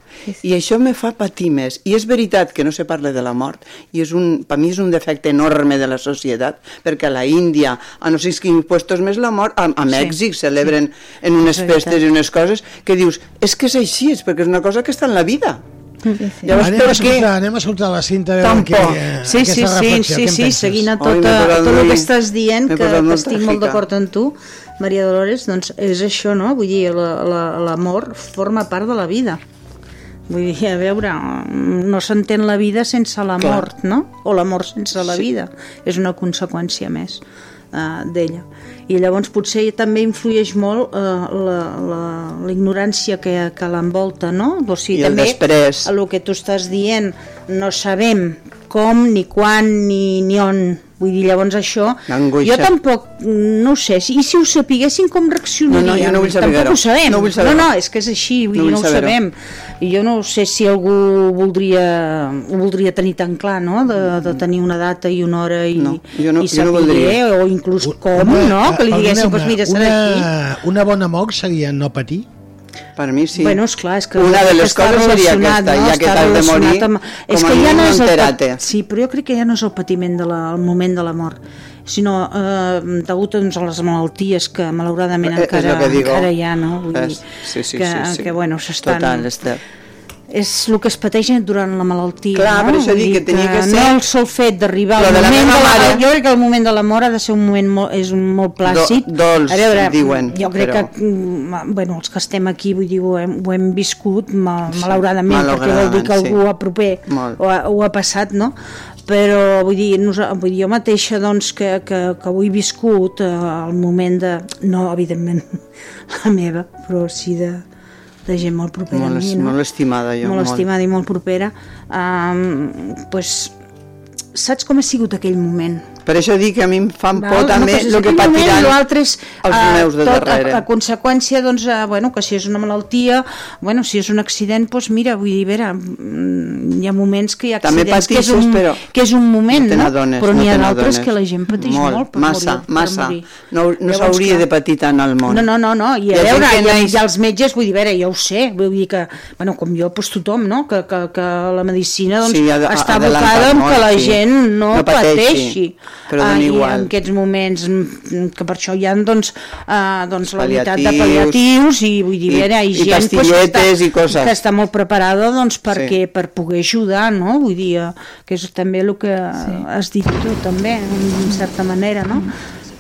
I això me fa patir més. I és veritat que no se parla de la mort, i és un, per mi és un defecte enorme de la societat, perquè a la Índia, a no sé quins puestos més la mort, a, a Sí. Mèxic celebren en unes festes i unes coses que dius, és que és així, és perquè és una cosa que està en la vida. Llavors, anem, per a escoltar, anem a escoltar la cinta a veure Tampoc. què, eh, Sí, sí, sí, sí, sí, seguint a Ai, tot, posat tot el que estàs dient, que, que estic molt d'acord amb tu, Maria Dolores, doncs és això, no? Vull dir, la- la- l'amor forma part de la vida. Vull dir, a veure, no s'entén la vida sense la Clar. mort, no? O l'amor sense la Sí. vida. És una conseqüència més uh, d'ella. I llavors potser també influeix molt uh, la, la, la ignorància que, que l'envolta, no? O sigui, I el també després. el que tu estàs dient, no sabem com, ni quan, ni, ni on. Vull dir, llavors això... Jo tampoc, no ho sé, i si ho sapiguéssim com reaccionaríem? No, no, jo no vull saber-ho. Tampoc ho sabem. No vull no, saber-ho. no, és que és així, vull No dir, vull no ho sabem. I jo no sé si algú voldria, ho voldria tenir tan clar, no?, de, de tenir una data i una hora i, No, jo no- i jo no saber, voldria. o inclús com, no?, que li diguéssim, doncs mira, serà aquí. una, una bona mort seria no patir? Per mi sí. Bueno, esclar, és que Una de les coses seria aquesta, no? ja que t'has de morir, amb... com és que ja no és el entera-te. Sí, però jo crec que ja no és el patiment del de moment de la mort, sinó eh, degut doncs, a les malalties que malauradament Eh, és encara, que digo. encara hi ha, no? Vull dir, sí, sí, que, sí, sí. que bueno, s'estan... Total, Esther. És el que es pateix durant la malaltia, Clar, no? per això dic que tenia que ser- No el sol fet d'arribar al moment de la... mare. Jo crec que el moment de la mort ha de ser un moment molt, és un molt plàcid. Do- dolç, a veure, diuen, jo crec però- que mm, bueno, els que estem aquí vull dir, ho, hem, ho hem viscut ma, Sí, malauradament, perquè vol dir que malauradament, algú sí. a proper Molt. ho ha, ho ha passat, no? però vull dir, nosa, vull dir jo mateixa doncs, que, que, que ho he viscut eh, el moment de, no evidentment (laughs) la meva, però sí de, de gent molt propera Molt, a mi, no? molt estimada jo. molt, estimada i molt propera um, pues, saps com ha sigut aquell moment? Per això dic que a mi em fan Val? por també el que patiran l'altre és, els eh, meus de tot darrere. A, a conseqüència, doncs, eh, bueno, que si és una malaltia, bueno, si és un accident, doncs mira, vull dir, a veure, mm, hi ha moments que hi ha També accidents que és patixes, un, però que és un moment, no te no? però n'hi no ha d'altres que la gent pateix molt, Molt, per massa, morir. massa. Morir. No, no s'hauria de patir tant al món. no, no, no, no. i a gent veure, hi ha, hi ha els metges, vull dir, a veure, ja ho sé, vull dir que, bueno, com jo, doncs tothom, no?, que, que, que la medicina doncs, Sí, està abocada en que la gent no, No pateixi, pateixi. Però Ah, dona I igual. en aquests moments, mm, que per això hi ha, doncs, uh, doncs la unitat de Pal·liatius, pal·liatius i, vull dir, i- veure, hi i gent doncs, que, està, i coses. que està molt preparada, doncs, perquè, Sí. per poder ajudar, no?, vull dir, eh, que és també el que has dit tu, també, en certa manera, no?,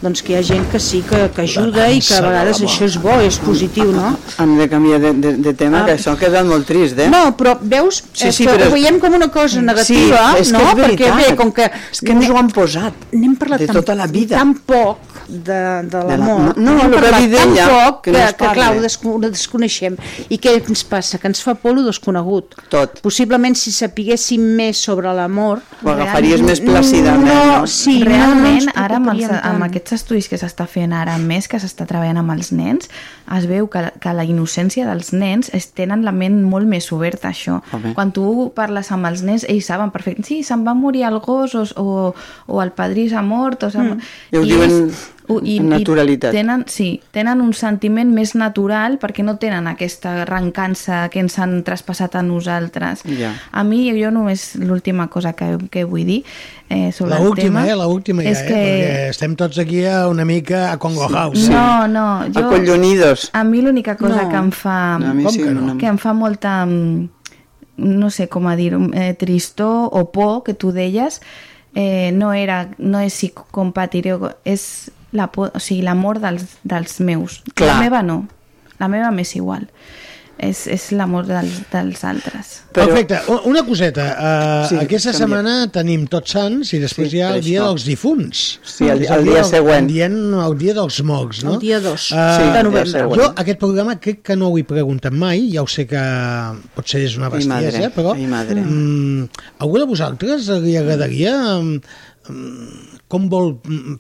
doncs que hi ha gent que sí que, que ajuda i que a vegades això és bo, és positiu, no? Hem de canviar de, de, de tema, Ah. que això ha quedat molt trist, eh? No, però veus, Sí, és sí, que però- ho veiem com una cosa negativa, Sí, és que no? Perquè bé, com que És que ens ho han posat n'hem parlat de tan, tota la vida. tan poc, de, de l'amor. la- no, que parlat vi tan d'ella, poc que que, no es que, clar, ho, ho desconeixem. I què ens passa? Que ens fa por el desconegut. Tot. Possiblement si sapiguéssim més sobre l'amor... Ho agafaries més plàcidament, No, no? sí, Realment, no, no ara amb, els, amb tant. Aquests estudis que s'està fent ara més, que s'està treballant amb els nens, es veu que, que la innocència dels nens es tenen la ment molt més oberta, això. Home. Quan tu parles amb els nens, ells saben perfecte, sí, se'n va morir el gos o, o, o el padrí s'ha mort. O s'ha... Mm. I ho diuen ho- amb naturalitat. I tenen, sí, tenen un sentiment més natural perquè no tenen aquesta arrencança que ens han traspassat a nosaltres. Ja. A mi, jo només l'última cosa que, que vull dir eh, sobre el tema... eh? La última ja, és eh? que... Perquè estem tots aquí a una mica a Congo House. No, no, jo... Acollonidos. A mi l'única cosa No. que em fa... No, a mi Com sí que no? no. que em fa molta mm, no sé com a dir eh, tristor o por que tu deies eh, no era no és si compatiré o- és la por, o sigui, l'amor dels, dels meus Clar. la meva no la meva m'és igual és, és l'amor dels, dels altres Però... Perfecte, una coseta. Uh, Sí, aquesta canvia. setmana tenim Tots Sants i després Sí, hi ha el dia això. dels difunts. Sí, el- És el dia següent. El dia, el dia dels mocs, no? El dia 2 Uh, Sí, de el dia novembre. següent. jo aquest programa crec que no ho he preguntat mai, ja ho sé que potser és una bestiesa, però ai, madre. mm, algú de vosaltres li agradaria mm, com vol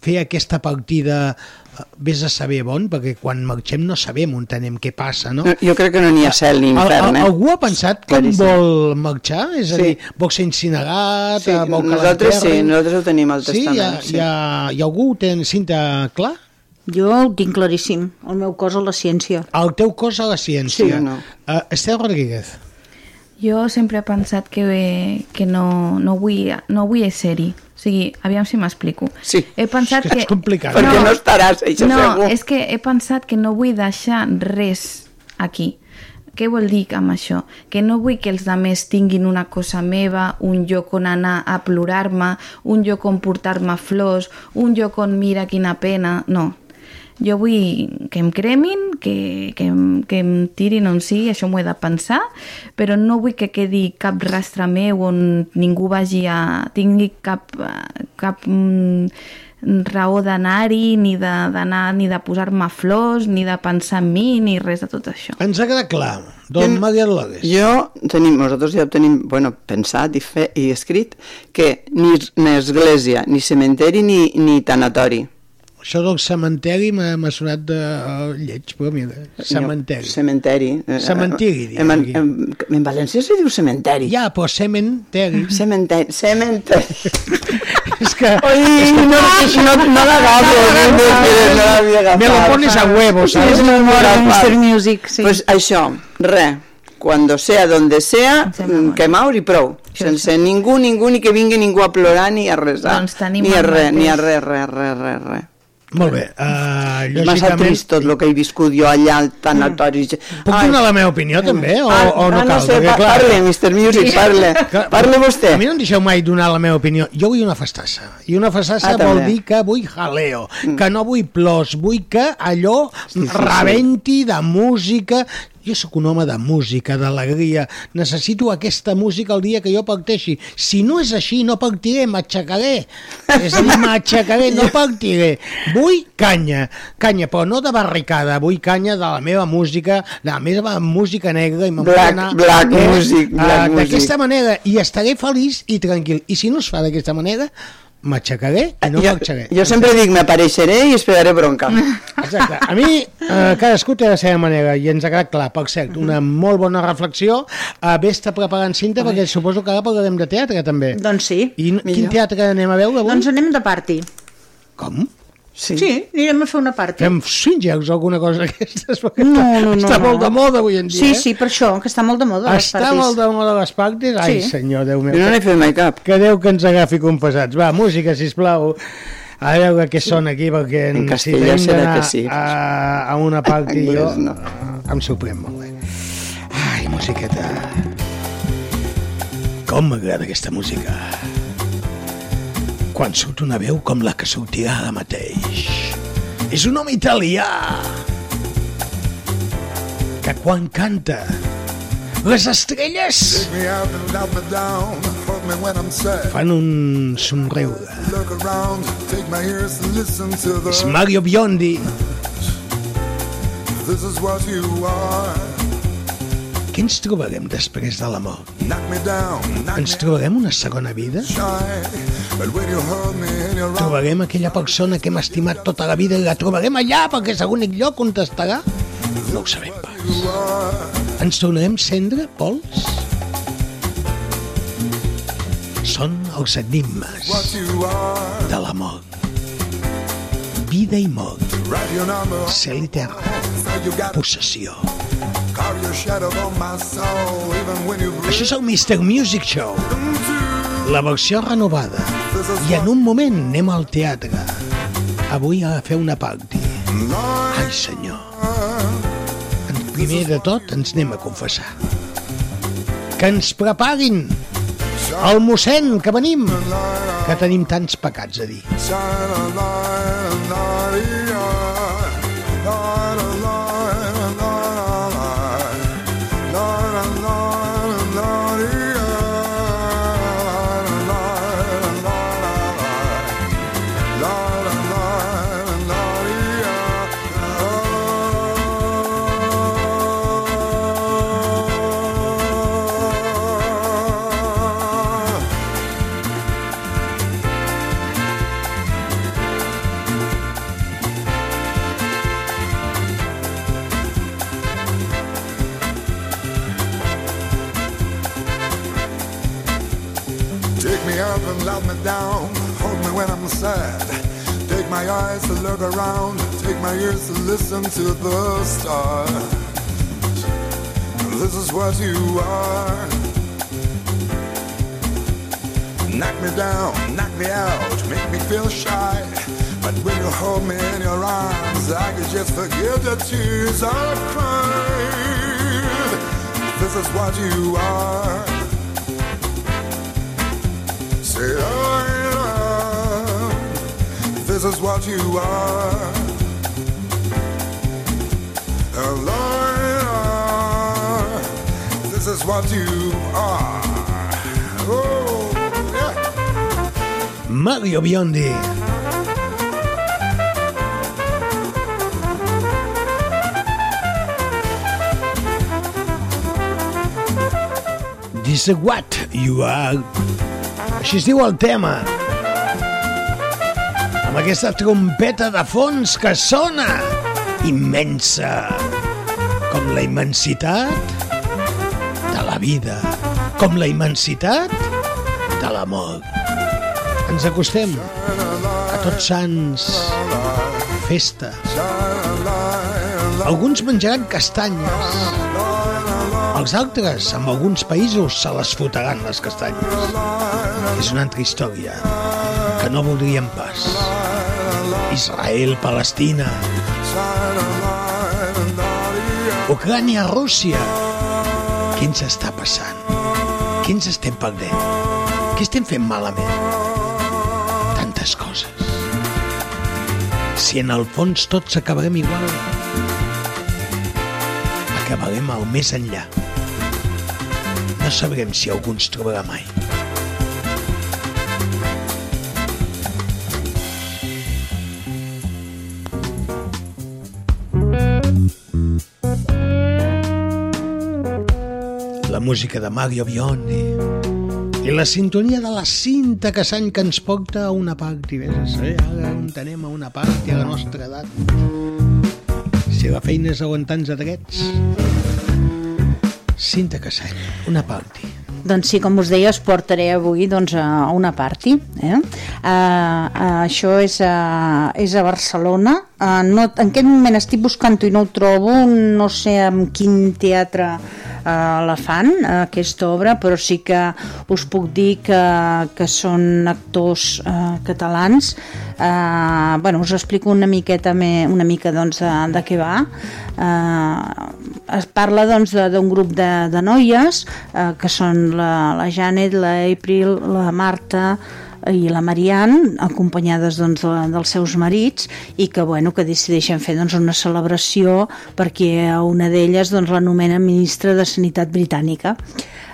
fer aquesta partida eh, vés a saber bon, perquè quan marxem no sabem on tenem què passa, no? No, Jo crec que no n'hi ha cel ni infern, al, eh? algú ha pensat com Claríssim. vol marxar? És a Sí. dir, vol ser incinerat? Sí, eh, vol que nosaltres sí, nosaltres ho tenim al Sí, hi ha, testament. hi ha, hi ha algú ho té, Cinta, clar? Jo ho tinc claríssim, el meu cos a la ciència. El teu cos a la ciència. Sí, no. Uh, Estel Rodríguez. jo sempre he pensat que, que no, no vull, no vull ser-hi o sigui, aviam si m'explico Sí. he pensat (laughs) És que que és complicat. Perquè no estaràs, això no, segur. és que he pensat que no vull deixar res aquí. Què vol dir amb això? Que no vull que els altres tinguin una cosa meva, un lloc on anar a plorar-me, un lloc on portar-me flors, un lloc on mira quina pena... No. Jo vull que em cremin, que, que, em, que em tirin on sigui, això m'ho he de pensar, però no vull que quedi cap rastre meu on ningú vagi a... tingui cap, eh, cap mm, raó d'anar-hi, ni de- d'anar, ni de posar-me flors, ni de pensar en mi, ni res de tot això. Ens ha quedat clar. Don Jo- Maria Dolores. Jo tenim, nosaltres ja ho tenim bueno, pensat i, fe, i escrit que ni, ni església, ni cementeri, ni, ni tanatori. Això del cementeri m'ha sonat de uh, lleig, però mira, cementeri. Jo, cementeri. Eh, Cementiri, En, diem en, aquí. en, en València se diu cementeri. Ja, però cementeri. Cementeri. Cementeri. (laughs) és que... Oi, no, no, no l'agafo, no, no, no l'havia agafat. Me lo pones a huevo, ¿sabes? és Mor de. Mr. Music, sí. Pues això, res. Cuando sea, donde sea, mm, que maur i prou. Sense ningú, ningú, ni que vingui ningú a plorar ni a resar. Doncs tenim ni a res, ni a res, res, res, res. Molt bé. Uh, És massa lògicament... trist tot el que he viscut jo allà al tanatori. Puc donar la meva opinió, també? O, Ah, o no ah, no cal? sé, Perquè, clar, parle, Mr. Music, parle. (laughs) Clar, Parle vostè. A mi no em deixeu mai donar la meva opinió. Jo vull una festassa. I una festassa Ah, vol també. dir que vull jaleo, que no vull plors, vull que allò sí, sí. rebenti de música. Jo sóc un home de música, d'alegria. Necessito aquesta música el dia que jo parteixi. Si no és així, no partiré, m'aixecaré. És a dir, m'aixecaré, no partiré. Vull canya, canya, però no de barricada. Vull canya de la meva música, de la meva música negra. I Black- anar, black music, black music. D'aquesta manera, i estaré feliç i tranquil. I si no es fa d'aquesta manera, m'aixecaré i no m'aixecaré. jo sempre dic, m'apareixeré i esperaré bronca. (laughs) Exacte. A mi, eh, cadascú té la seva manera i ens ha quedat clar. Per cert, una molt bona reflexió. Uh, Vés-te preparant cinta perquè suposo que ara parlarem de teatre també. Doncs sí. I n- quin Millor. teatre anem a veure avui? Doncs anem de party. Com? Sí. Sí, anirem a fer una party. Fem swingers o alguna cosa d'aquestes? perquè No, està, no, no. Està no. molt de moda avui en dia. Sí, eh? sí, per això, que està molt de moda les Està parties. molt de moda les parties? Ai, Sí. senyor, Déu meu. Jo no n'he fet mai cap. Que Déu que ens agafi confessats. Va, música, sisplau. A veure què són aquí, perquè En si castellà tenim serà que sí. a, a una party En jo no. em sorprèn molt bé. Ai, musiqueta. Com m'agrada aquesta música quan surt una veu com la que sortirà ara mateix. És un home italià que quan canta les estrelles fan un somriure. És Mario Biondi. Què ens trobarem després de la mort? Ens trobarem una segona vida? Shine. Trobarem aquella persona que hem estimat tota la vida i la trobarem allà perquè és l'únic lloc on estarà? No ho sabem pas. Ens tornarem cendre, pols? Són els enigmes de la mort. Vida i mort. Cel i terra. Possessió. Això és el Mr. Music Show la versió renovada. I en un moment anem al teatre. Avui a fer una party. Ai, senyor. En primer de tot ens anem a confessar. Que ens preparin el mossèn, que venim, que tenim tants pecats a dir. Sad. Take my eyes to look around. Take my ears to listen to the stars. This is what you are. Knock me down, knock me out, make me feel shy. But when you hold me in your arms, I can just forget the tears I've cried. This is what you are. Say, love. This is what you are. And I, this is what you are. Oh, yeah. Mario Biondi. This is what you are. Així es diu tema. Amb aquesta trompeta de fons que sona immensa, com la immensitat de la vida, com la immensitat de l'amor. Ens acostem a tots sants, festa. Alguns menjaran castanyes, els altres, en alguns països, se les fotran, les castanyes. És una altra història que no voldríem pas. Israel, Palestina, Ucrània, Rússia. Què ens està passant? Què ens estem perdent? Què estem fent malament? Tantes coses. Si en el fons tots acabarem igual, acabarem al més enllà. No sabrem si algú ens trobarà mai. Música de Mario Biondi i la sintonia de la cinta que s'any que ens porta a una party. Vés a saber ara on anem a una party a la nostra edat. La feina és aguantar-nos a drets. Cinta Cassany, una party. Doncs sí, com us deia, us portaré avui doncs, a una party. Eh? Uh, uh, això és a, és a Barcelona. Uh, no, en aquest moment estic buscant-ho i no ho trobo. No sé en quin teatre la fan, uh, aquesta obra, però sí que us puc dir que, que són actors uh, catalans. Uh, bueno, us explico una miqueta me, una mica doncs, de, de què va. Uh, es parla doncs de- d'un grup de, de noies eh, que són la, la Janet, la la Marta i la Marianne, acompanyades doncs, de, dels seus marits i que, bueno, que decideixen fer doncs, una celebració perquè a una d'elles doncs, l'anomena ministra de Sanitat britànica.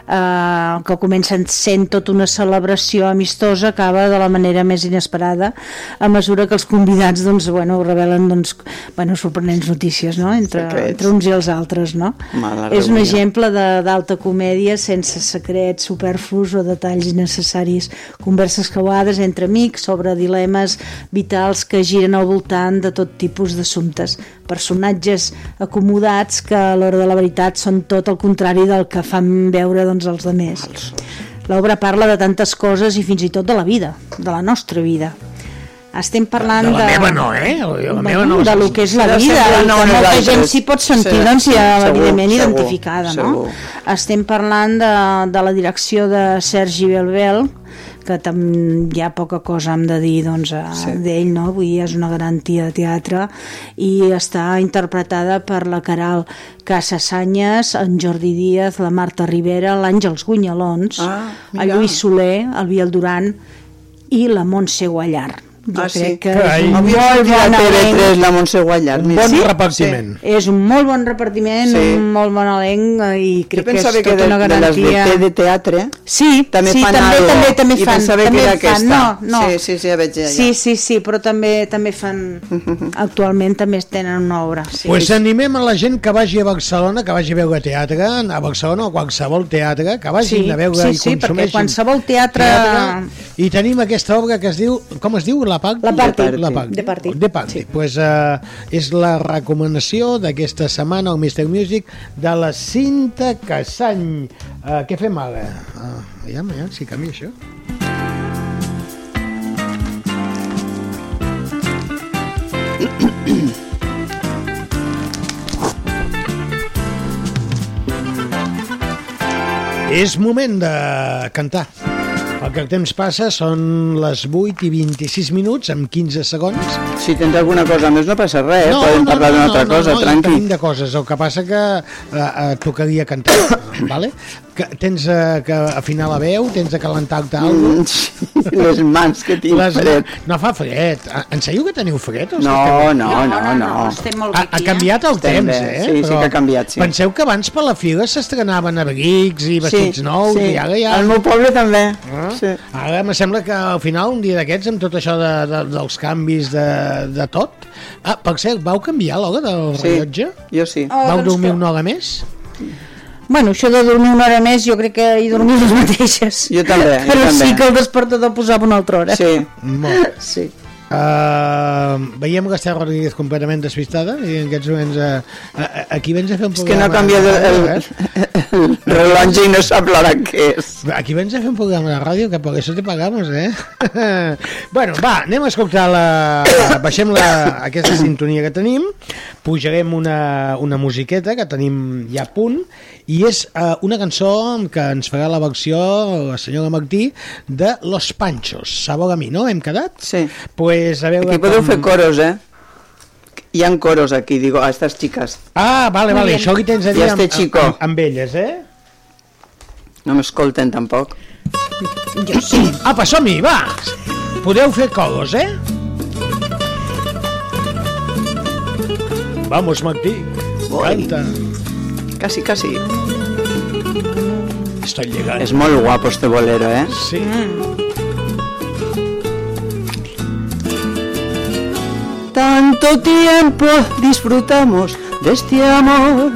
Eh, que comença sent tot una celebració amistosa, acaba de la manera més inesperada, a mesura que els convidats doncs, bueno, revelen doncs, bueno, sorprenents notícies no? entre, Secrets. entre uns i els altres. No? Mala És un exemple de- d'alta comèdia sense secrets superflus o detalls innecessaris. Converses creuades entre amics sobre dilemes vitals que giren al voltant de tot tipus d'assumptes. Personatges acomodats que a l'hora de la veritat són tot el contrari del que fan veure doncs, els demés. L'obra parla de tantes coses i fins i tot de la vida, de la nostra vida. Estem parlant De de... la meva no, eh? De la meva no. de lo que és la De vida, no que molta gent s'hi pot sentir, Sí, doncs, ja, segur, evidentment, segur, identificada, no? segur. Estem parlant de, de la direcció de Sergi Belbel, que tam, hi ha poca cosa hem de dir doncs, Sí. d'ell, no? Vull dir, és una garantia de teatre i està interpretada per la Caral Casasanyes, en Jordi Díaz, la Marta Rivera, l'Àngels Gunyalons, Ah, el. Lluís Soler, el Biel Duran i la Montse Guallar. Jo Ah, sí? crec que Carai. és un Avui molt bon TV3 elenc. la Montse Guallar. Un mira. bon Sí? repartiment. És un molt bon repartiment, Sí. un molt bon elenc eh, i Jo crec que pensava és que tota de, una de les garantia. de, de teatre Sí, també sí, fan també, algo. també, també I fan. pensava també que era fan. aquesta. No, no. Sí, sí, sí, ja veig ja. Sí, sí, sí, però també també fan... (laughs) Actualment també tenen una obra. Sí. Pues animem a la gent que vagi a Barcelona, que vagi a veure teatre, a Barcelona o qualsevol teatre, que vagin Sí, a veure sí, i sí, perquè consumeixin qualsevol teatre- I tenim aquesta obra que es diu, com es diu? La Pacti? La Pacti. La Pacti. De Pacti. De Pacti. Sí. Pues, uh, és la recomanació d'aquesta setmana al Mr. Music de la Cinta Casany. Uh, què fem ara? Uh, aviam, aviam, si canvia això. És moment de cantar. El que el temps passa són les 8 i 26 minuts amb 15 segons. Si tens alguna cosa més no passa res, eh? podem parlar d'una altra cosa, no, tranqui. tenim de coses, el que passa que eh, eh, tocaria cantar, (coughs) vale? Que tens eh, que afinar la veu, tens de calentar-te alguna cosa. Les mans que tinc fred. No fa fred. Ah, En sèrio que teniu fred? No, esteu- no, no, no, no. Estem molt Ha, ha canviat el Estem temps, bé. eh? Sí, sí que ha canviat, sí. Penseu que abans per la fila s'estrenaven abrics i vestits nous sí. i ara ja... Al meu poble també. Ah? Sí. Ara me sembla que al final, un dia d'aquests, amb tot això de, de, dels canvis de, de tot... Ah, per cert, vau canviar l'hora del Sí, rellotge? jo sí. Oh, Vau doncs dormir que- una hora més? Bueno, això de dormir una hora més, jo crec que hi dormim les mateixes. Jo també, jo Però també. sí que el despertador posava una altra hora. Sí. Molt. (laughs) Sí. Uh, veiem l'Esther Rodríguez completament despistada i en aquests moments uh, uh, aquí vens a fer un És que no programa ha canviat de el, el, el rellotge i no sap l'hora que és. Aquí vens a fer un programa de ràdio que per això te pagamos, eh? (laughs) bueno, va, anem a escoltar la... Baixem la, aquesta sintonia que tenim, pujarem una, una musiqueta que tenim ja a punt, i és uh, una cançó que ens farà la versió la senyora Martí de Los Panchos. Sabor a mi, no? Hem quedat? Sí. Pues a veure Aquí podeu com- fer coros, eh? Hi ha coros aquí, digo, a estas chicas. Ah, vale, vale, això li tens a dir I este amb, chico. amb, amb elles, eh? No m'escolten tampoc. Jo sí. Apa, som-hi, va! Podeu fer coros, eh? Vamos, Martí. Canta. Casi, casi. Estoy llegando. És molt guapo este bolero, eh? Sí. Tanto tiempo disfrutamos de este amor.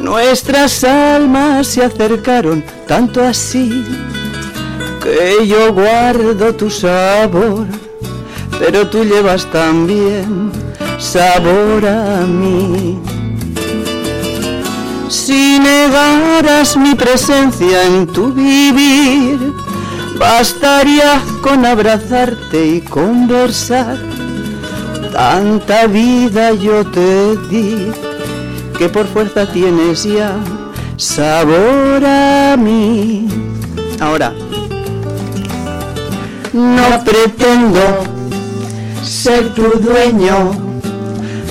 Nuestras almas se acercaron tanto así que yo guardo tu sabor, pero tú llevas también sabor a mí. Si negaras mi presencia en tu vivir, bastaría con abrazarte y conversar. Tanta vida yo te di que por fuerza tienes ya sabor a mí. Ahora, no pretendo ser tu dueño,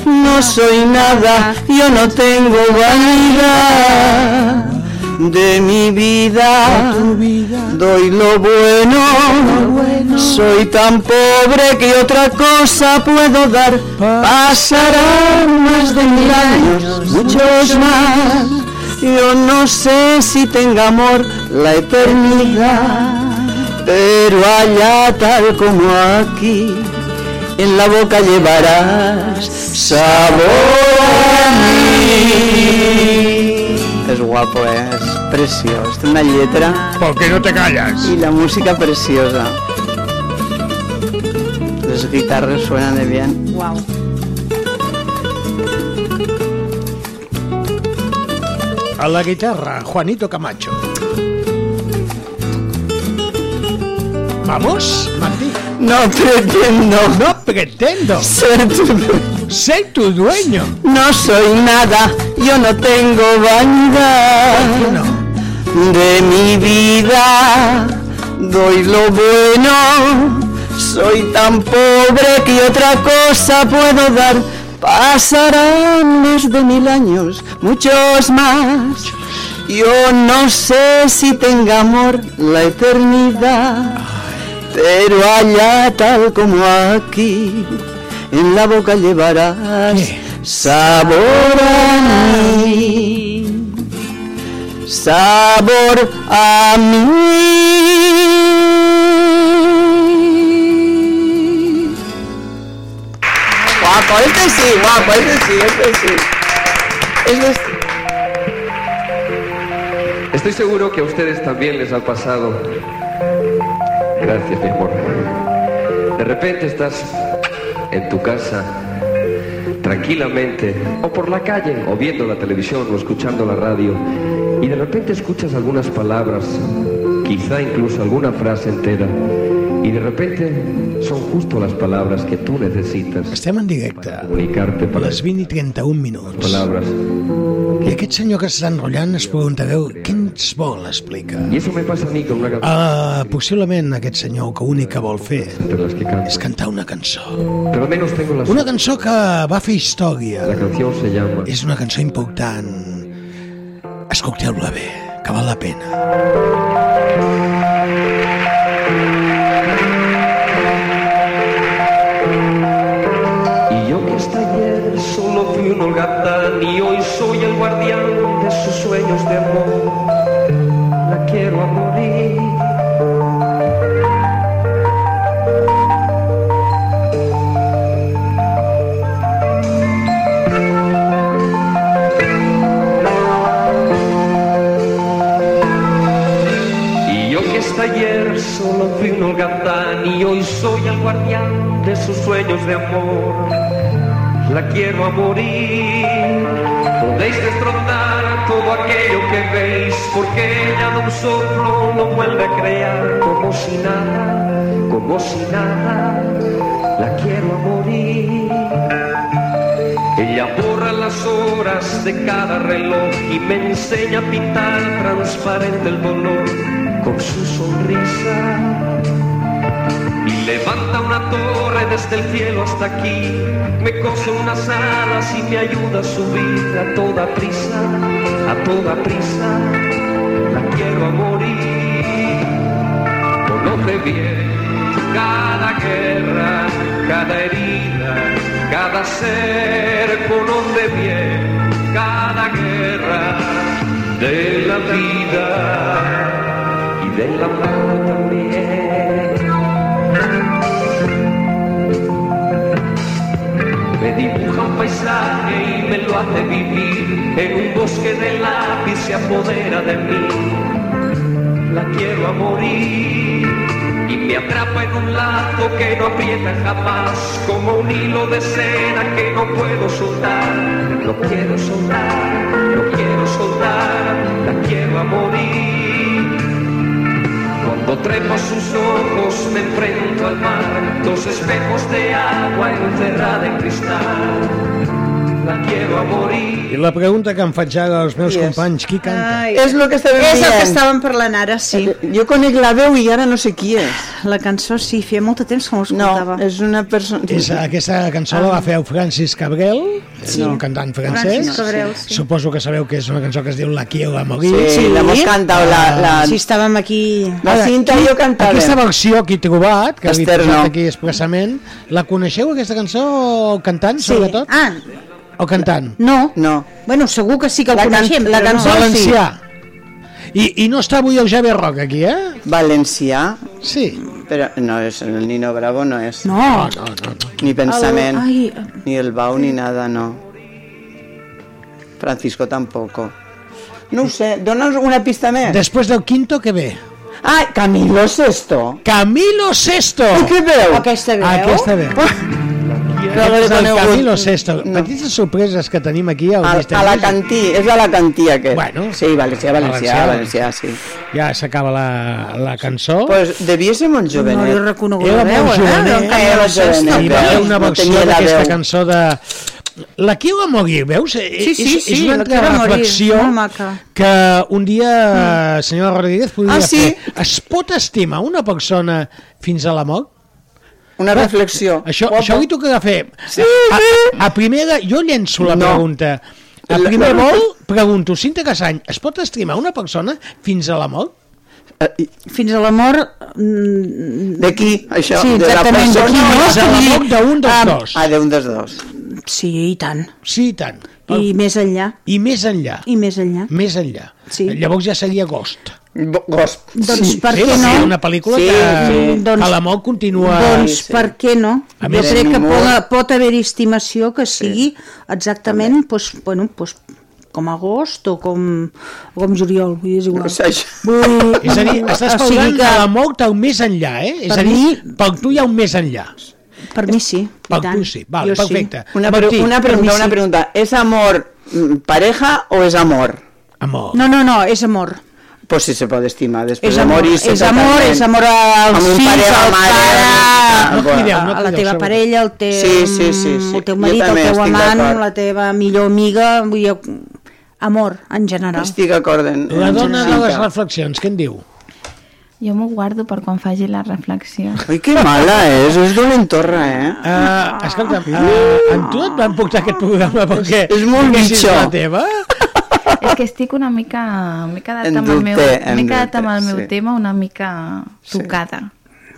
no soy nada, yo no tengo vanidad de mi vida, doy lo bueno, soy tan pobre que otra cosa puedo dar, pasarán más de mil años, muchos más, Yo no sé si tenga amor la eternidad, pero allá tal como aquí, en la boca llevarás sabor a mí. Es guapo, eh? es precioso. Té una lletra... ¿Por qué no te callas? Y la música preciosa. Las guitarras suenan de bien. Wow. A la guitarra, Juanito Camacho. ¿Vamos, Martí? No pretendo. No pretendo. Ser (laughs) tu Ser tu dueño. No soy nada, yo no tengo vanidad de mi vida. Doy lo bueno, soy tan pobre que otra cosa puedo dar. Pasarán más de mil años, muchos más. Yo no sé si tenga amor la eternidad, pero allá tal como aquí, en la boca llevarás sabor a mí, sabor a mí. Guapo, este sí, guapo, este sí, este sí. Este es- Estoy seguro que a ustedes también les ha pasado. Gracias, mi amor. De repente estás en tu casa, tranquilamente, o por la calle, o viendo la televisión, o escuchando la radio, y de repente escuchas algunas palabras, quizá incluso alguna frase entera, y de repente son justo las palabras que tú necesitas. Estem en directe. Comunicarte A les 20 i 31 minuts. Palabras. I aquest senyor que s'està enrotllant es preguntareu què ens vol explicar. Y eso me pasa a mí con una canción. Uh, possiblement aquest senyor que únic que vol fer és cantar una cançó. Pero al menos tengo la Una cançó que va fer història. La canción se llama És una cançó important. Escolteu-la bé, que val la pena. Guardián de sus sueños de amor. La quiero a morir. Podéis destrozar todo aquello que veis, porque ella de un soplo lo vuelve a crear como si nada, como si nada. La quiero a morir. Ella borra las horas de cada reloj y me enseña a pintar transparente el dolor con su sonrisa. Y levanta una torre desde el cielo hasta aquí, me cose unas alas y me ayuda a subir a toda prisa, a toda prisa. La quiero a morir. Conoce bien cada guerra, cada herida, cada ser. Conoce bien cada guerra de la vida y de la muerte también. Dibuja un paisaje y me lo hace vivir. En un bosque de lápiz se apodera de mí. La quiero a morir y me atrapa en un lazo que no aprieta jamás, como un hilo de seda que no puedo soltar. Lo quiero soltar, lo quiero soltar, la quiero a morir. Cuando trepo sus ojos me enfrento al mar, dos espejos de agua encerrada en cristal. La quiero a morir. I la pregunta que em faig ara als meus companys, qui canta? Ai, És lo que estàvem És el que estàvem parlant ara, sí. Jo conec la veu i ara no sé qui és. La cançó sí, feia molt de temps que no l'escoltava. No, és una persona... És, aquesta cançó la va fer el Francis Cabrel, sí. un cantant francès. Francis Cabrel, sí. Suposo que sabeu que és una cançó que es diu La quiero a morir. Sí, la hemos cantado, la- la- Sí, estàvem aquí... La Cinta i jo cantàvem. Aquesta versió que he trobat, que Esther, posat no. aquí expressament, la coneixeu, aquesta cançó, el cantant, Sí. sobretot? Ah, O cantant? No. No. Bueno, segur que sí que el La can- coneixem. la cançó no. Valencià. I, I no està avui el Javier Roc aquí, eh? Valencià? Sí. Però no és el Nino Bravo, no és. No. No, no, no. Ni pensament, El- ai. ni el Bau, ni nada, no. Francisco tampoco. No ho sé, dona'ns una pista més. Després del quinto, què ve? Ah, Camilo Sesto. Camilo Sesto! Què veu? Aquesta veu? Aquesta veu. Però És el conegut. Camilo Sesto. Petites sorpreses que tenim aquí al A, Mister a cantí, és a la cantí aquest. Bueno. sí, valencià, valencià, Valencià. valencià, sí. Ja s'acaba la, la cançó. Pues devia ser molt jovenet. No he reconegut Era la veu, eh? jovenet. Camilo Era jovenet. Hi va haver una No versió la d'aquesta cançó de... La qui va morir, veus? Sí, sí, és, sí, és una altra reflexió que un dia, senyora Rodríguez, podria Ah, sí? fer. Es pot estimar una persona fins a la mort? Una reflexió. Això, Guapo. això li tocarà fer. Sí, a, a primera, jo llenço la No. pregunta. A La- primer la- vol, pregunto, Cinta Casany, es pot estimar una persona fins a la mort? Fins a la mort... mm, De qui, això? Sí, de la exactament, persona d'aquí, o no? de De la mort d'un dels ah, dos. Ah, d'un dels dos. Sí, i tant. Sí, i tant. I més enllà. I més enllà. I més enllà. Més enllà. Sí. Llavors ja seria Ghost. Ghost. Doncs sí. per sí, què no? ser una pel·lícula Sí, que, sí. Doncs- que la mort continua... Doncs sí. per què no? A jo crec que pot, pot haver-hi estimació que sigui exactament pues, bueno, pues, com agost o com, o com juliol, vull dir, és igual. No sé. Vull, És a dir, estàs o sigui parlant que de la mort al més enllà, eh? És Per a dir, mi- per tu hi ha un més enllà. per mi sí, i Per tant. tu sí. Vale, Jo perfecte. Una, Martí, pre- una per mi pregunta, sí. una pregunta. ¿Es amor mm, pareja o es amor? Amor. No, no, no, és amor. Pues sí se pot estimar després És amor, morir-se és amor, és amor als Amb un fills, pare, al la mare, pare, No crideu, no a la teva segur. parella, el teu, Sí, sí, sí, sí. el teu marit, el teu amant, la teva millor amiga, vull dir, amor, en general. Estic d'acord en, La dona de les reflexions, què en diu? Jo m'ho guardo per quan faci la reflexió. Ai, que mala és, és dolentorra, eh? Uh, escolta, uh, en tu et van portar aquest programa perquè És molt diguessis mitjó. la teva? És que estic una mica... M'he quedat En amb el meu, en m'he quedat dubte, amb el meu sí. tema una mica tocada.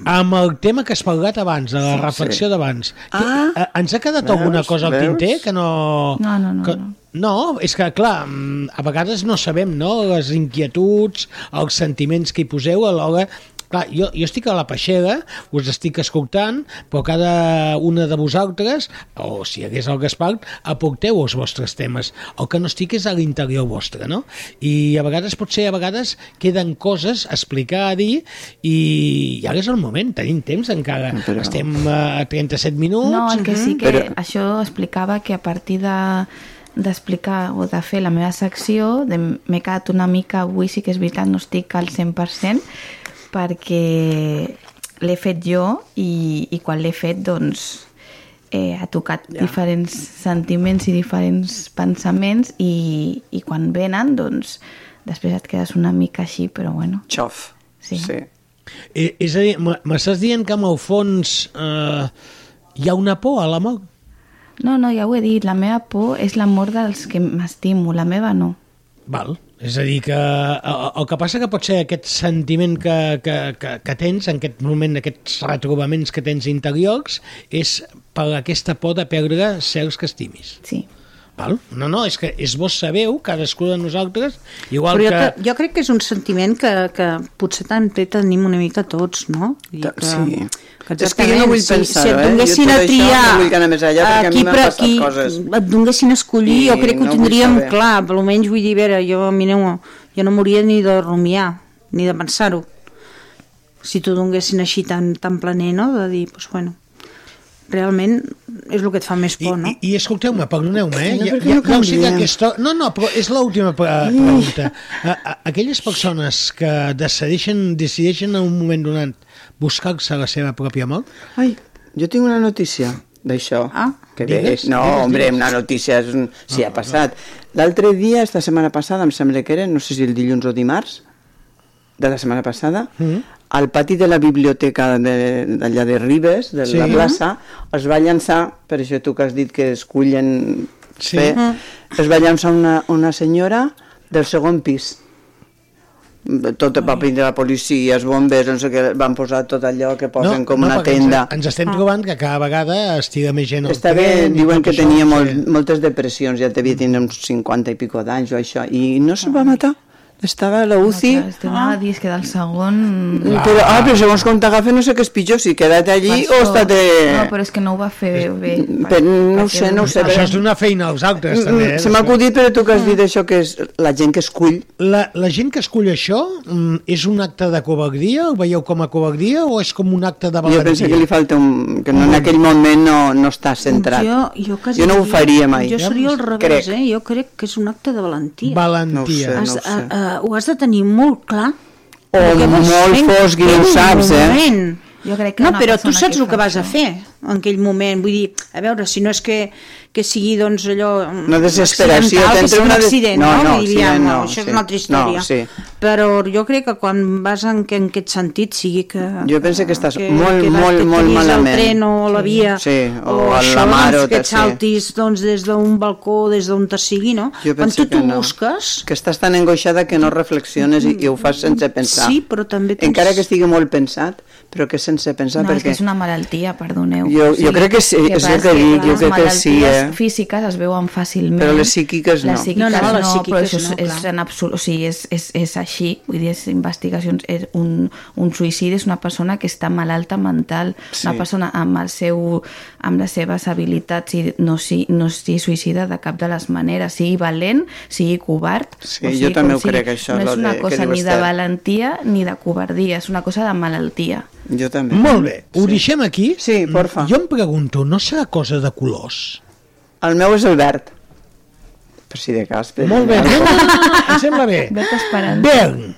Amb el tema que has parlat abans, de la reflexió d'abans. Ah. Eh, ens ha quedat Veus, alguna cosa al veus? tinter que no... No, no, no, que... no. No, és que, clar, mm, a vegades no sabem, no?, les inquietuds, els sentiments que hi poseu a l'hora... Clar, jo, jo estic a la peixera, us estic escoltant, però cada una de vosaltres, o si hi hagués el Gaspar, aporteu els vostres temes. El que no estic és a l'interior vostre, no? I a vegades, potser a vegades, queden coses a explicar, a dir, i ara és el moment, tenim temps encara. Però- Estem a 37 minuts. No, el que sí que Però- això explicava que a partir de d'explicar o de fer la meva secció de- m'he quedat una mica avui sí que és veritat no estic al 100% perquè l'he fet jo i, i quan l'he fet doncs eh, ha tocat Ja. diferents sentiments i diferents pensaments i, i quan venen doncs després et quedes una mica així però bueno Xof. Sí. sí. Eh, és a dir, m'estàs dient que amb el fons eh, hi ha una por a la mort? no, no, ja ho he dit la meva por és l'amor dels que m'estimo la meva no Val. És a dir, que el, el que passa que pot ser aquest sentiment que, que, que, que tens en aquest moment, aquests retrobaments que tens interiors, és per aquesta por de perdre certs que estimis. sí Val? No, no, és que és vos sabeu, cadascú de nosaltres, igual Però jo, que... que... jo crec que és un sentiment que, que potser també tenim una mica tots, no? I que, sí. Que És que jo no vull si, pensar-ho, si et eh? donessin Jo a triar no vull anar més enllà, perquè a mi aquí m'han per passat aquí, coses. et donessin a escollir, I jo crec que no ho tindríem clar, almenys vull dir, a veure, jo, a mi no, jo no moria ni de rumiar, ni de pensar-ho. Si t'ho donessin així tan, tan planer, no?, de dir, doncs, bueno, realment és el que et fa més por, no? I, i escolteu-me, perdoneu-me, eh? No, ja, ja, no ja sé que aquesta... No, no, però és l'última pre pregunta. A, a, aquelles persones que decideixen, decideixen en un moment donat buscar-se la seva pròpia mort, Ai, jo tinc una notícia d'això. Ah, que digues, ves? No, digues, hombre, digues. una notícia, és un... sí, ha passat. L'altre dia, esta setmana passada, em sembla que era, no sé si el dilluns o dimarts, de la setmana passada, Mm. Al pati de la biblioteca de- d'allà de, Ribes, de Sí. la plaça, es va llançar, per això tu que has dit que escullen Sí. fer, Mm. es va llançar una, una senyora del segon pis. tot va vindre la policia, els bombers, no sé què, van posar tot allò que posen com una perquè tenda. Ens, ens estem trobant que cada vegada estiga més gent al Està bé, tren i diuen que això, tenia sí. molt, moltes depressions, ja devia tenir uns 50 i pico d'anys o això, i no se'l va matar. Estava a la UCI. No, clar, anava a dir és que del segon... Però, ah, però segons com t'agafa no sé què és pitjor, si queda't allí Per o això- estat... No, però és que no ho va fer bé. Per, no ho sé, no ho sé. Això és donar feina als altres, també. Eh? Se m'ha acudit, però tu que has dit això, que és la gent que escull. La, la gent que escull això mm, és un acte de covardia? Ho veieu com a covardia o és com un acte de Jo valentia? penso que li falta un... que no, en aquell moment no, no està centrat. Jo, jo, quasi jo no ho faria mai. Jo seria al revés, Crec. eh? Jo crec que és un acte de valentia. Valentia. No ho sé, no ho sé. uh, uh, ho has de tenir molt clar. O vols molt fosc i no ho saps, eh? moment. Jo crec que no, però tu saps que el que vas a fer en aquell moment. Vull dir, a veure, si no és que, que sigui doncs allò... Una desesperació, que sigui un accident, No, no? no, dir, ja, no, no, això sí. és una altra història. No, sí. Però jo crec que quan vas en, que, en aquest sentit sigui que... Jo penso que estàs que, molt, que molt, que molt malament. el tren o la via, Sí, o a la això, mar, doncs, o que et sí. saltis doncs, des d'un balcó, des d'on te sigui, no? Jo Quan tu t'ho que no. busques... Que estàs tan angoixada que no reflexiones i, i ho fas sense pensar. Sí, però també tens... Encara que estigui molt pensat, però que sense pensar, No, és perquè... que és una malaltia, perdoneu. Jo- jo crec que sí, és passa el que dic, jo crec que sí, Les eh? malalties físiques es veuen fàcilment. Però les psíquiques no. Les psíquiques No, no, no, no, les però psíquiques això és, no, és clar. en absolut, o sigui, és, és, és així, vull dir, és investigacions, és un, un suïcidi és una persona que està malalta mental, Sí. una persona amb el seu, amb les seves habilitats i no si, no s'hi suïcida de cap de les maneres, sigui valent, sigui covard, Sí, o jo sigui, també com ho crec, això, no és una de- que cosa ni de valentia ni de covardia, és una cosa de malaltia. Jo també. Molt bé, ho deixem aquí? Sí, porfa. Jo em pregunto, no serà cosa de colors? El meu és el verd. Per si de cas. Per... Molt bé, no, no, no, no, em sembla bé. Verd esperança. Verd.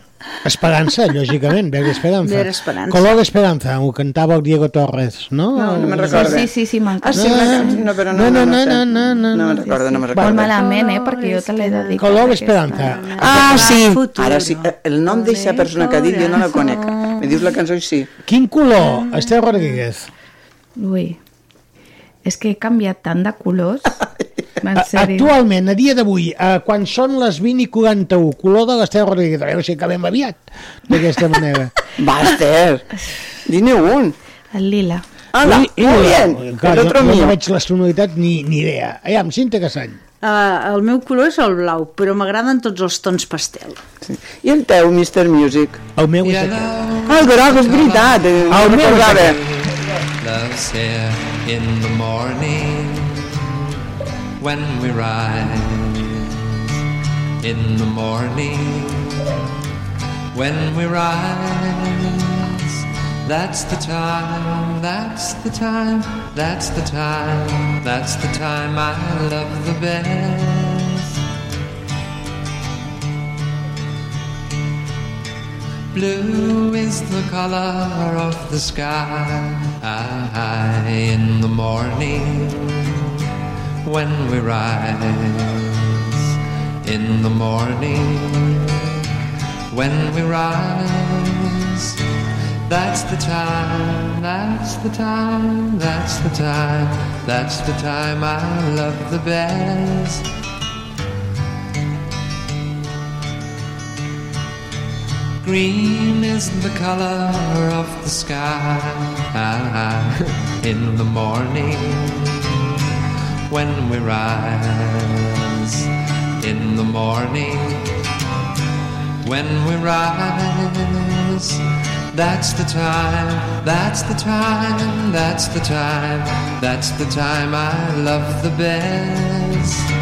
Esperança, lògicament, Verd Esperanza. Verd Esperança. Color d'Esperanza, ho cantava el Diego Torres, no? No, no me'n recordo. Sí, sí, sí, m'encanta. Ah, sí, no, no, però no, no, no, sé. no, no, no me'n recordo, no me'n Molt recordo. malament, eh? Perquè jo te l'he dedicat. Color aquesta. d'Esperanza. Ah, sí, ara sí. Eh, El nom d'eixa persona que ha dit jo no la conec. Me dius la cançó i sí. Quin color, Esther Rodríguez? Ui, és que he canviat tant de colors. (laughs) Actualment, a dia d'avui, eh, quan són les 20 i 41, color de l'Esther Rodríguez, a veure si acabem aviat, d'aquesta manera. (laughs) Va, Esther, dine un. El lila. Hola, I- i- muy bien. Clar, El jo, otro jo mío. no veig les tonalitats ni, ni idea. Aviam, Cinta Cassany. Uh, el meu color és el blau, però m'agraden tots els tons pastel. Sí. I el teu, Mr. Music? El meu és aquest. Ah, el groc, és veritat. eh, No El el meu és aquest. Here in the morning when we rise. In the morning when we rise. That's the time, that's the time, that's the time, that's the time I love the best. Blue is the color of the sky in the morning when we rise. In the morning when we rise. That's the time, that's the time, that's the time, that's the time I love the best. Green is the color of the sky (laughs) in the morning when we rise. In the morning when we rise. That's the time, that's the time, that's the time, that's the time I love the best.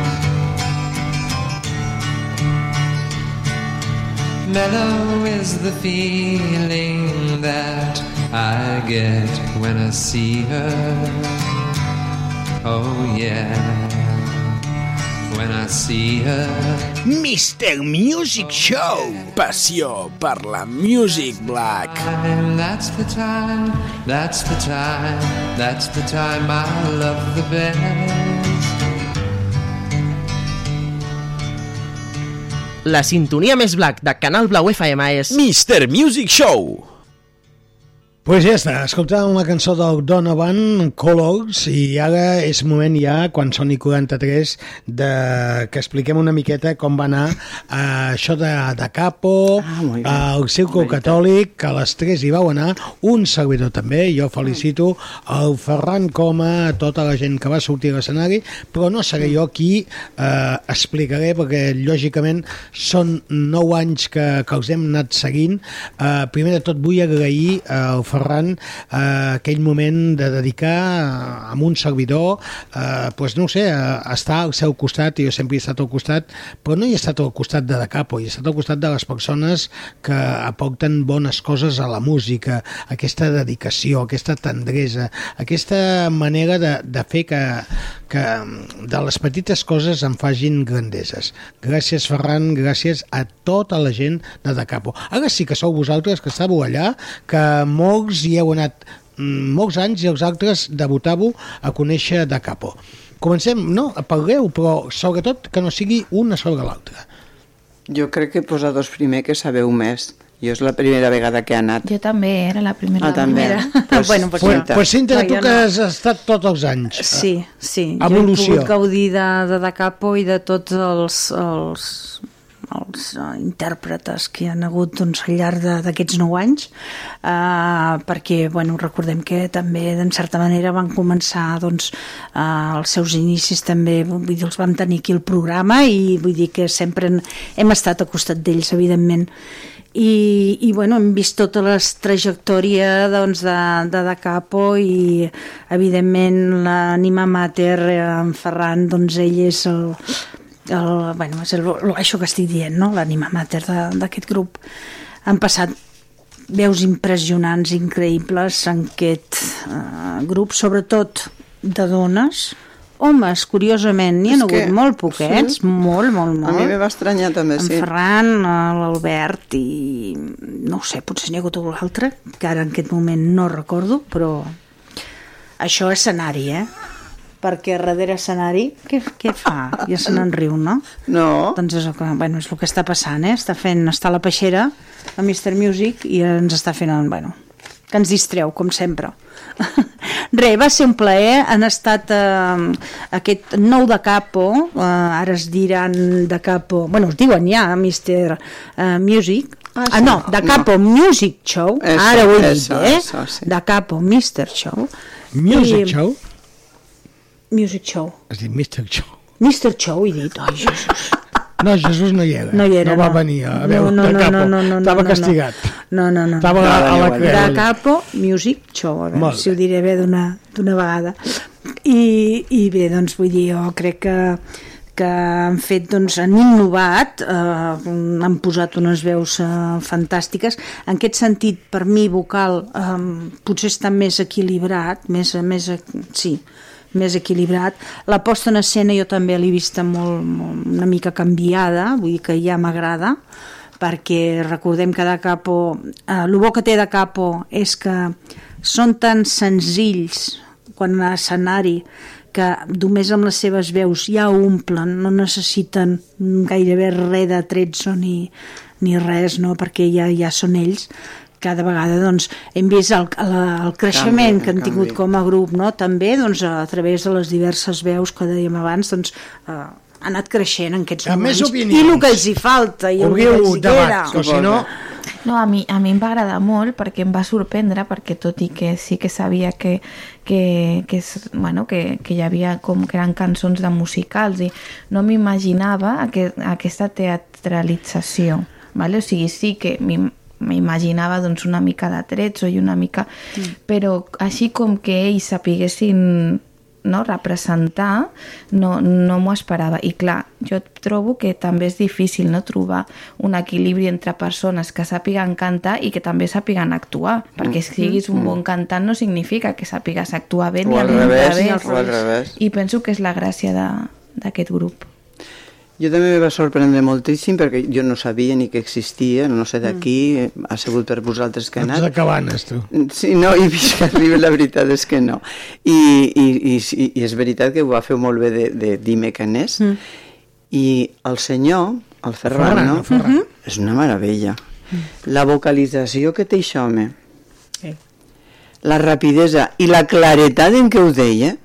Mellow is the feeling that I get when I see her. Oh yeah, when I see her. Mr. Music Show. Passió per la Music Black. that's the time, that's the time, that's the time I love the best. La sintonia més black de Canal Blau FM és... Mr. Music Show. Pues ja està, escoltàvem la cançó del Donovan, Colors, i ara és moment ja, quan són i 43, de, que expliquem una miqueta com va anar eh, això de, de Capo, ah, el Circo Catòlic, que a les 3 hi vau anar, un servidor també, jo felicito el Ferran Coma, tota la gent que va sortir a l'escenari, però no seré jo qui eh, explicaré, perquè lògicament són 9 anys que, que els hem anat seguint. Eh, primer de tot vull agrair al Ferran Ferran eh, aquell moment de dedicar eh, amb un servidor eh, pues no sé, a estar al seu costat, jo sempre he estat al costat però no he estat al costat de De Capo he estat al costat de les persones que aporten bones coses a la música aquesta dedicació, aquesta tendresa aquesta manera de, de fer que, que de les petites coses en fagin grandeses. Gràcies Ferran, gràcies a tota la gent de De Capo. Ara sí que sou vosaltres que estàveu allà que molts hi heu anat mm, molts anys i els altres debutàveu a conèixer de Capo. Comencem, no? Parleu, però sobretot que no sigui una sobre l'altra. Jo crec que vosaltres primer que sabeu més. Jo és la primera vegada que he anat. Jo també, era la primera. Ah, també. (laughs) Pues, bueno, pues, Pues, pues Cinta, No, tu que no. has estat tots els anys. Sí, sí. Evolució. Jo he pogut gaudir de, de Da Capo i de tots els, els, els uh, intèrpretes que hi han hagut doncs, al llarg d'aquests nou anys uh, perquè bueno, recordem que també d'en certa manera van començar doncs, uh, els seus inicis també vull dir, els vam tenir aquí el programa i vull dir que sempre en- hem estat al costat d'ells evidentment. I, i bueno, hem vist tota la trajectòria doncs, de, de Da Capo i evidentment l'ànima mater eh, en Ferran doncs ell és el, el, bueno, és el, el, això que estic dient no? l'ànima mater d'aquest grup han passat veus impressionants, increïbles en aquest eh, grup, sobretot de dones homes, curiosament, n'hi ha hagut que- molt poquets, sí. molt, molt, molt A mi me va estranyar també, en sí. Ferran, l'Albert i no ho sé, potser n'hi ha hagut algun altre que ara en aquest moment no recordo però això és escenari, eh? Perquè darrere escenari què, què fa? Ja se n'en riu, no? No. Doncs és el que, bueno, és el que està passant, eh? Està fent, està a la peixera a Mr. Music i ens està fent, bueno, que ens distreu, com sempre. (laughs) Re, va ser un plaer, han estat eh, aquest nou de Capo, eh, ara es diran de Capo, bueno, es diuen ja Mr. eh, Music, Ah, ah, no, de Capo Music Show, Eso, ara ho he dit, eso, eh? eso, sí. De Capo Mr. Show. Music I- Show? Music Show. Has dit Mr. Show. Mr. Show, he dit, ai, Jesús. (laughs) No, Jesús no hi era. No hi era, no. va no. venir a No, veure no, de no, capo. no, no, no, Estava no, no. castigat. No, no, no. Estava a, a la de creu. Capo Music Show, a veure Molt si ho diré bé d'una d'una vegada. I, I bé, doncs vull dir, jo crec que que han fet, doncs, han innovat, eh, han posat unes veus eh, fantàstiques. En aquest sentit, per mi, vocal, eh, potser està més equilibrat, més, més, sí, més equilibrat. La posta en escena jo també l'he vista molt, molt, una mica canviada, vull dir que ja m'agrada, perquè recordem que de Capo, eh, el bo que té de Capo és que són tan senzills quan a l'escenari que només amb les seves veus ja omplen, no necessiten gairebé res de tretzo ni, ni res, no? perquè ja, ja són ells cada vegada doncs, hem vist el, el, el creixement Canvi, que han tingut canvi. com a grup, no? també doncs, a través de les diverses veus que dèiem abans, doncs, eh, ha anat creixent en aquests A més moments. opinions. I el que els hi falta, i el que els hi queda. que si no... No, a mi, a mi em va agradar molt perquè em va sorprendre perquè tot i que sí que sabia que, que, que, és- bueno, que, que hi havia com que eren cançons de musicals i no m'imaginava aquest, aquesta teatralització vale? o sigui, sí que m'imaginava doncs, una mica de trets i una mica... Mm. però així com que ells sapiguessin no, representar no, no m'ho esperava. I clar, jo trobo que també és difícil no, trobar un equilibri entre persones que sàpiguen cantar i que també sàpiguen actuar perquè si siguis un bon cantant no significa que sàpigues actuar bé O ni al al revés, revés, o al revés. i penso que és la gràcia de- d'aquest grup Jo també me va sorprendre moltíssim perquè jo no sabia ni que existia, no sé d'aquí, Mm. ha sigut per vosaltres que he Ets anat. de cabanes, tu. Sí, no, i fins que arriba la veritat és que no. I, i, i, i, és veritat que ho va fer molt bé de, de dir-me que n'és. Mm. I el senyor, el Ferran, Ferran, no? el Ferran. És una meravella. La vocalització que té això, home. Sí. la rapidesa i la claretat en què ho deia,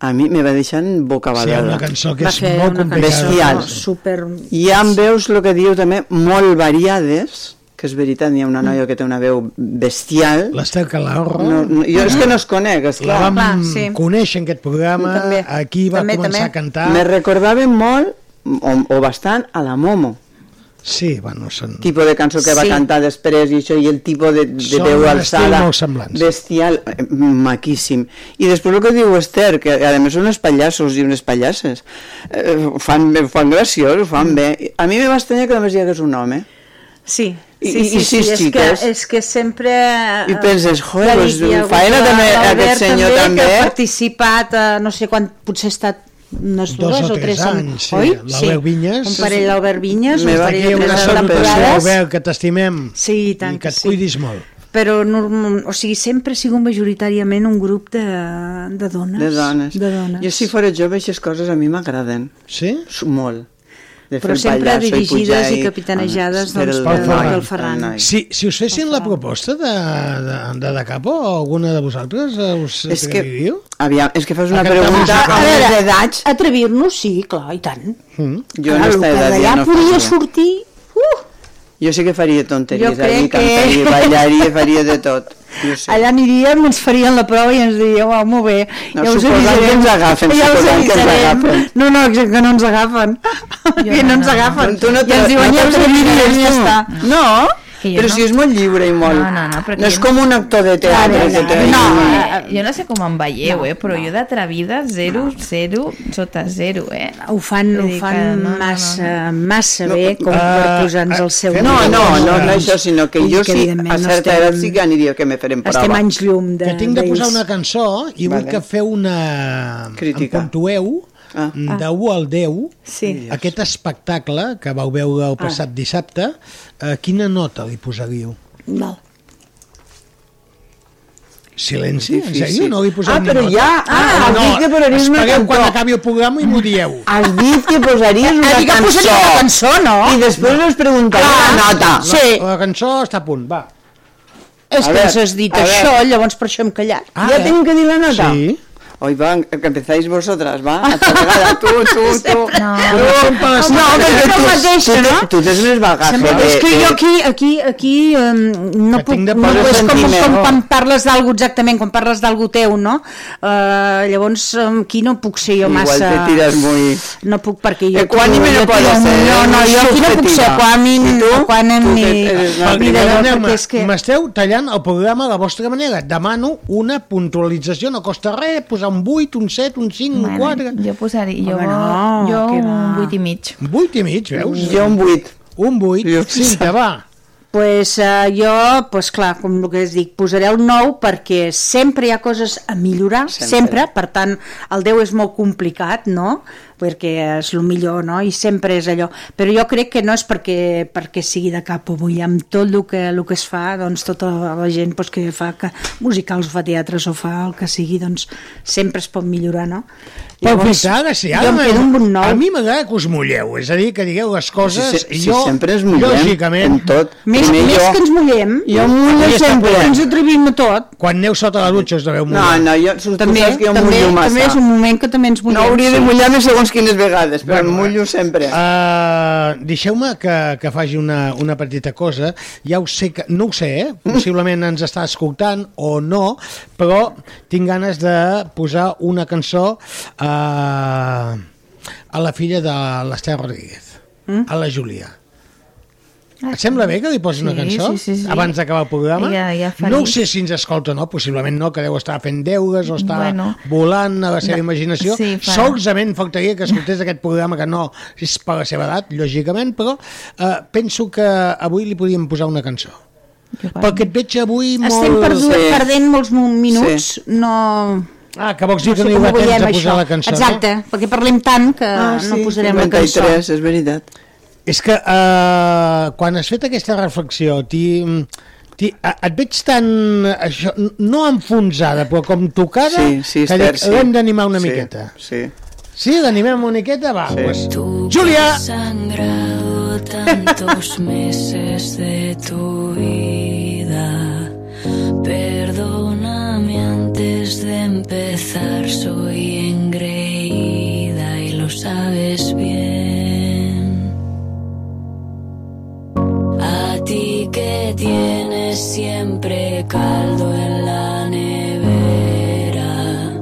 a mi me va deixar bocabadada. Sí, una cançó que Va és fer molt una complicada. Bestial. super... Hi ha veus, el que diu també, molt variades, que és veritat, hi ha una noia que té una veu bestial. L'Estel Calahorra. No, no, jo és que no es conec, La esclar. vam Clar, sí. conèixer en aquest programa, També. aquí va També, començar també. a cantar. Me recordava molt, o, o bastant, a la Momo. Sí, bueno, són... tipus de cançó que va Sí. cantar després i això, i el tipus de, de Són veu alçada. bestial, eh, maquíssim. I després el que diu Esther que a més són uns pallassos i unes pallasses. Eh, fan, fan graciós fan bé, a mi me va estranyar que només hi hagués un home. Sí, I- sí, i- sí, i sí, sis és, que, és que sempre... I penses, joder, doncs, hagut faena també aquest senyor també. que ha participat, no sé quan, potser ha estat unes Dos dues o o tres tres, anys, sí. oi? L'Albert Vinyes. Un parell d'Albert Vinyes, Me un va parell aquí de una tres temporades. Albert, que t'estimem. Sí, i tant I que que et sí. cuidis molt. Però, norm- o sigui, sempre ha sigut majoritàriament un grup de, de dones. de dones. De dones. jo si fora jove aquestes coses a mi m'agraden sí? molt de Però sempre pallasso i dirigides pujar i capitanejades, fer doncs, el- pel el Ferran. pel Ferran. Si, si us fessin la proposta de, de, de, de capo, alguna de vosaltres us És que-? Aviam, és que fas una pregunta a les edats atrevir-nos, sí, clar, i tant. Mm. jo en Clar, el esta que edat ja no podia sortir... Uh, Jo sí que faria tonteries, Jo crec allí, que- cantaria, ballaria, faria de tot. Jo sé. Allà aniríem, ens farien la prova i ens diríeu, oh, molt bé, No, ja us suposant avisarem. que ens agafen, ja us suposant que ens avisarem. agafen. No, no, exacte, que no ens agafen. que no, ens agafen. Tu no I ens diuen, ja us avisarem, ja està. No, jo però no. si és molt lliure i molt... No, no, no, perquè no és jo com un actor de teatre. que té No, ahí- eh, jo no sé com em veieu, eh, però jo d'atrevida, zero, zero, sota zero, eh. Ho fan, ho fan que no, no, massa, massa No, bé com eh, per posar-nos al seu... No, no, no, no això, sinó que jo sí, a no certa estem- edat sí que aniria que me farem prova. Estem anys llum de, Que tinc de posar una cançó i vull que feu una... Crítica. Em puntueu Ah. de 1 al 10 Sí. aquest espectacle que vau veure el passat dissabte, eh, quina nota li posaríeu? Val. Silenci? En sèrio? No li poseu Ah, ni però nota? ja- ah, has no, dit que posaries una espereu quan cançó. acabi el programa i m'ho dieu. Has dit que posaries una Ha dit que cançó. una cançó, no? I després us preguntaré Ah, la nota. Sí. La, la cançó està a punt, va. És A que ens has dit això, llavors per això hem callat. Ah, ¿Ya eh? tengo que dir la nota? Sí. Hoy va, que empezáis vosotras, va? A tu, tu, tu. No, les- no, perquè no tu, mateix, tu, no? tu tens més bagaje. Sempre, de- és que jo aquí, aquí, aquí eh, no puc, no, és com, com quan parles d'algú exactament, quan parles d'algú teu, no? Uh, llavors eh, aquí no puc ser jo Igual massa... te tiras muy... No puc perquè jo... Equànime no tiro- ser, No, no, jo aquí no puc ser equànim, equànim ni, perquè és que... M'esteu tallant el programa a la vostra manera. Demano una puntualització, no costa res, posar un 8, un 7, un 5, un Bueno, 4... jo posaria, jo, Home, no, jo un va. vuit i mig. 8 i mig, veus? Jo un 8. Un 8. Jo- Cinta, va. pues, uh, jo, pues, clar, com el que es dic, posaré el 9 perquè sempre hi ha coses a millorar, sempre, sempre per tant, el 10 és molt complicat, no?, perquè és el millor, no?, i sempre és allò. Però jo crec que no és perquè, perquè sigui de cap avui, amb tot el que, el que es fa, doncs tota la gent pues, que fa que musicals o fa teatres o fa el que sigui, doncs sempre es pot millorar, no? Però Pitana, sí, jo em quedo amb un 9. A mi m'agrada que us mulleu, és a dir, que digueu les coses Si, si, i si jo, sempre ens mullem lògicament, en tot. Més, més jo, que ens mullem, Jo em mullo sempre. ens atrevim a tot. quan aneu sota la dutxa us deveu No, mullar. no, jo, tu També, que jo em també, també és un moment que també ens No mullem. hauria de sí. mullar-me segons quines vegades, però em mullo sempre. Uh, Deixeu-me que, que faci una, una petita cosa. Ja ho sé que... No ho sé, eh? Possiblement ens està escoltant o no, però tinc ganes de posar una cançó uh, a la filla de l'Esther Rodríguez, Mm? a la Júlia. Et sembla bé que li posi una Sí, cançó sí, sí, sí. abans d'acabar el programa? Ja- ja no ho sé si ens escolta o no, possiblement no, que deu estar fent deures o està Bueno. volant a la seva No, imaginació. sí, Solament faltaria que escoltés aquest programa que no és per la seva edat, lògicament, però eh, penso que avui li podíem posar una cançó. Perquè et veig avui molt... Estem perdu Sí. perdent molts mo- minuts, no... Ah, que vols dir no que sé no hi haurà temps de posar això. la cançó, Exacte, perquè parlem tant que Ah, no posarem la 53, cançó. és veritat. És que eh, quan has fet aquesta reflexió, ti, ti, a- et veig tan, això, no enfonsada, però com tocada, Sí, sí, que dic, sí. l'hem d'animar una Sí, miqueta. Sí. Sí, l'animem una miqueta? Va, Sí. pues, Júlia! sangrado tantos (laughs) meses de tu vida. Perdóname antes de empezar soy engreída y lo sabes bien. Ti que tienes siempre caldo en la nevera,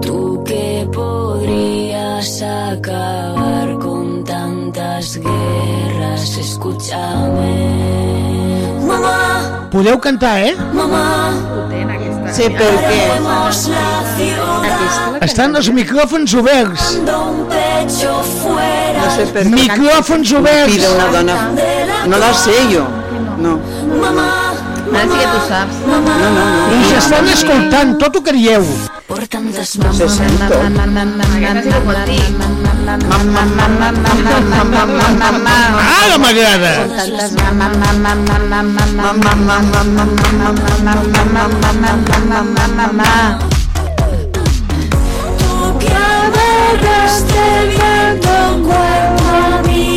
tú que podrías acabar con tantas guerras, escúchame. Mamá, Podeu cantar, eh? mamá. Sí, la ciudad Estan els micròfons oberts. dando un pecho fuera. No sé per què. Micròfons oberts. Pide una dona. No la sé jo. No. Mamá, Sí que tu saps. No, no, no. Us estan escoltant, tot ho que dieu. Se sento. Ara m'agrada. Tú que agarraste bien tu cuerpo a mi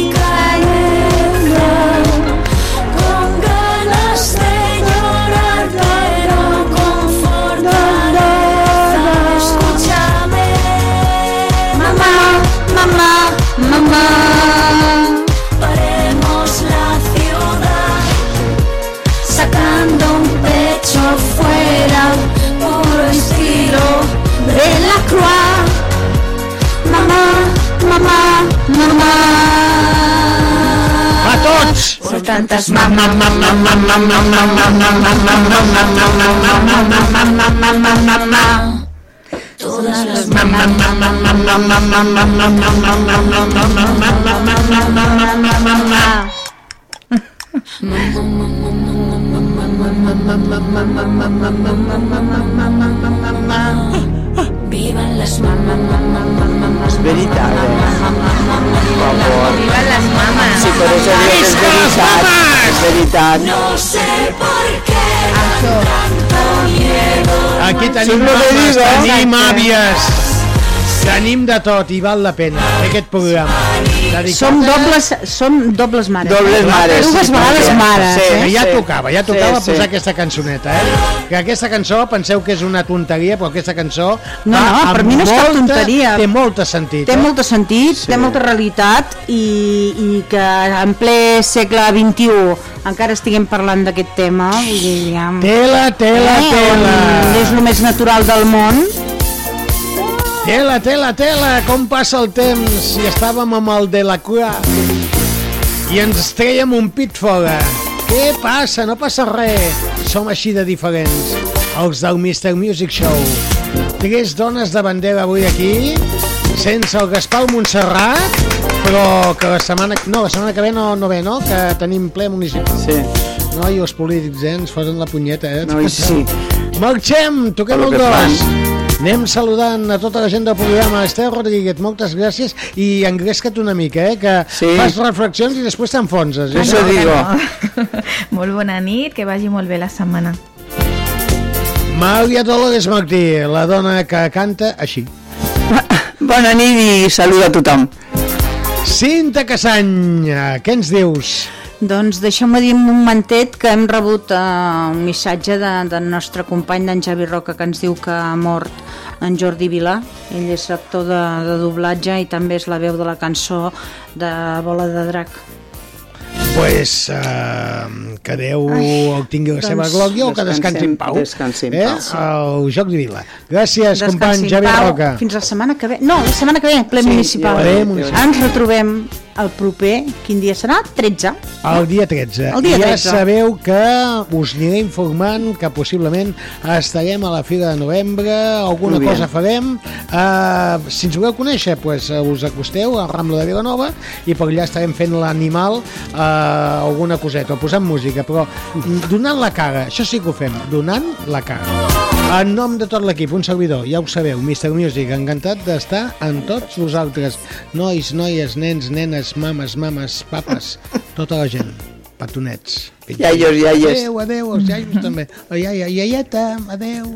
tantas mamá Todas las Vivan las És veritat, eh? Per favor. Vivan les mames. Sí, per això dic és veritat. És veritat. No sé por qué tanto miedo Aquí tenim mames, eh? tenim àvies, tenim de tot i val la pena aquest programa. Dedicat Som dobles, som dobles mares. Dobles mares, Dues sí, vegades sí. mares, Sí, eh? Ja Sí. tocava, ja tocava Sí, sí. posar aquesta cançoneta, eh? Que aquesta cançó, penseu que és una tonteria, però aquesta cançó No, no, per mi no és cap molta- tonteria. Té molt sentit, Té eh? molt de sentit, Sí. té molta realitat i, i que en ple segle XXI encara estiguem parlant d'aquest tema. Vull dir, ja... Tela, tela, Eh, tela. És el més natural del món. Tela, tela, tela, com passa el temps. I estàvem amb el de la cua i ens trèiem un pit fora. Què passa? No passa res. Som així de diferents. Els del Mr. Music Show. Tres dones de bandera avui aquí, sense el Gaspar Montserrat, però que la setmana... No, la setmana que ve no, no ve, no? Que tenim ple municipal. Sí. No, i els polítics, eh? Ens fosen la punyeta, eh? No, i sí. (laughs) Marxem, toquem el què fan? Anem saludant a tota la gent del programa. Esther Rodríguez, moltes gràcies i engresca't una mica, eh? Que Sí. fas reflexions i després t'enfonses. Eh? Això digo. (laughs) molt bona nit, que vagi molt bé la setmana. Mària Dolores Martí, la dona que canta així. (laughs) Bona nit i salut a tothom. Cinta Cassany, què ens dius? Doncs deixeu-me dir un momentet que hem rebut eh, un missatge de, del nostre company d'en Javi Roca que ens diu que ha mort en Jordi Vilà. Ell és actor de, de doblatge i també és la veu de la cançó de Bola de Drac. Pues, uh, que Déu el tingui la seva doncs glòria o que descansi en pau. descansi en eh? pau. El Joc de Vila. Gràcies, Descansi company en Javi pau. Roca. Fins la setmana que ve. No, la setmana que ve, ple Sí, municipal. ja he- municipal. Ens retrobem el proper, quin dia serà? 13. El dia 13. El dia I ja 13. sabeu que us aniré informant que possiblement estarem a la Fira de Novembre, alguna Molt cosa farem. Uh, si ens voleu conèixer, pues, uh, us acosteu a Rambla de Vilanova i per allà estarem fent l'animal uh, alguna coseta, o posant música, però donant la cara, això sí que ho fem, donant la cara. En nom de tot l'equip, un servidor, ja ho sabeu, Mr. Music, encantat d'estar amb tots vosaltres, nois, noies, nens, nenes, mames, mames, papes, tota la gent, petonets. Iaios, iaies. Adéu, adéu, els iaios també. Iaia, iaieta, adéu.